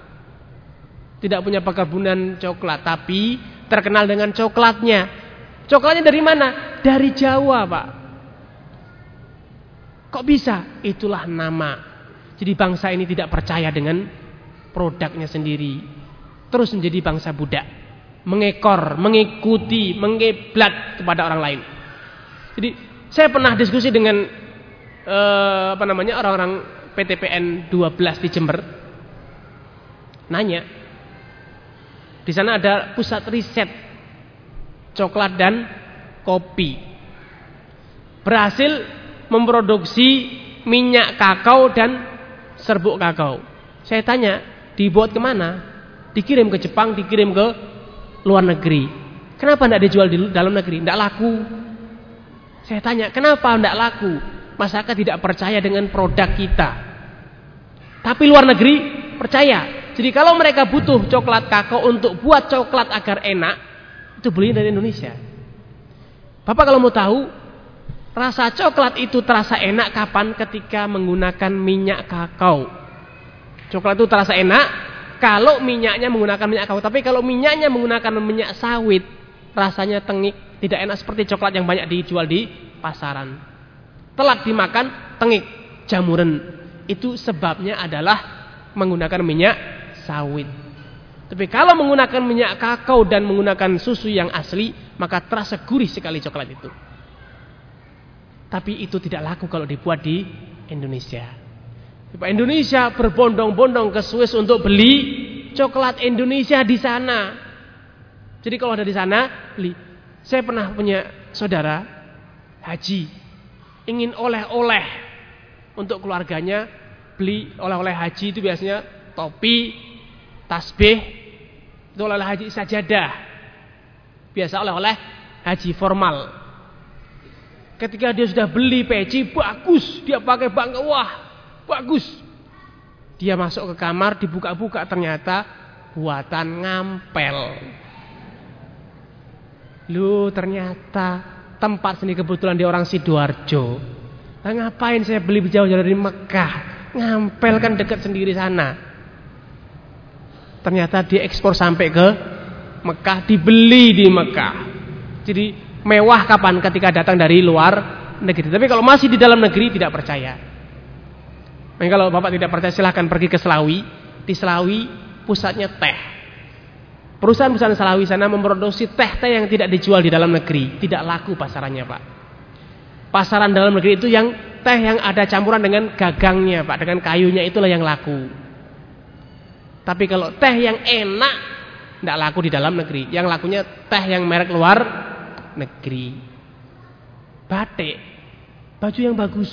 A: Tidak punya perkebunan coklat, tapi terkenal dengan coklatnya. Coklatnya dari mana? Dari Jawa, Pak. Kok bisa? Itulah nama. Jadi bangsa ini tidak percaya dengan produknya sendiri. Terus menjadi bangsa budak mengekor, mengikuti, mengeblat kepada orang lain. Jadi saya pernah diskusi dengan eh, apa namanya orang-orang PTPN 12 di Jember. Nanya, Di sana ada pusat riset coklat dan kopi. Berhasil memproduksi minyak kakao dan serbuk kakao. Saya tanya, dibuat ke mana? Dikirim ke Jepang, dikirim ke luar negeri. Kenapa tidak dijual di dalam negeri? Tidak laku. Saya tanya, kenapa tidak laku? Masyarakat tidak percaya dengan produk kita. Tapi luar negeri percaya. Jadi kalau mereka butuh coklat kakao untuk buat coklat agar enak, itu beli dari Indonesia. Bapak kalau mau tahu, rasa coklat itu terasa enak kapan? Ketika menggunakan minyak kakao. Coklat itu terasa enak kalau minyaknya menggunakan minyak kakao. Tapi kalau minyaknya menggunakan minyak sawit, rasanya tengik, tidak enak seperti coklat yang banyak dijual di pasaran. Telat dimakan, tengik, jamuran. Itu sebabnya adalah menggunakan minyak sawit. Tapi kalau menggunakan minyak kakao dan menggunakan susu yang asli, maka terasa gurih sekali coklat itu. Tapi itu tidak laku kalau dibuat di Indonesia. Indonesia berbondong-bondong ke Swiss untuk beli coklat Indonesia di sana. Jadi kalau ada di sana, beli. Saya pernah punya saudara haji, ingin oleh-oleh untuk keluarganya, beli oleh-oleh haji itu biasanya topi, tasbih, itu oleh-oleh haji sajadah. Biasa oleh-oleh haji formal. Ketika dia sudah beli peci bagus, dia pakai bangga, wah bagus. Dia masuk ke kamar, dibuka-buka ternyata buatan ngampel. Lu ternyata tempat seni kebetulan di orang Sidoarjo. Nah, ngapain saya beli jauh-jauh dari Mekah? Ngampel kan dekat sendiri sana. Ternyata diekspor sampai ke Mekah, dibeli di Mekah. Jadi mewah kapan ketika datang dari luar negeri. Tapi kalau masih di dalam negeri tidak percaya. Nah, kalau Bapak tidak percaya silahkan pergi ke Selawi. Di Selawi pusatnya teh. Perusahaan-perusahaan Selawi sana memproduksi teh-teh yang tidak dijual di dalam negeri. Tidak laku pasarannya Pak. Pasaran dalam negeri itu yang teh yang ada campuran dengan gagangnya Pak. Dengan kayunya itulah yang laku. Tapi kalau teh yang enak tidak laku di dalam negeri. Yang lakunya teh yang merek luar negeri. Batik, baju yang bagus.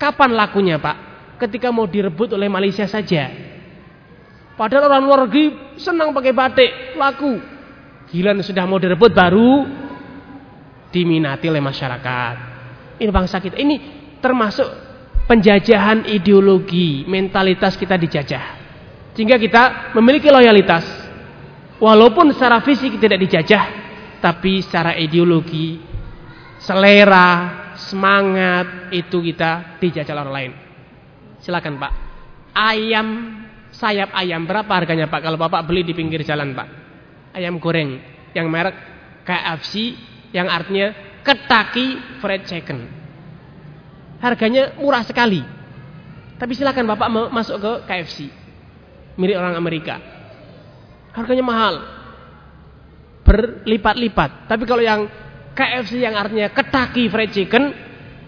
A: Kapan lakunya Pak? Ketika mau direbut oleh Malaysia saja. Padahal orang luar negeri senang pakai batik, laku. Gila sudah mau direbut baru diminati oleh masyarakat. Ini bangsa kita. Ini termasuk penjajahan ideologi, mentalitas kita dijajah. Sehingga kita memiliki loyalitas. Walaupun secara fisik tidak dijajah, tapi secara ideologi, selera, semangat itu kita dijajah orang lain. Silakan Pak. Ayam sayap ayam berapa harganya Pak kalau Bapak beli di pinggir jalan Pak? Ayam goreng yang merek KFC yang artinya Kentucky Fried Chicken. Harganya murah sekali. Tapi silakan Bapak masuk ke KFC milik orang Amerika. Harganya mahal. Berlipat-lipat. Tapi kalau yang KFC yang artinya Kentucky Fried Chicken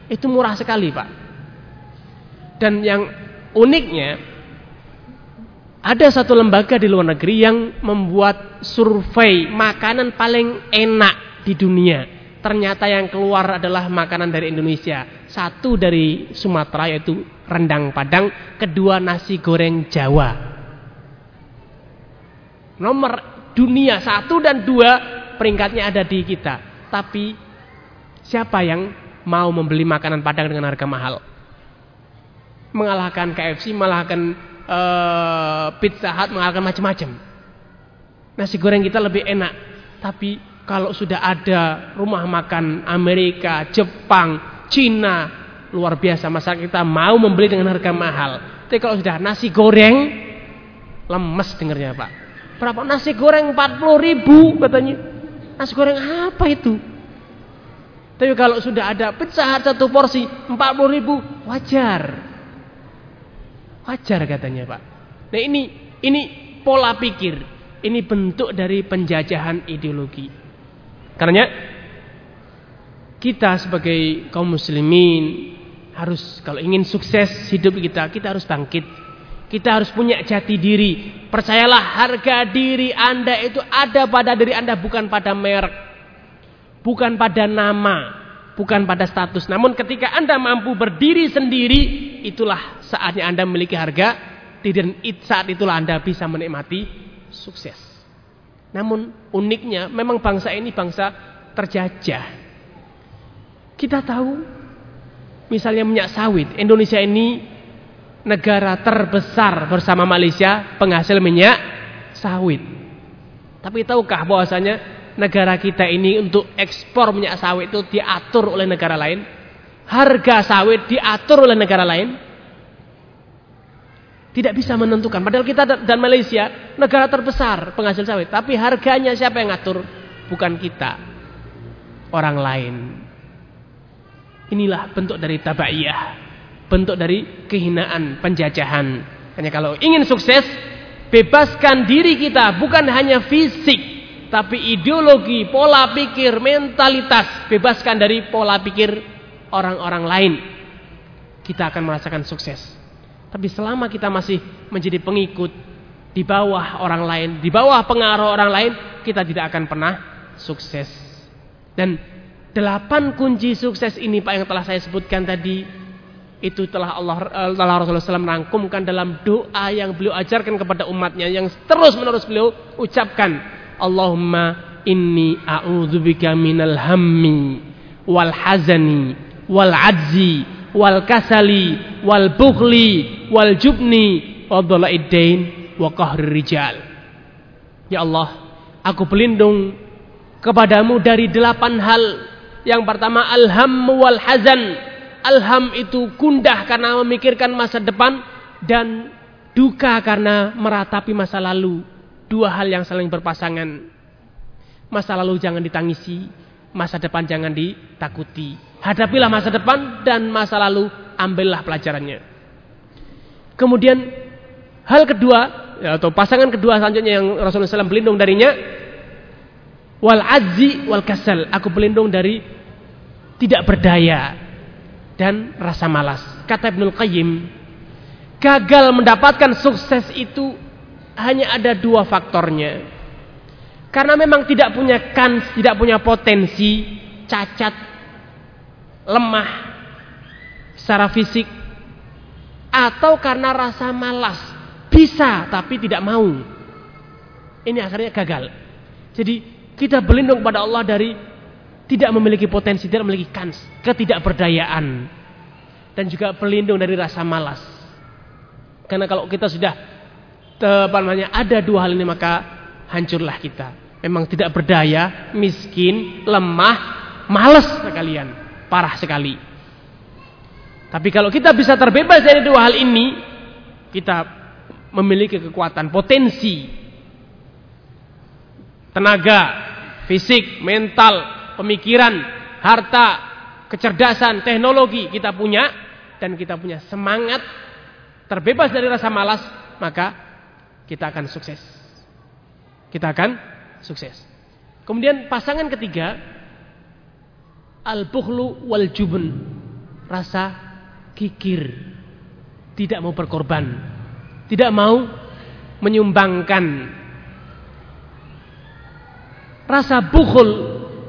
A: itu murah sekali, Pak. Dan yang uniknya ada satu lembaga di luar negeri yang membuat survei makanan paling enak di dunia. Ternyata yang keluar adalah makanan dari Indonesia. Satu dari Sumatera yaitu rendang Padang, kedua nasi goreng Jawa. Nomor dunia satu dan dua peringkatnya ada di kita. Tapi siapa yang mau membeli makanan Padang dengan harga mahal? Mengalahkan KFC, mengalahkan uh, Pizza Hut, mengalahkan macam-macam. Nasi goreng kita lebih enak. Tapi kalau sudah ada rumah makan Amerika, Jepang, Cina, luar biasa masyarakat kita mau membeli dengan harga mahal. Tapi kalau sudah nasi goreng, lemes dengarnya Pak. Berapa nasi goreng 40 ribu katanya. Nasi goreng apa itu? Tapi kalau sudah ada pecah satu porsi 40 ribu wajar. Wajar katanya Pak. Nah ini ini pola pikir. Ini bentuk dari penjajahan ideologi. Karena kita sebagai kaum muslimin harus kalau ingin sukses hidup kita, kita harus bangkit. Kita harus punya jati diri. Percayalah harga diri Anda itu ada pada diri Anda bukan pada merek. Bukan pada nama, bukan pada status. Namun ketika Anda mampu berdiri sendiri, itulah saatnya Anda memiliki harga dan saat itulah Anda bisa menikmati sukses. Namun uniknya memang bangsa ini bangsa terjajah. Kita tahu misalnya minyak sawit, Indonesia ini negara terbesar bersama Malaysia penghasil minyak sawit. Tapi tahukah bahwasanya negara kita ini untuk ekspor minyak sawit itu diatur oleh negara lain? Harga sawit diatur oleh negara lain? Tidak bisa menentukan. Padahal kita dan Malaysia negara terbesar penghasil sawit. Tapi harganya siapa yang ngatur? Bukan kita. Orang lain. Inilah bentuk dari tabaiyah. Bentuk dari kehinaan, penjajahan. Hanya kalau ingin sukses, bebaskan diri kita bukan hanya fisik, tapi ideologi, pola pikir, mentalitas, bebaskan dari pola pikir orang-orang lain. Kita akan merasakan sukses. Tapi selama kita masih menjadi pengikut di bawah orang lain, di bawah pengaruh orang lain, kita tidak akan pernah sukses. Dan Delapan kunci sukses ini Pak yang telah saya sebutkan tadi itu telah Allah eh, telah Rasulullah SAW merangkumkan dalam doa yang beliau ajarkan kepada umatnya yang terus menerus beliau ucapkan Allahumma inni a'udzubika minal hammi wal hazani wal ajzi wal kasali wal bukhli wal jubni wa dhalaidain wa qahri rijal Ya Allah aku berlindung kepadamu dari delapan hal yang pertama alham wal hazan. Alham itu gundah karena memikirkan masa depan dan duka karena meratapi masa lalu. Dua hal yang saling berpasangan. Masa lalu jangan ditangisi, masa depan jangan ditakuti. Hadapilah masa depan dan masa lalu ambillah pelajarannya. Kemudian hal kedua atau pasangan kedua selanjutnya yang Rasulullah SAW berlindung darinya wal azzi wal kasal. Aku berlindung dari tidak berdaya dan rasa malas. Kata Ibnul Qayyim, gagal mendapatkan sukses itu hanya ada dua faktornya. Karena memang tidak punya kans, tidak punya potensi, cacat, lemah secara fisik atau karena rasa malas. Bisa tapi tidak mau. Ini akhirnya gagal. Jadi kita berlindung pada Allah dari tidak memiliki potensi, tidak memiliki kans, ketidakberdayaan dan juga pelindung dari rasa malas. Karena kalau kita sudah apa namanya ada dua hal ini maka hancurlah kita. Memang tidak berdaya, miskin, lemah, malas sekalian, parah sekali. Tapi kalau kita bisa terbebas dari dua hal ini, kita memiliki kekuatan, potensi, tenaga, fisik, mental, pemikiran, harta, kecerdasan, teknologi kita punya dan kita punya semangat terbebas dari rasa malas, maka kita akan sukses. Kita akan sukses. Kemudian pasangan ketiga al-bukhlu wal jubun. Rasa kikir. Tidak mau berkorban. Tidak mau menyumbangkan. Rasa bukhul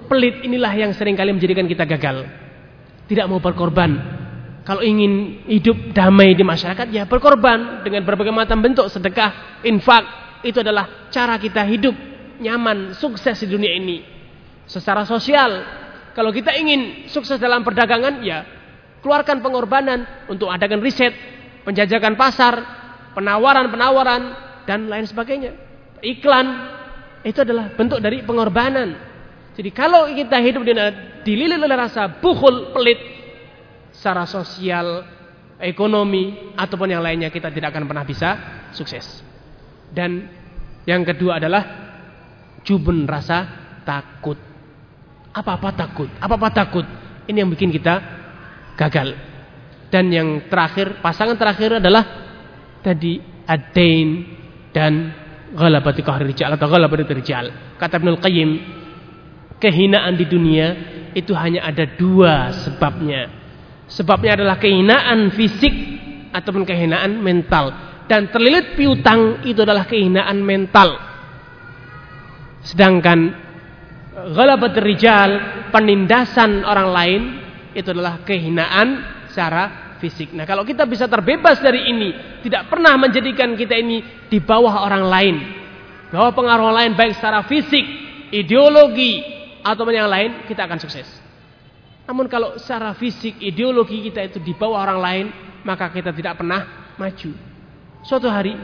A: pelit inilah yang sering kali menjadikan kita gagal. Tidak mau berkorban. Kalau ingin hidup damai di masyarakat, ya berkorban dengan berbagai macam bentuk sedekah, infak. Itu adalah cara kita hidup nyaman, sukses di dunia ini. Secara sosial, kalau kita ingin sukses dalam perdagangan, ya keluarkan pengorbanan untuk adakan riset, penjajakan pasar, penawaran-penawaran, dan lain sebagainya. Iklan, itu adalah bentuk dari pengorbanan. Jadi kalau kita hidup dililit oleh rasa bukhul, pelit, secara sosial, ekonomi, ataupun yang lainnya kita tidak akan pernah bisa sukses. Dan yang kedua adalah jubun rasa takut. Apa-apa takut, apa-apa takut. Ini yang bikin kita gagal. Dan yang terakhir, pasangan terakhir adalah tadi adain dan ghalabati qahri rijal atau ghalabati rijal. Kata Ibnu Qayyim, kehinaan di dunia itu hanya ada dua sebabnya. Sebabnya adalah kehinaan fisik ataupun kehinaan mental. dan terlilit piutang itu adalah kehinaan mental. Sedangkan ghalabat rijal, penindasan orang lain itu adalah kehinaan secara fisik. Nah, kalau kita bisa terbebas dari ini, tidak pernah menjadikan kita ini di bawah orang lain. Bahwa pengaruh lain baik secara fisik, ideologi atau yang lain, kita akan sukses. Namun kalau secara fisik, ideologi kita itu di bawah orang lain, maka kita tidak pernah maju. Suatu hari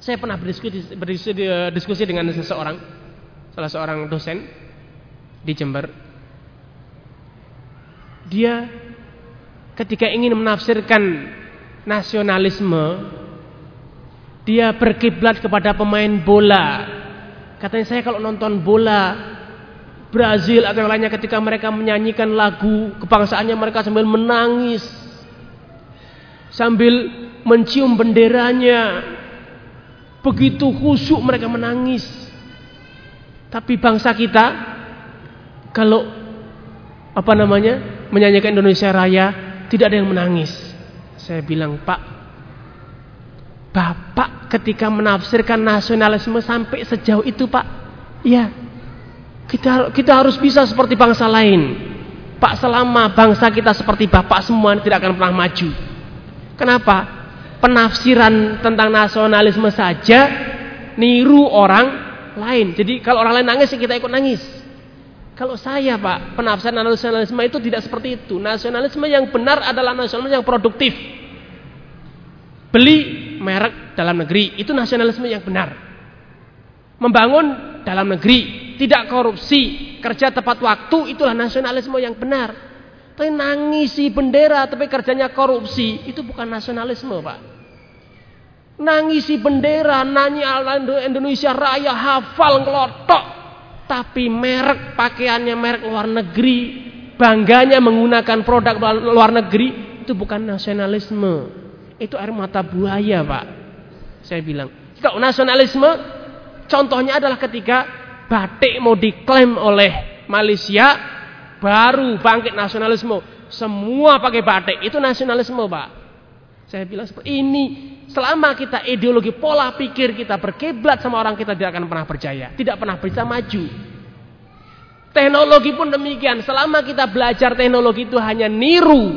A: saya pernah berdiskusi, berdiskusi dengan seseorang, salah seorang dosen di Jember. Dia ketika ingin menafsirkan nasionalisme, dia berkiblat kepada pemain bola. Katanya saya kalau nonton bola Brazil atau yang lainnya ketika mereka menyanyikan lagu kebangsaannya mereka sambil menangis. Sambil mencium benderanya. Begitu khusyuk mereka menangis. Tapi bangsa kita kalau apa namanya menyanyikan Indonesia Raya tidak ada yang menangis. Saya bilang Pak Bapak ketika menafsirkan nasionalisme sampai sejauh itu Pak? Ya kita kita harus bisa seperti bangsa lain Pak selama bangsa kita seperti Bapak semua tidak akan pernah maju Kenapa? Penafsiran tentang nasionalisme saja niru orang lain. Jadi kalau orang lain nangis kita ikut nangis. Kalau saya Pak, penafsiran nasionalisme itu tidak seperti itu. Nasionalisme yang benar adalah nasionalisme yang produktif. Beli merek dalam negeri, itu nasionalisme yang benar. Membangun dalam negeri, tidak korupsi, kerja tepat waktu, itulah nasionalisme yang benar. Tapi nangisi bendera tapi kerjanya korupsi, itu bukan nasionalisme, Pak. Nangisi bendera, nyanyi Indonesia Raya, hafal ngelotok. Tapi merek pakaiannya merek luar negeri, bangganya menggunakan produk luar negeri, itu bukan nasionalisme. Itu air mata buaya, Pak. Saya bilang, kalau nasionalisme contohnya adalah ketika batik mau diklaim oleh Malaysia baru bangkit nasionalisme. Semua pakai batik. Itu nasionalisme, Pak. Saya bilang seperti ini. Selama kita ideologi pola pikir kita berkiblat sama orang kita tidak akan pernah percaya. Tidak pernah bisa maju. Teknologi pun demikian. Selama kita belajar teknologi itu hanya niru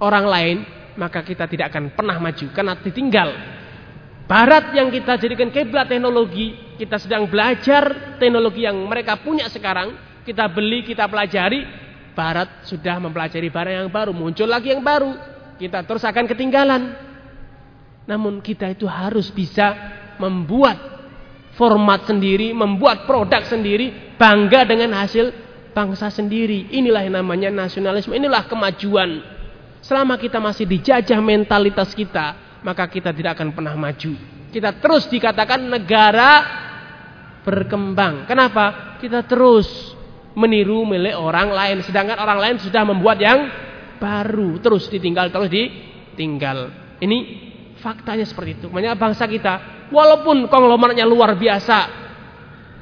A: orang lain, maka kita tidak akan pernah maju karena ditinggal. Barat yang kita jadikan kiblat teknologi, kita sedang belajar teknologi yang mereka punya sekarang, kita beli, kita pelajari, barat sudah mempelajari barang yang baru, muncul lagi yang baru. Kita terus akan ketinggalan. Namun kita itu harus bisa membuat format sendiri, membuat produk sendiri, bangga dengan hasil bangsa sendiri. Inilah yang namanya nasionalisme, inilah kemajuan. Selama kita masih dijajah mentalitas kita, maka kita tidak akan pernah maju. Kita terus dikatakan negara berkembang. Kenapa? Kita terus meniru milik orang lain. Sedangkan orang lain sudah membuat yang baru. Terus ditinggal terus ditinggal. Ini faktanya seperti itu. Makanya bangsa kita walaupun konglomeratnya luar biasa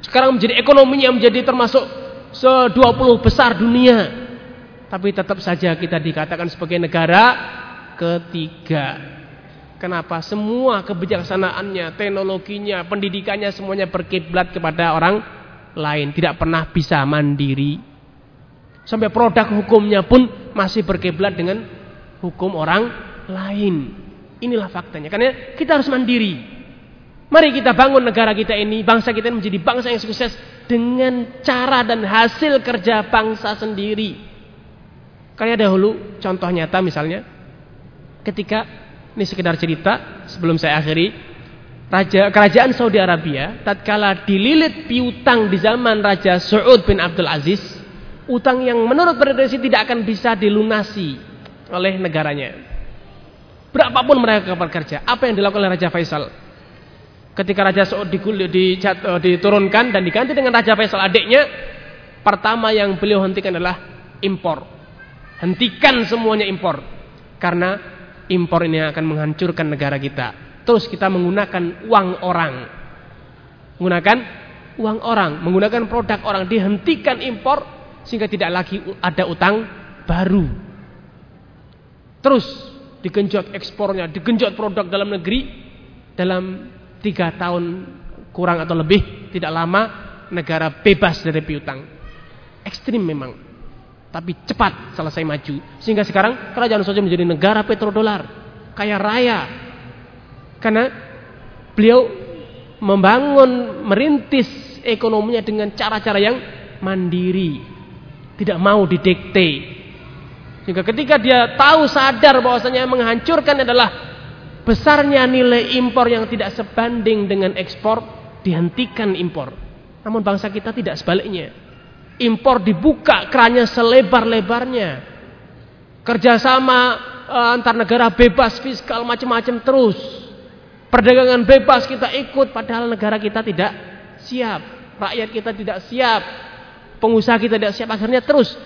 A: sekarang menjadi ekonominya menjadi termasuk se-20 besar dunia. Tapi tetap saja kita dikatakan sebagai negara ketiga Kenapa? Semua kebijaksanaannya, teknologinya, pendidikannya semuanya berkiblat kepada orang lain, tidak pernah bisa mandiri. Sampai produk hukumnya pun masih berkiblat dengan hukum orang lain. Inilah faktanya. Karena kita harus mandiri. Mari kita bangun negara kita ini, bangsa kita ini menjadi bangsa yang sukses dengan cara dan hasil kerja bangsa sendiri. Kayak dahulu contoh nyata misalnya ketika ini sekedar cerita sebelum saya akhiri Raja kerajaan Saudi Arabia tatkala dililit piutang di zaman Raja Saud bin Abdul Aziz, utang yang menurut prediksi tidak akan bisa dilunasi oleh negaranya. Berapapun mereka bekerja, apa yang dilakukan oleh Raja Faisal? Ketika Raja Saud eh, diturunkan dan diganti dengan Raja Faisal adiknya, pertama yang beliau hentikan adalah impor. Hentikan semuanya impor. Karena impor ini akan menghancurkan negara kita Terus kita menggunakan uang orang. Menggunakan uang orang, menggunakan produk orang dihentikan impor sehingga tidak lagi ada utang baru. Terus digenjot ekspornya, digenjot produk dalam negeri dalam tiga tahun kurang atau lebih tidak lama negara bebas dari piutang. Ekstrim memang, tapi cepat selesai maju. Sehingga sekarang kerajaan saja menjadi negara petrodolar. Kaya raya. Karena beliau membangun merintis ekonominya dengan cara-cara yang mandiri. Tidak mau didikte. Sehingga ketika dia tahu sadar bahwasanya menghancurkan adalah besarnya nilai impor yang tidak sebanding dengan ekspor, dihentikan impor. Namun bangsa kita tidak sebaliknya. Impor dibuka kerannya selebar-lebarnya. Kerjasama uh, antar negara bebas fiskal macam-macam terus. Perdagangan bebas kita ikut padahal negara kita tidak siap. Rakyat kita tidak siap. Pengusaha kita tidak siap. Akhirnya terus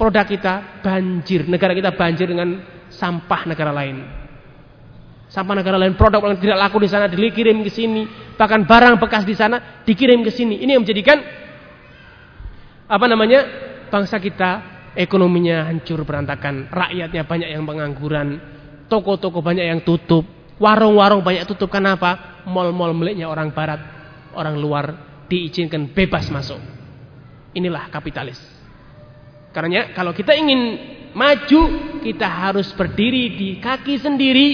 A: produk kita banjir, negara kita banjir dengan sampah negara lain. Sampah negara lain, produk yang tidak laku di sana dikirim ke sini, bahkan barang bekas di sana dikirim ke sini. Ini yang menjadikan apa namanya? bangsa kita ekonominya hancur berantakan, rakyatnya banyak yang pengangguran, toko-toko banyak yang tutup, warung-warung banyak tutup. Kenapa? Mal-mal miliknya orang barat, orang luar diizinkan bebas masuk. Inilah kapitalis. Karena kalau kita ingin maju, kita harus berdiri di kaki sendiri.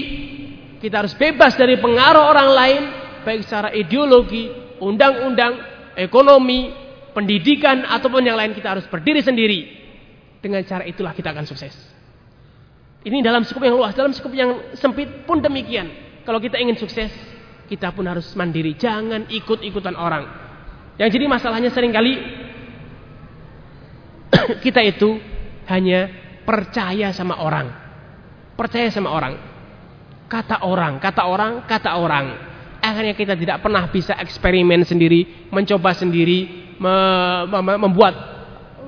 A: Kita harus bebas dari pengaruh orang lain, baik secara ideologi, undang-undang, ekonomi, pendidikan ataupun yang lain kita harus berdiri sendiri. Dengan cara itulah kita akan sukses. Ini dalam skup yang luas, dalam skup yang sempit pun demikian. Kalau kita ingin sukses, kita pun harus mandiri, jangan ikut-ikutan orang. Yang jadi masalahnya sering kali kita itu hanya percaya sama orang. Percaya sama orang. Kata orang, kata orang, kata orang. Akhirnya kita tidak pernah bisa eksperimen sendiri, mencoba sendiri, membuat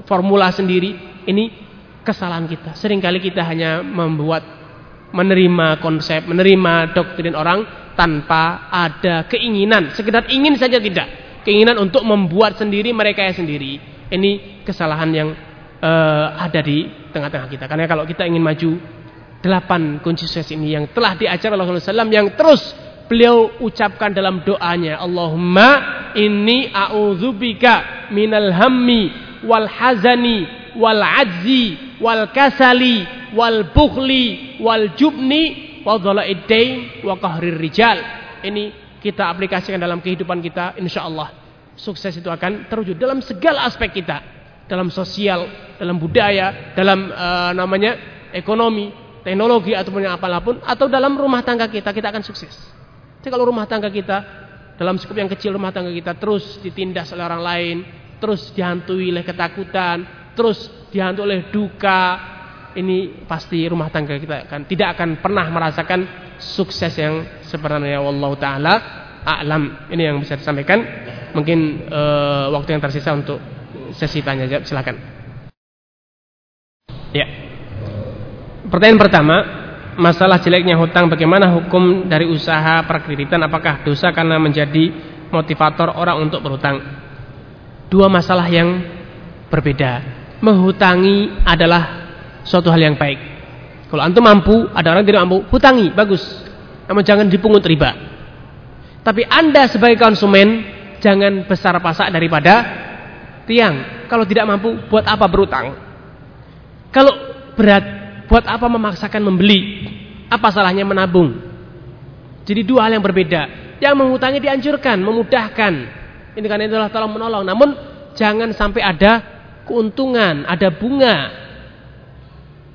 A: formula sendiri. Ini kesalahan kita. Seringkali kita hanya membuat menerima konsep, menerima doktrin orang tanpa ada keinginan, sekedar ingin saja tidak. Keinginan untuk membuat sendiri mereka sendiri. Ini kesalahan yang uh, ada di tengah-tengah kita. Karena kalau kita ingin maju, delapan kunci sukses ini yang telah diajar Rasulullah SAW yang terus beliau ucapkan dalam doanya. Allahumma inni a'udzubika minal hammi wal hazani wal ajzi wal kasali wal bukhli wal jubni wa dhala'idain wa qahrir rijal. Ini kita aplikasikan dalam kehidupan kita insyaallah sukses itu akan terwujud dalam segala aspek kita, dalam sosial, dalam budaya, dalam uh, namanya ekonomi, teknologi ataupun apa pun atau dalam rumah tangga kita kita akan sukses. Jadi kalau rumah tangga kita dalam skup yang kecil rumah tangga kita terus ditindas oleh orang lain, terus dihantui oleh ketakutan, terus dihantui oleh duka, ini pasti rumah tangga kita akan tidak akan pernah merasakan sukses yang sebenarnya wallahu taala a'lam. Ini yang bisa disampaikan. Mungkin uh, waktu yang tersisa untuk sesi tanya jawab silakan. Ya. Pertanyaan pertama, masalah jeleknya hutang bagaimana hukum dari usaha perkreditan apakah dosa karena menjadi motivator orang untuk berhutang? Dua masalah yang berbeda. Menghutangi adalah suatu hal yang baik. Kalau antum mampu, ada orang tidak mampu, hutangi, bagus. Namun jangan dipungut riba. Tapi Anda sebagai konsumen jangan besar pasak daripada tiang. Kalau tidak mampu, buat apa berutang? Kalau berat, buat apa memaksakan membeli? Apa salahnya menabung? Jadi dua hal yang berbeda. Yang mengutangi dianjurkan, memudahkan. Ini kan adalah tolong menolong. Namun jangan sampai ada keuntungan, ada bunga,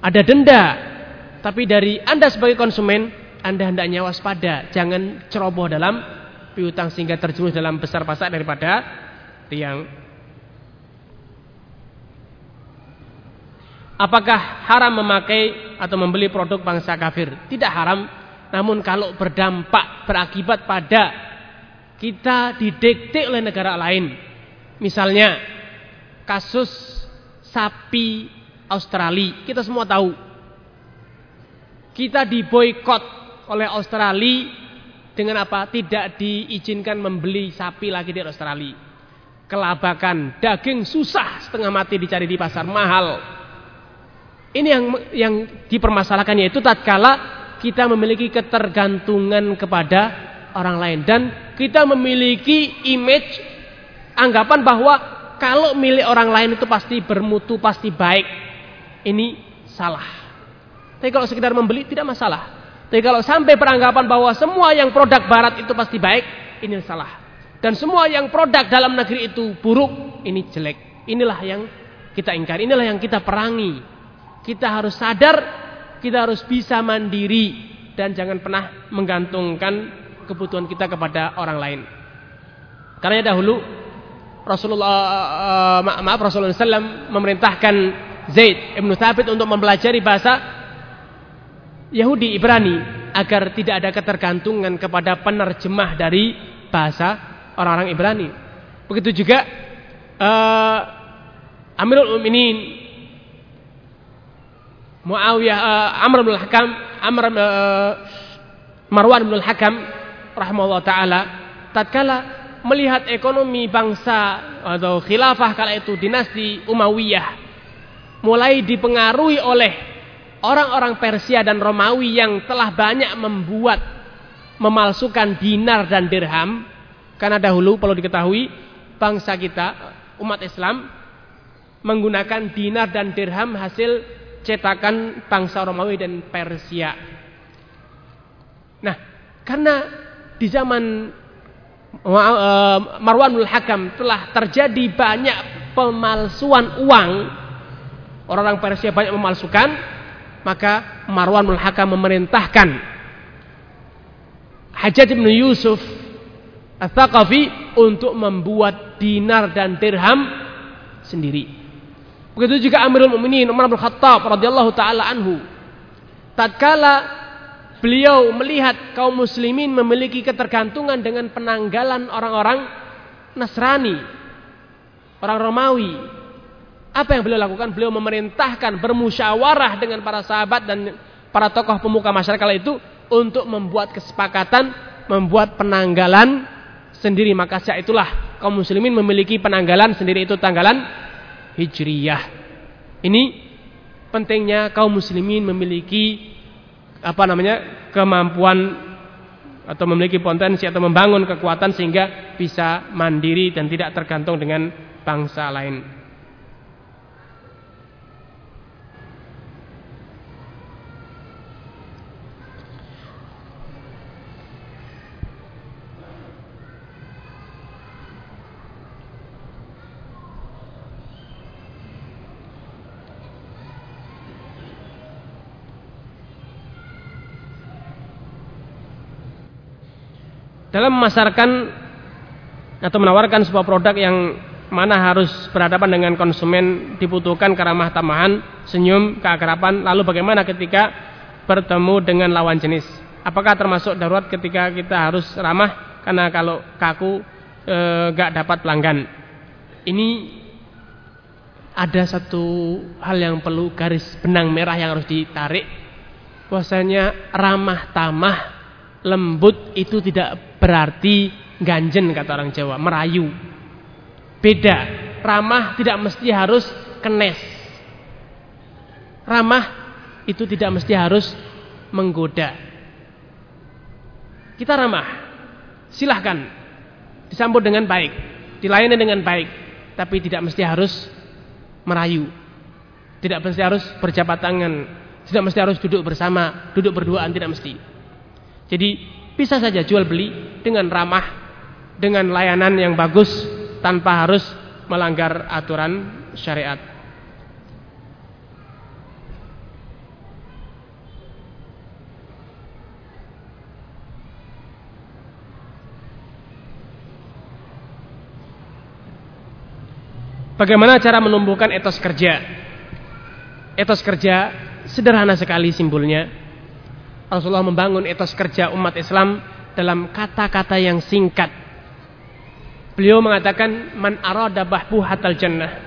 A: ada denda. Tapi dari Anda sebagai konsumen, Anda hendaknya waspada. Jangan ceroboh dalam piutang sehingga terjerumus dalam besar pasak daripada tiang. Apakah haram memakai atau membeli produk bangsa kafir? Tidak haram, namun kalau berdampak berakibat pada kita didikte oleh negara lain. Misalnya kasus sapi Australia, kita semua tahu. Kita diboykot oleh Australia dengan apa? Tidak diizinkan membeli sapi lagi di Australia. Kelabakan, daging susah setengah mati dicari di pasar mahal. Ini yang yang dipermasalahkan yaitu tatkala kita memiliki ketergantungan kepada orang lain dan kita memiliki image anggapan bahwa kalau milik orang lain itu pasti bermutu, pasti baik. Ini salah. Tapi kalau sekedar membeli tidak masalah. Tapi kalau sampai peranggapan bahwa semua yang produk barat itu pasti baik, ini salah. Dan semua yang produk dalam negeri itu buruk, ini jelek. Inilah yang kita ingkari, inilah yang kita perangi. Kita harus sadar kita harus bisa mandiri dan jangan pernah menggantungkan kebutuhan kita kepada orang lain. Karena dahulu Rasulullah uh, maaf Rasulullah SAW memerintahkan Zaid ibnu Thabit untuk mempelajari bahasa Yahudi Ibrani agar tidak ada ketergantungan kepada penerjemah dari bahasa orang-orang Ibrani. Begitu juga uh, Amirul Mukminin Muawiyah uh, Amr bin Hakam Amr uh, Marwan bin Hakam rahimahullah taala tatkala melihat ekonomi bangsa atau khilafah kala itu dinasti Umayyah mulai dipengaruhi oleh orang-orang Persia dan Romawi yang telah banyak membuat memalsukan dinar dan dirham karena dahulu perlu diketahui bangsa kita umat Islam menggunakan dinar dan dirham hasil cetakan bangsa Romawi dan Persia. Nah, karena di zaman uh, Marwanul Hakam telah terjadi banyak pemalsuan uang, orang-orang Persia banyak memalsukan, maka Marwanul Hakam memerintahkan Hajjaj bin Yusuf Al-Thaqafi untuk membuat dinar dan dirham sendiri. Begitu juga Amirul Mukminin Umar bin Khattab radhiyallahu taala anhu. Tatkala beliau melihat kaum muslimin memiliki ketergantungan dengan penanggalan orang-orang Nasrani, orang Romawi. Apa yang beliau lakukan? Beliau memerintahkan bermusyawarah dengan para sahabat dan para tokoh pemuka masyarakat itu untuk membuat kesepakatan, membuat penanggalan sendiri. Maka itulah kaum muslimin memiliki penanggalan sendiri itu tanggalan Hijriyah. Ini pentingnya kaum muslimin memiliki apa namanya kemampuan atau memiliki potensi atau membangun kekuatan sehingga bisa mandiri dan tidak tergantung dengan bangsa lain. Dalam memasarkan atau menawarkan sebuah produk yang mana harus berhadapan dengan konsumen dibutuhkan keramah tamahan, senyum, keakraban. Lalu bagaimana ketika bertemu dengan lawan jenis? Apakah termasuk darurat ketika kita harus ramah karena kalau kaku e, gak dapat pelanggan? Ini ada satu hal yang perlu garis benang merah yang harus ditarik. Bahwasanya ramah tamah lembut itu tidak berarti ganjen kata orang Jawa, merayu. Beda, ramah tidak mesti harus kenes. Ramah itu tidak mesti harus menggoda. Kita ramah, silahkan disambut dengan baik, dilayani dengan baik, tapi tidak mesti harus merayu. Tidak mesti harus berjabat tangan, tidak mesti harus duduk bersama, duduk berduaan tidak mesti. Jadi bisa saja jual beli dengan ramah, dengan layanan yang bagus tanpa harus melanggar aturan syariat. Bagaimana cara menumbuhkan etos kerja? Etos kerja sederhana sekali simbolnya Rasulullah membangun etos kerja umat Islam dalam kata-kata yang singkat. Beliau mengatakan man arada hatal jannah.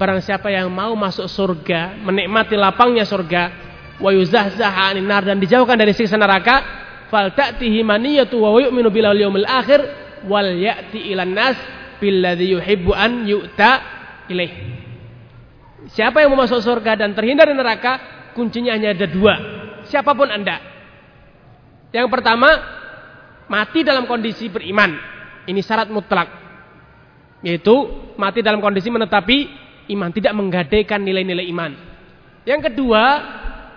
A: Barang siapa yang mau masuk surga, menikmati lapangnya surga, wa yuzahzaha nar dan dijauhkan dari siksa neraka, fal ta'tihi maniyatu wa yu'minu bil yaumil akhir wal ya'ti ilan nas billadhi yuhibbu an yu'ta ilaih. Siapa yang mau masuk surga dan terhindar dari neraka, kuncinya hanya ada dua siapa pun Anda. Yang pertama, mati dalam kondisi beriman. Ini syarat mutlak. Yaitu mati dalam kondisi menetapi iman, tidak menggadaikan nilai-nilai iman. Yang kedua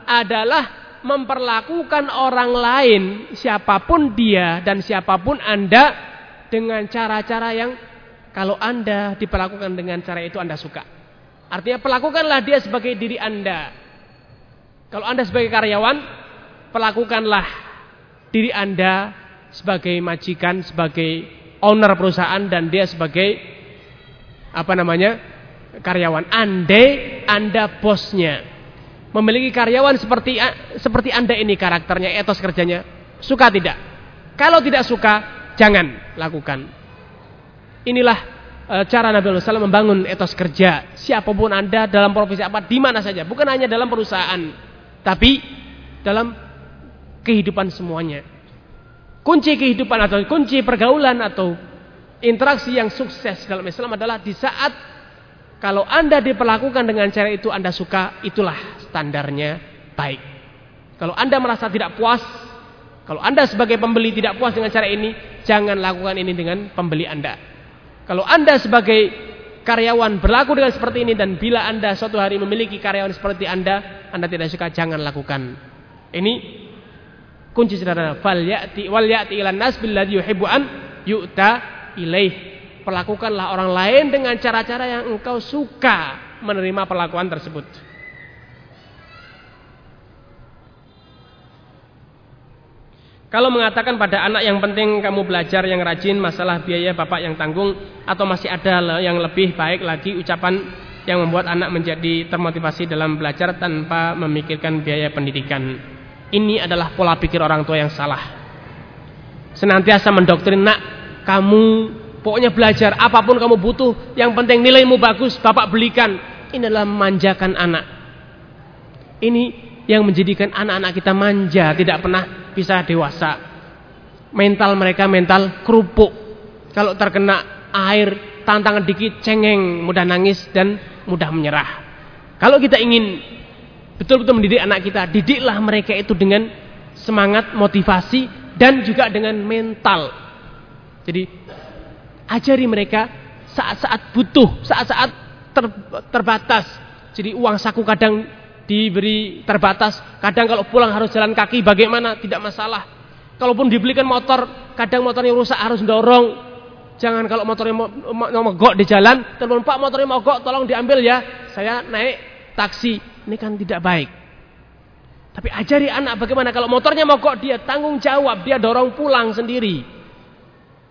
A: adalah memperlakukan orang lain, siapa pun dia dan siapa pun Anda dengan cara-cara yang kalau Anda diperlakukan dengan cara itu Anda suka. Artinya perlakukanlah dia sebagai diri Anda. Kalau Anda sebagai karyawan, perlakukanlah diri Anda sebagai majikan, sebagai owner perusahaan dan dia sebagai apa namanya? karyawan. Andai Anda bosnya memiliki karyawan seperti seperti Anda ini karakternya, etos kerjanya, suka tidak? Kalau tidak suka, jangan lakukan. Inilah e, cara Nabi SAW membangun etos kerja. Siapa pun Anda dalam profesi apa, di mana saja, bukan hanya dalam perusahaan, tapi dalam kehidupan semuanya. Kunci kehidupan atau kunci pergaulan atau interaksi yang sukses dalam Islam adalah di saat kalau Anda diperlakukan dengan cara itu Anda suka, itulah standarnya baik. Kalau Anda merasa tidak puas, kalau Anda sebagai pembeli tidak puas dengan cara ini, jangan lakukan ini dengan pembeli Anda. Kalau Anda sebagai karyawan berlaku dengan seperti ini dan bila Anda suatu hari memiliki karyawan seperti Anda, Anda tidak suka, jangan lakukan. Ini kunci sederhana. Fal ya'ti wal ya'ti ilan nas billadhi yuhibbu an yu'ta ilaih perlakukanlah orang lain dengan cara-cara yang engkau suka menerima perlakuan tersebut. Kalau mengatakan pada anak yang penting kamu belajar yang rajin, masalah biaya bapak yang tanggung, atau masih ada yang lebih baik lagi ucapan yang membuat anak menjadi termotivasi dalam belajar tanpa memikirkan biaya pendidikan. Ini adalah pola pikir orang tua yang salah. Senantiasa mendoktrin nak, kamu Pokoknya belajar apa pun kamu butuh, yang penting nilaimu bagus, Bapak belikan. Ini adalah manjakan anak. Ini yang menjadikan anak-anak kita manja, tidak pernah bisa dewasa. Mental mereka mental kerupuk. Kalau terkena air, tantangan dikit cengeng, mudah nangis dan mudah menyerah. Kalau kita ingin betul-betul mendidik anak kita, didiklah mereka itu dengan semangat, motivasi dan juga dengan mental. Jadi Ajari mereka saat-saat butuh, saat-saat ter, terbatas. Jadi uang saku kadang diberi terbatas. Kadang kalau pulang harus jalan kaki bagaimana? Tidak masalah. Kalaupun dibelikan motor, kadang motornya rusak harus dorong. Jangan kalau motornya mau, mogok di jalan, telepon Pak motornya mogok, tolong diambil ya. Saya naik taksi. Ini kan tidak baik. Tapi ajari anak bagaimana kalau motornya mogok dia tanggung jawab, dia dorong pulang sendiri.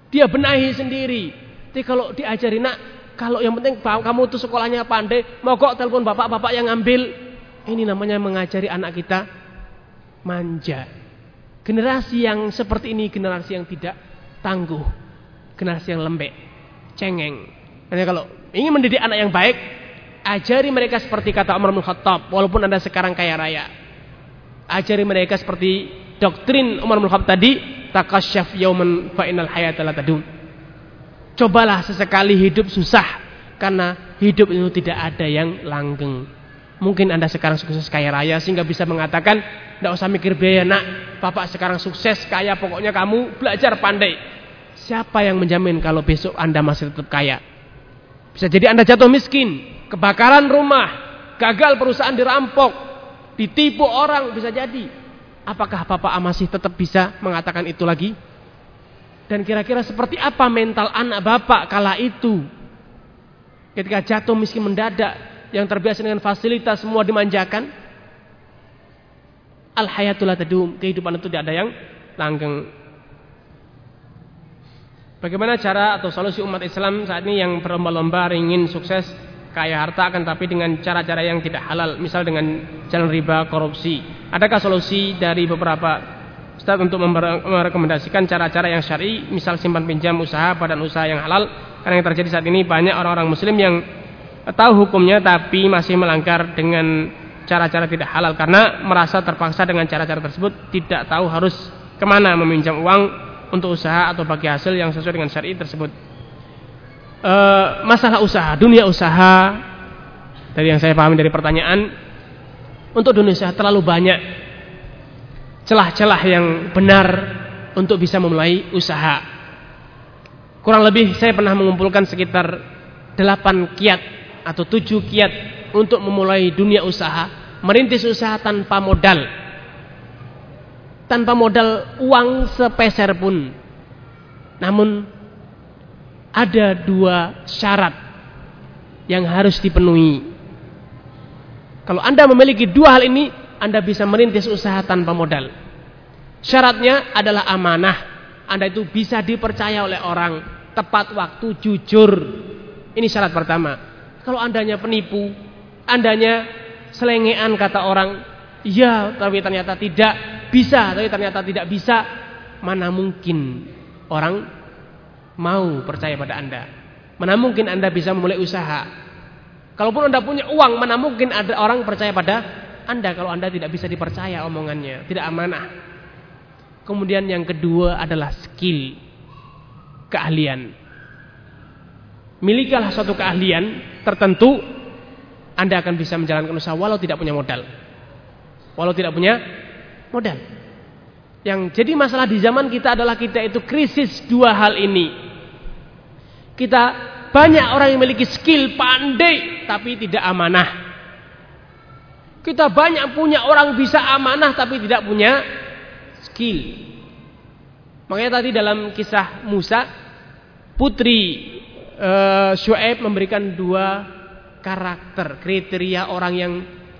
A: Dia benahi sendiri. Jadi kalau diajari nak, kalau yang penting kamu itu sekolahnya pandai, mogok telepon bapak-bapak yang ngambil. Ini namanya mengajari anak kita manja. Generasi yang seperti ini generasi yang tidak tangguh. Generasi yang lembek, cengeng. Hanya kalau ingin mendidik anak yang baik, ajari mereka seperti kata Umar bin Khattab, walaupun Anda sekarang kaya raya. Ajari mereka seperti doktrin Umar bin Khattab tadi, takasyaf yauman fa innal hayata. Cobalah sesekali hidup susah karena hidup itu tidak ada yang langgeng. Mungkin Anda sekarang sukses kaya raya sehingga bisa mengatakan, tidak usah mikir biaya nak, Bapak sekarang sukses kaya pokoknya kamu belajar pandai. Siapa yang menjamin kalau besok Anda masih tetap kaya? Bisa jadi Anda jatuh miskin, kebakaran rumah, gagal perusahaan dirampok, ditipu orang bisa jadi. Apakah Bapak masih tetap bisa mengatakan itu lagi? Dan kira-kira seperti apa mental anak Bapak kala itu? Ketika jatuh miskin mendadak, yang terbiasa dengan fasilitas semua dimanjakan. Al-hayatul tadum, kehidupan itu tidak ada yang langgeng. Bagaimana cara atau solusi umat Islam saat ini yang berlomba-lomba ingin sukses kaya harta akan tapi dengan cara-cara yang tidak halal, misal dengan jalan riba, korupsi. Adakah solusi dari beberapa Ustaz untuk merekomendasikan cara-cara yang syar'i, misal simpan pinjam usaha, badan usaha yang halal? Karena yang terjadi saat ini banyak orang-orang muslim yang tahu hukumnya tapi masih melanggar dengan cara-cara tidak halal karena merasa terpaksa dengan cara-cara tersebut tidak tahu harus ke mana meminjam uang untuk usaha atau bagi hasil yang sesuai dengan syar'i tersebut e, masalah usaha, dunia usaha dari yang saya pahami dari pertanyaan untuk dunia usaha terlalu banyak celah-celah yang benar untuk bisa memulai usaha. Kurang lebih saya pernah mengumpulkan sekitar 8 kiat atau 7 kiat untuk memulai dunia usaha, merintis usaha tanpa modal. Tanpa modal uang sepeser pun. Namun ada dua syarat yang harus dipenuhi. Kalau Anda memiliki dua hal ini, Anda bisa merintis usaha tanpa modal. Syaratnya adalah amanah. Anda itu bisa dipercaya oleh orang, tepat waktu, jujur. Ini syarat pertama. Kalau Andanya penipu, Andanya selengean kata orang, iya tapi ternyata tidak, bisa tapi ternyata tidak bisa, mana mungkin orang mau percaya pada Anda? Mana mungkin Anda bisa memulai usaha? Kalaupun Anda punya uang, mana mungkin ada orang percaya pada Anda kalau Anda tidak bisa dipercaya omongannya, tidak amanah. Kemudian yang kedua adalah skill, keahlian. Milikilah suatu keahlian tertentu, Anda akan bisa menjalankan usaha walau tidak punya modal. Walau tidak punya modal. Yang jadi masalah di zaman kita adalah kita itu krisis dua hal ini. Kita banyak orang yang memiliki skill pandai tapi tidak amanah. Kita banyak punya orang bisa amanah tapi tidak punya skill. Makanya tadi dalam kisah Musa, putri uh, memberikan dua karakter, kriteria orang yang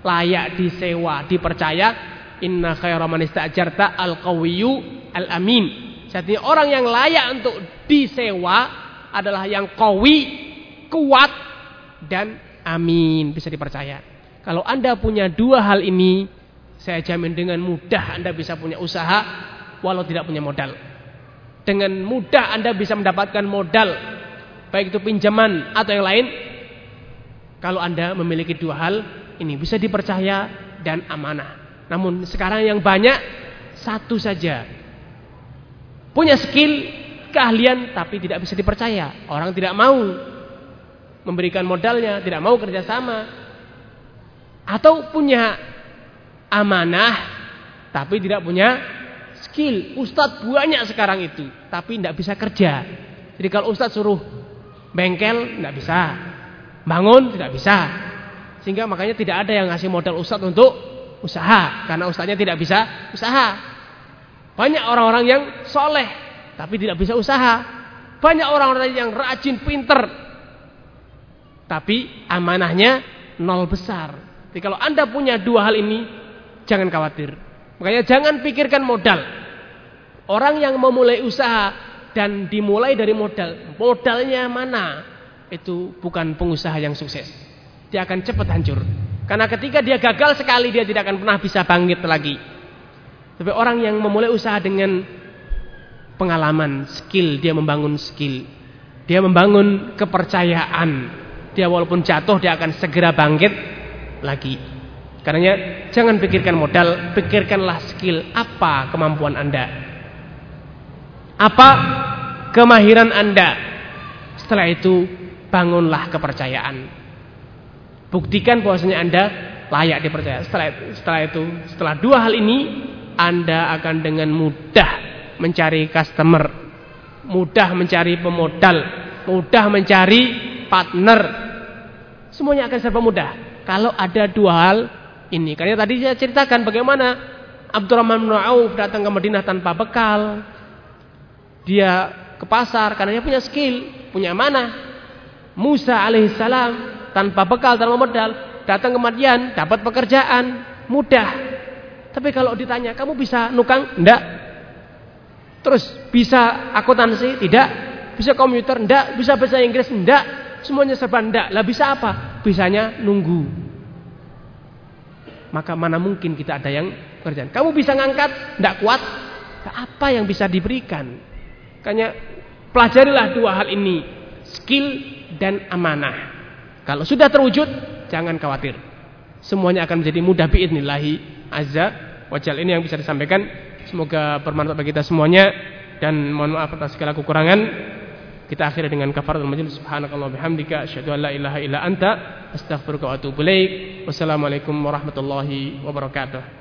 A: layak disewa, dipercaya. Inna khaira man ista'jarta al-qawiyyu al-amin. Jadi orang yang layak untuk disewa adalah yang kawi, kuat, dan amin. Bisa dipercaya. Kalau Anda punya dua hal ini, saya jamin dengan mudah Anda bisa punya usaha walau tidak punya modal. Dengan mudah Anda bisa mendapatkan modal, baik itu pinjaman atau yang lain. Kalau Anda memiliki dua hal ini bisa dipercaya dan amanah. Namun sekarang yang banyak satu saja. Punya skill keahlian tapi tidak bisa dipercaya. Orang tidak mau memberikan modalnya, tidak mau kerjasama. Atau punya amanah tapi tidak punya skill. Ustadz banyak sekarang itu, tapi tidak bisa kerja. Jadi kalau Ustadz suruh bengkel, tidak bisa. Bangun, tidak bisa. Sehingga makanya tidak ada yang ngasih modal Ustadz untuk usaha. Karena Ustadznya tidak bisa usaha. Banyak orang-orang yang soleh tapi tidak bisa usaha. Banyak orang-orang yang rajin, pinter, tapi amanahnya nol besar. Jadi kalau anda punya dua hal ini, jangan khawatir. Makanya jangan pikirkan modal. Orang yang memulai usaha dan dimulai dari modal, modalnya mana? Itu bukan pengusaha yang sukses. Dia akan cepat hancur. Karena ketika dia gagal sekali, dia tidak akan pernah bisa bangkit lagi. Tapi orang yang memulai usaha dengan pengalaman, skill, dia membangun skill. Dia membangun kepercayaan. Dia walaupun jatuh dia akan segera bangkit lagi. Karena jangan pikirkan modal, pikirkanlah skill. Apa kemampuan Anda? Apa kemahiran Anda? Setelah itu bangunlah kepercayaan. Buktikan bahwasanya Anda layak dipercaya. Setelah setelah itu, setelah dua hal ini Anda akan dengan mudah mencari customer, mudah mencari pemodal, mudah mencari partner. Semuanya akan serba mudah kalau ada dua hal ini. Karena tadi saya ceritakan bagaimana Abdurrahman bin Auf datang ke Madinah tanpa bekal. Dia ke pasar karena dia punya skill, punya mana. Musa alaihissalam tanpa bekal, tanpa modal, datang ke Madian, dapat pekerjaan, mudah. Tapi kalau ditanya, kamu bisa nukang? Enggak. Terus bisa akuntansi? Tidak. Bisa komputer? Tidak. Bisa bahasa Inggris? Tidak. Semuanya serba tidak. Lah bisa apa? Bisanya nunggu. Maka mana mungkin kita ada yang kerjaan. Kamu bisa ngangkat? Tidak kuat? Apa yang bisa diberikan? Makanya pelajarilah dua hal ini. Skill dan amanah. Kalau sudah terwujud, jangan khawatir. Semuanya akan menjadi mudah biidnillahi azza wajal. Ini yang bisa disampaikan. Semoga bermanfaat bagi kita semuanya dan mohon maaf atas segala kekurangan. Kita akhiri dengan kafaratul majlis subhanakallah bihamdika asyhadu an la ilaha illa anta astaghfiruka wa atubu ilaik. Wassalamualaikum warahmatullahi wabarakatuh.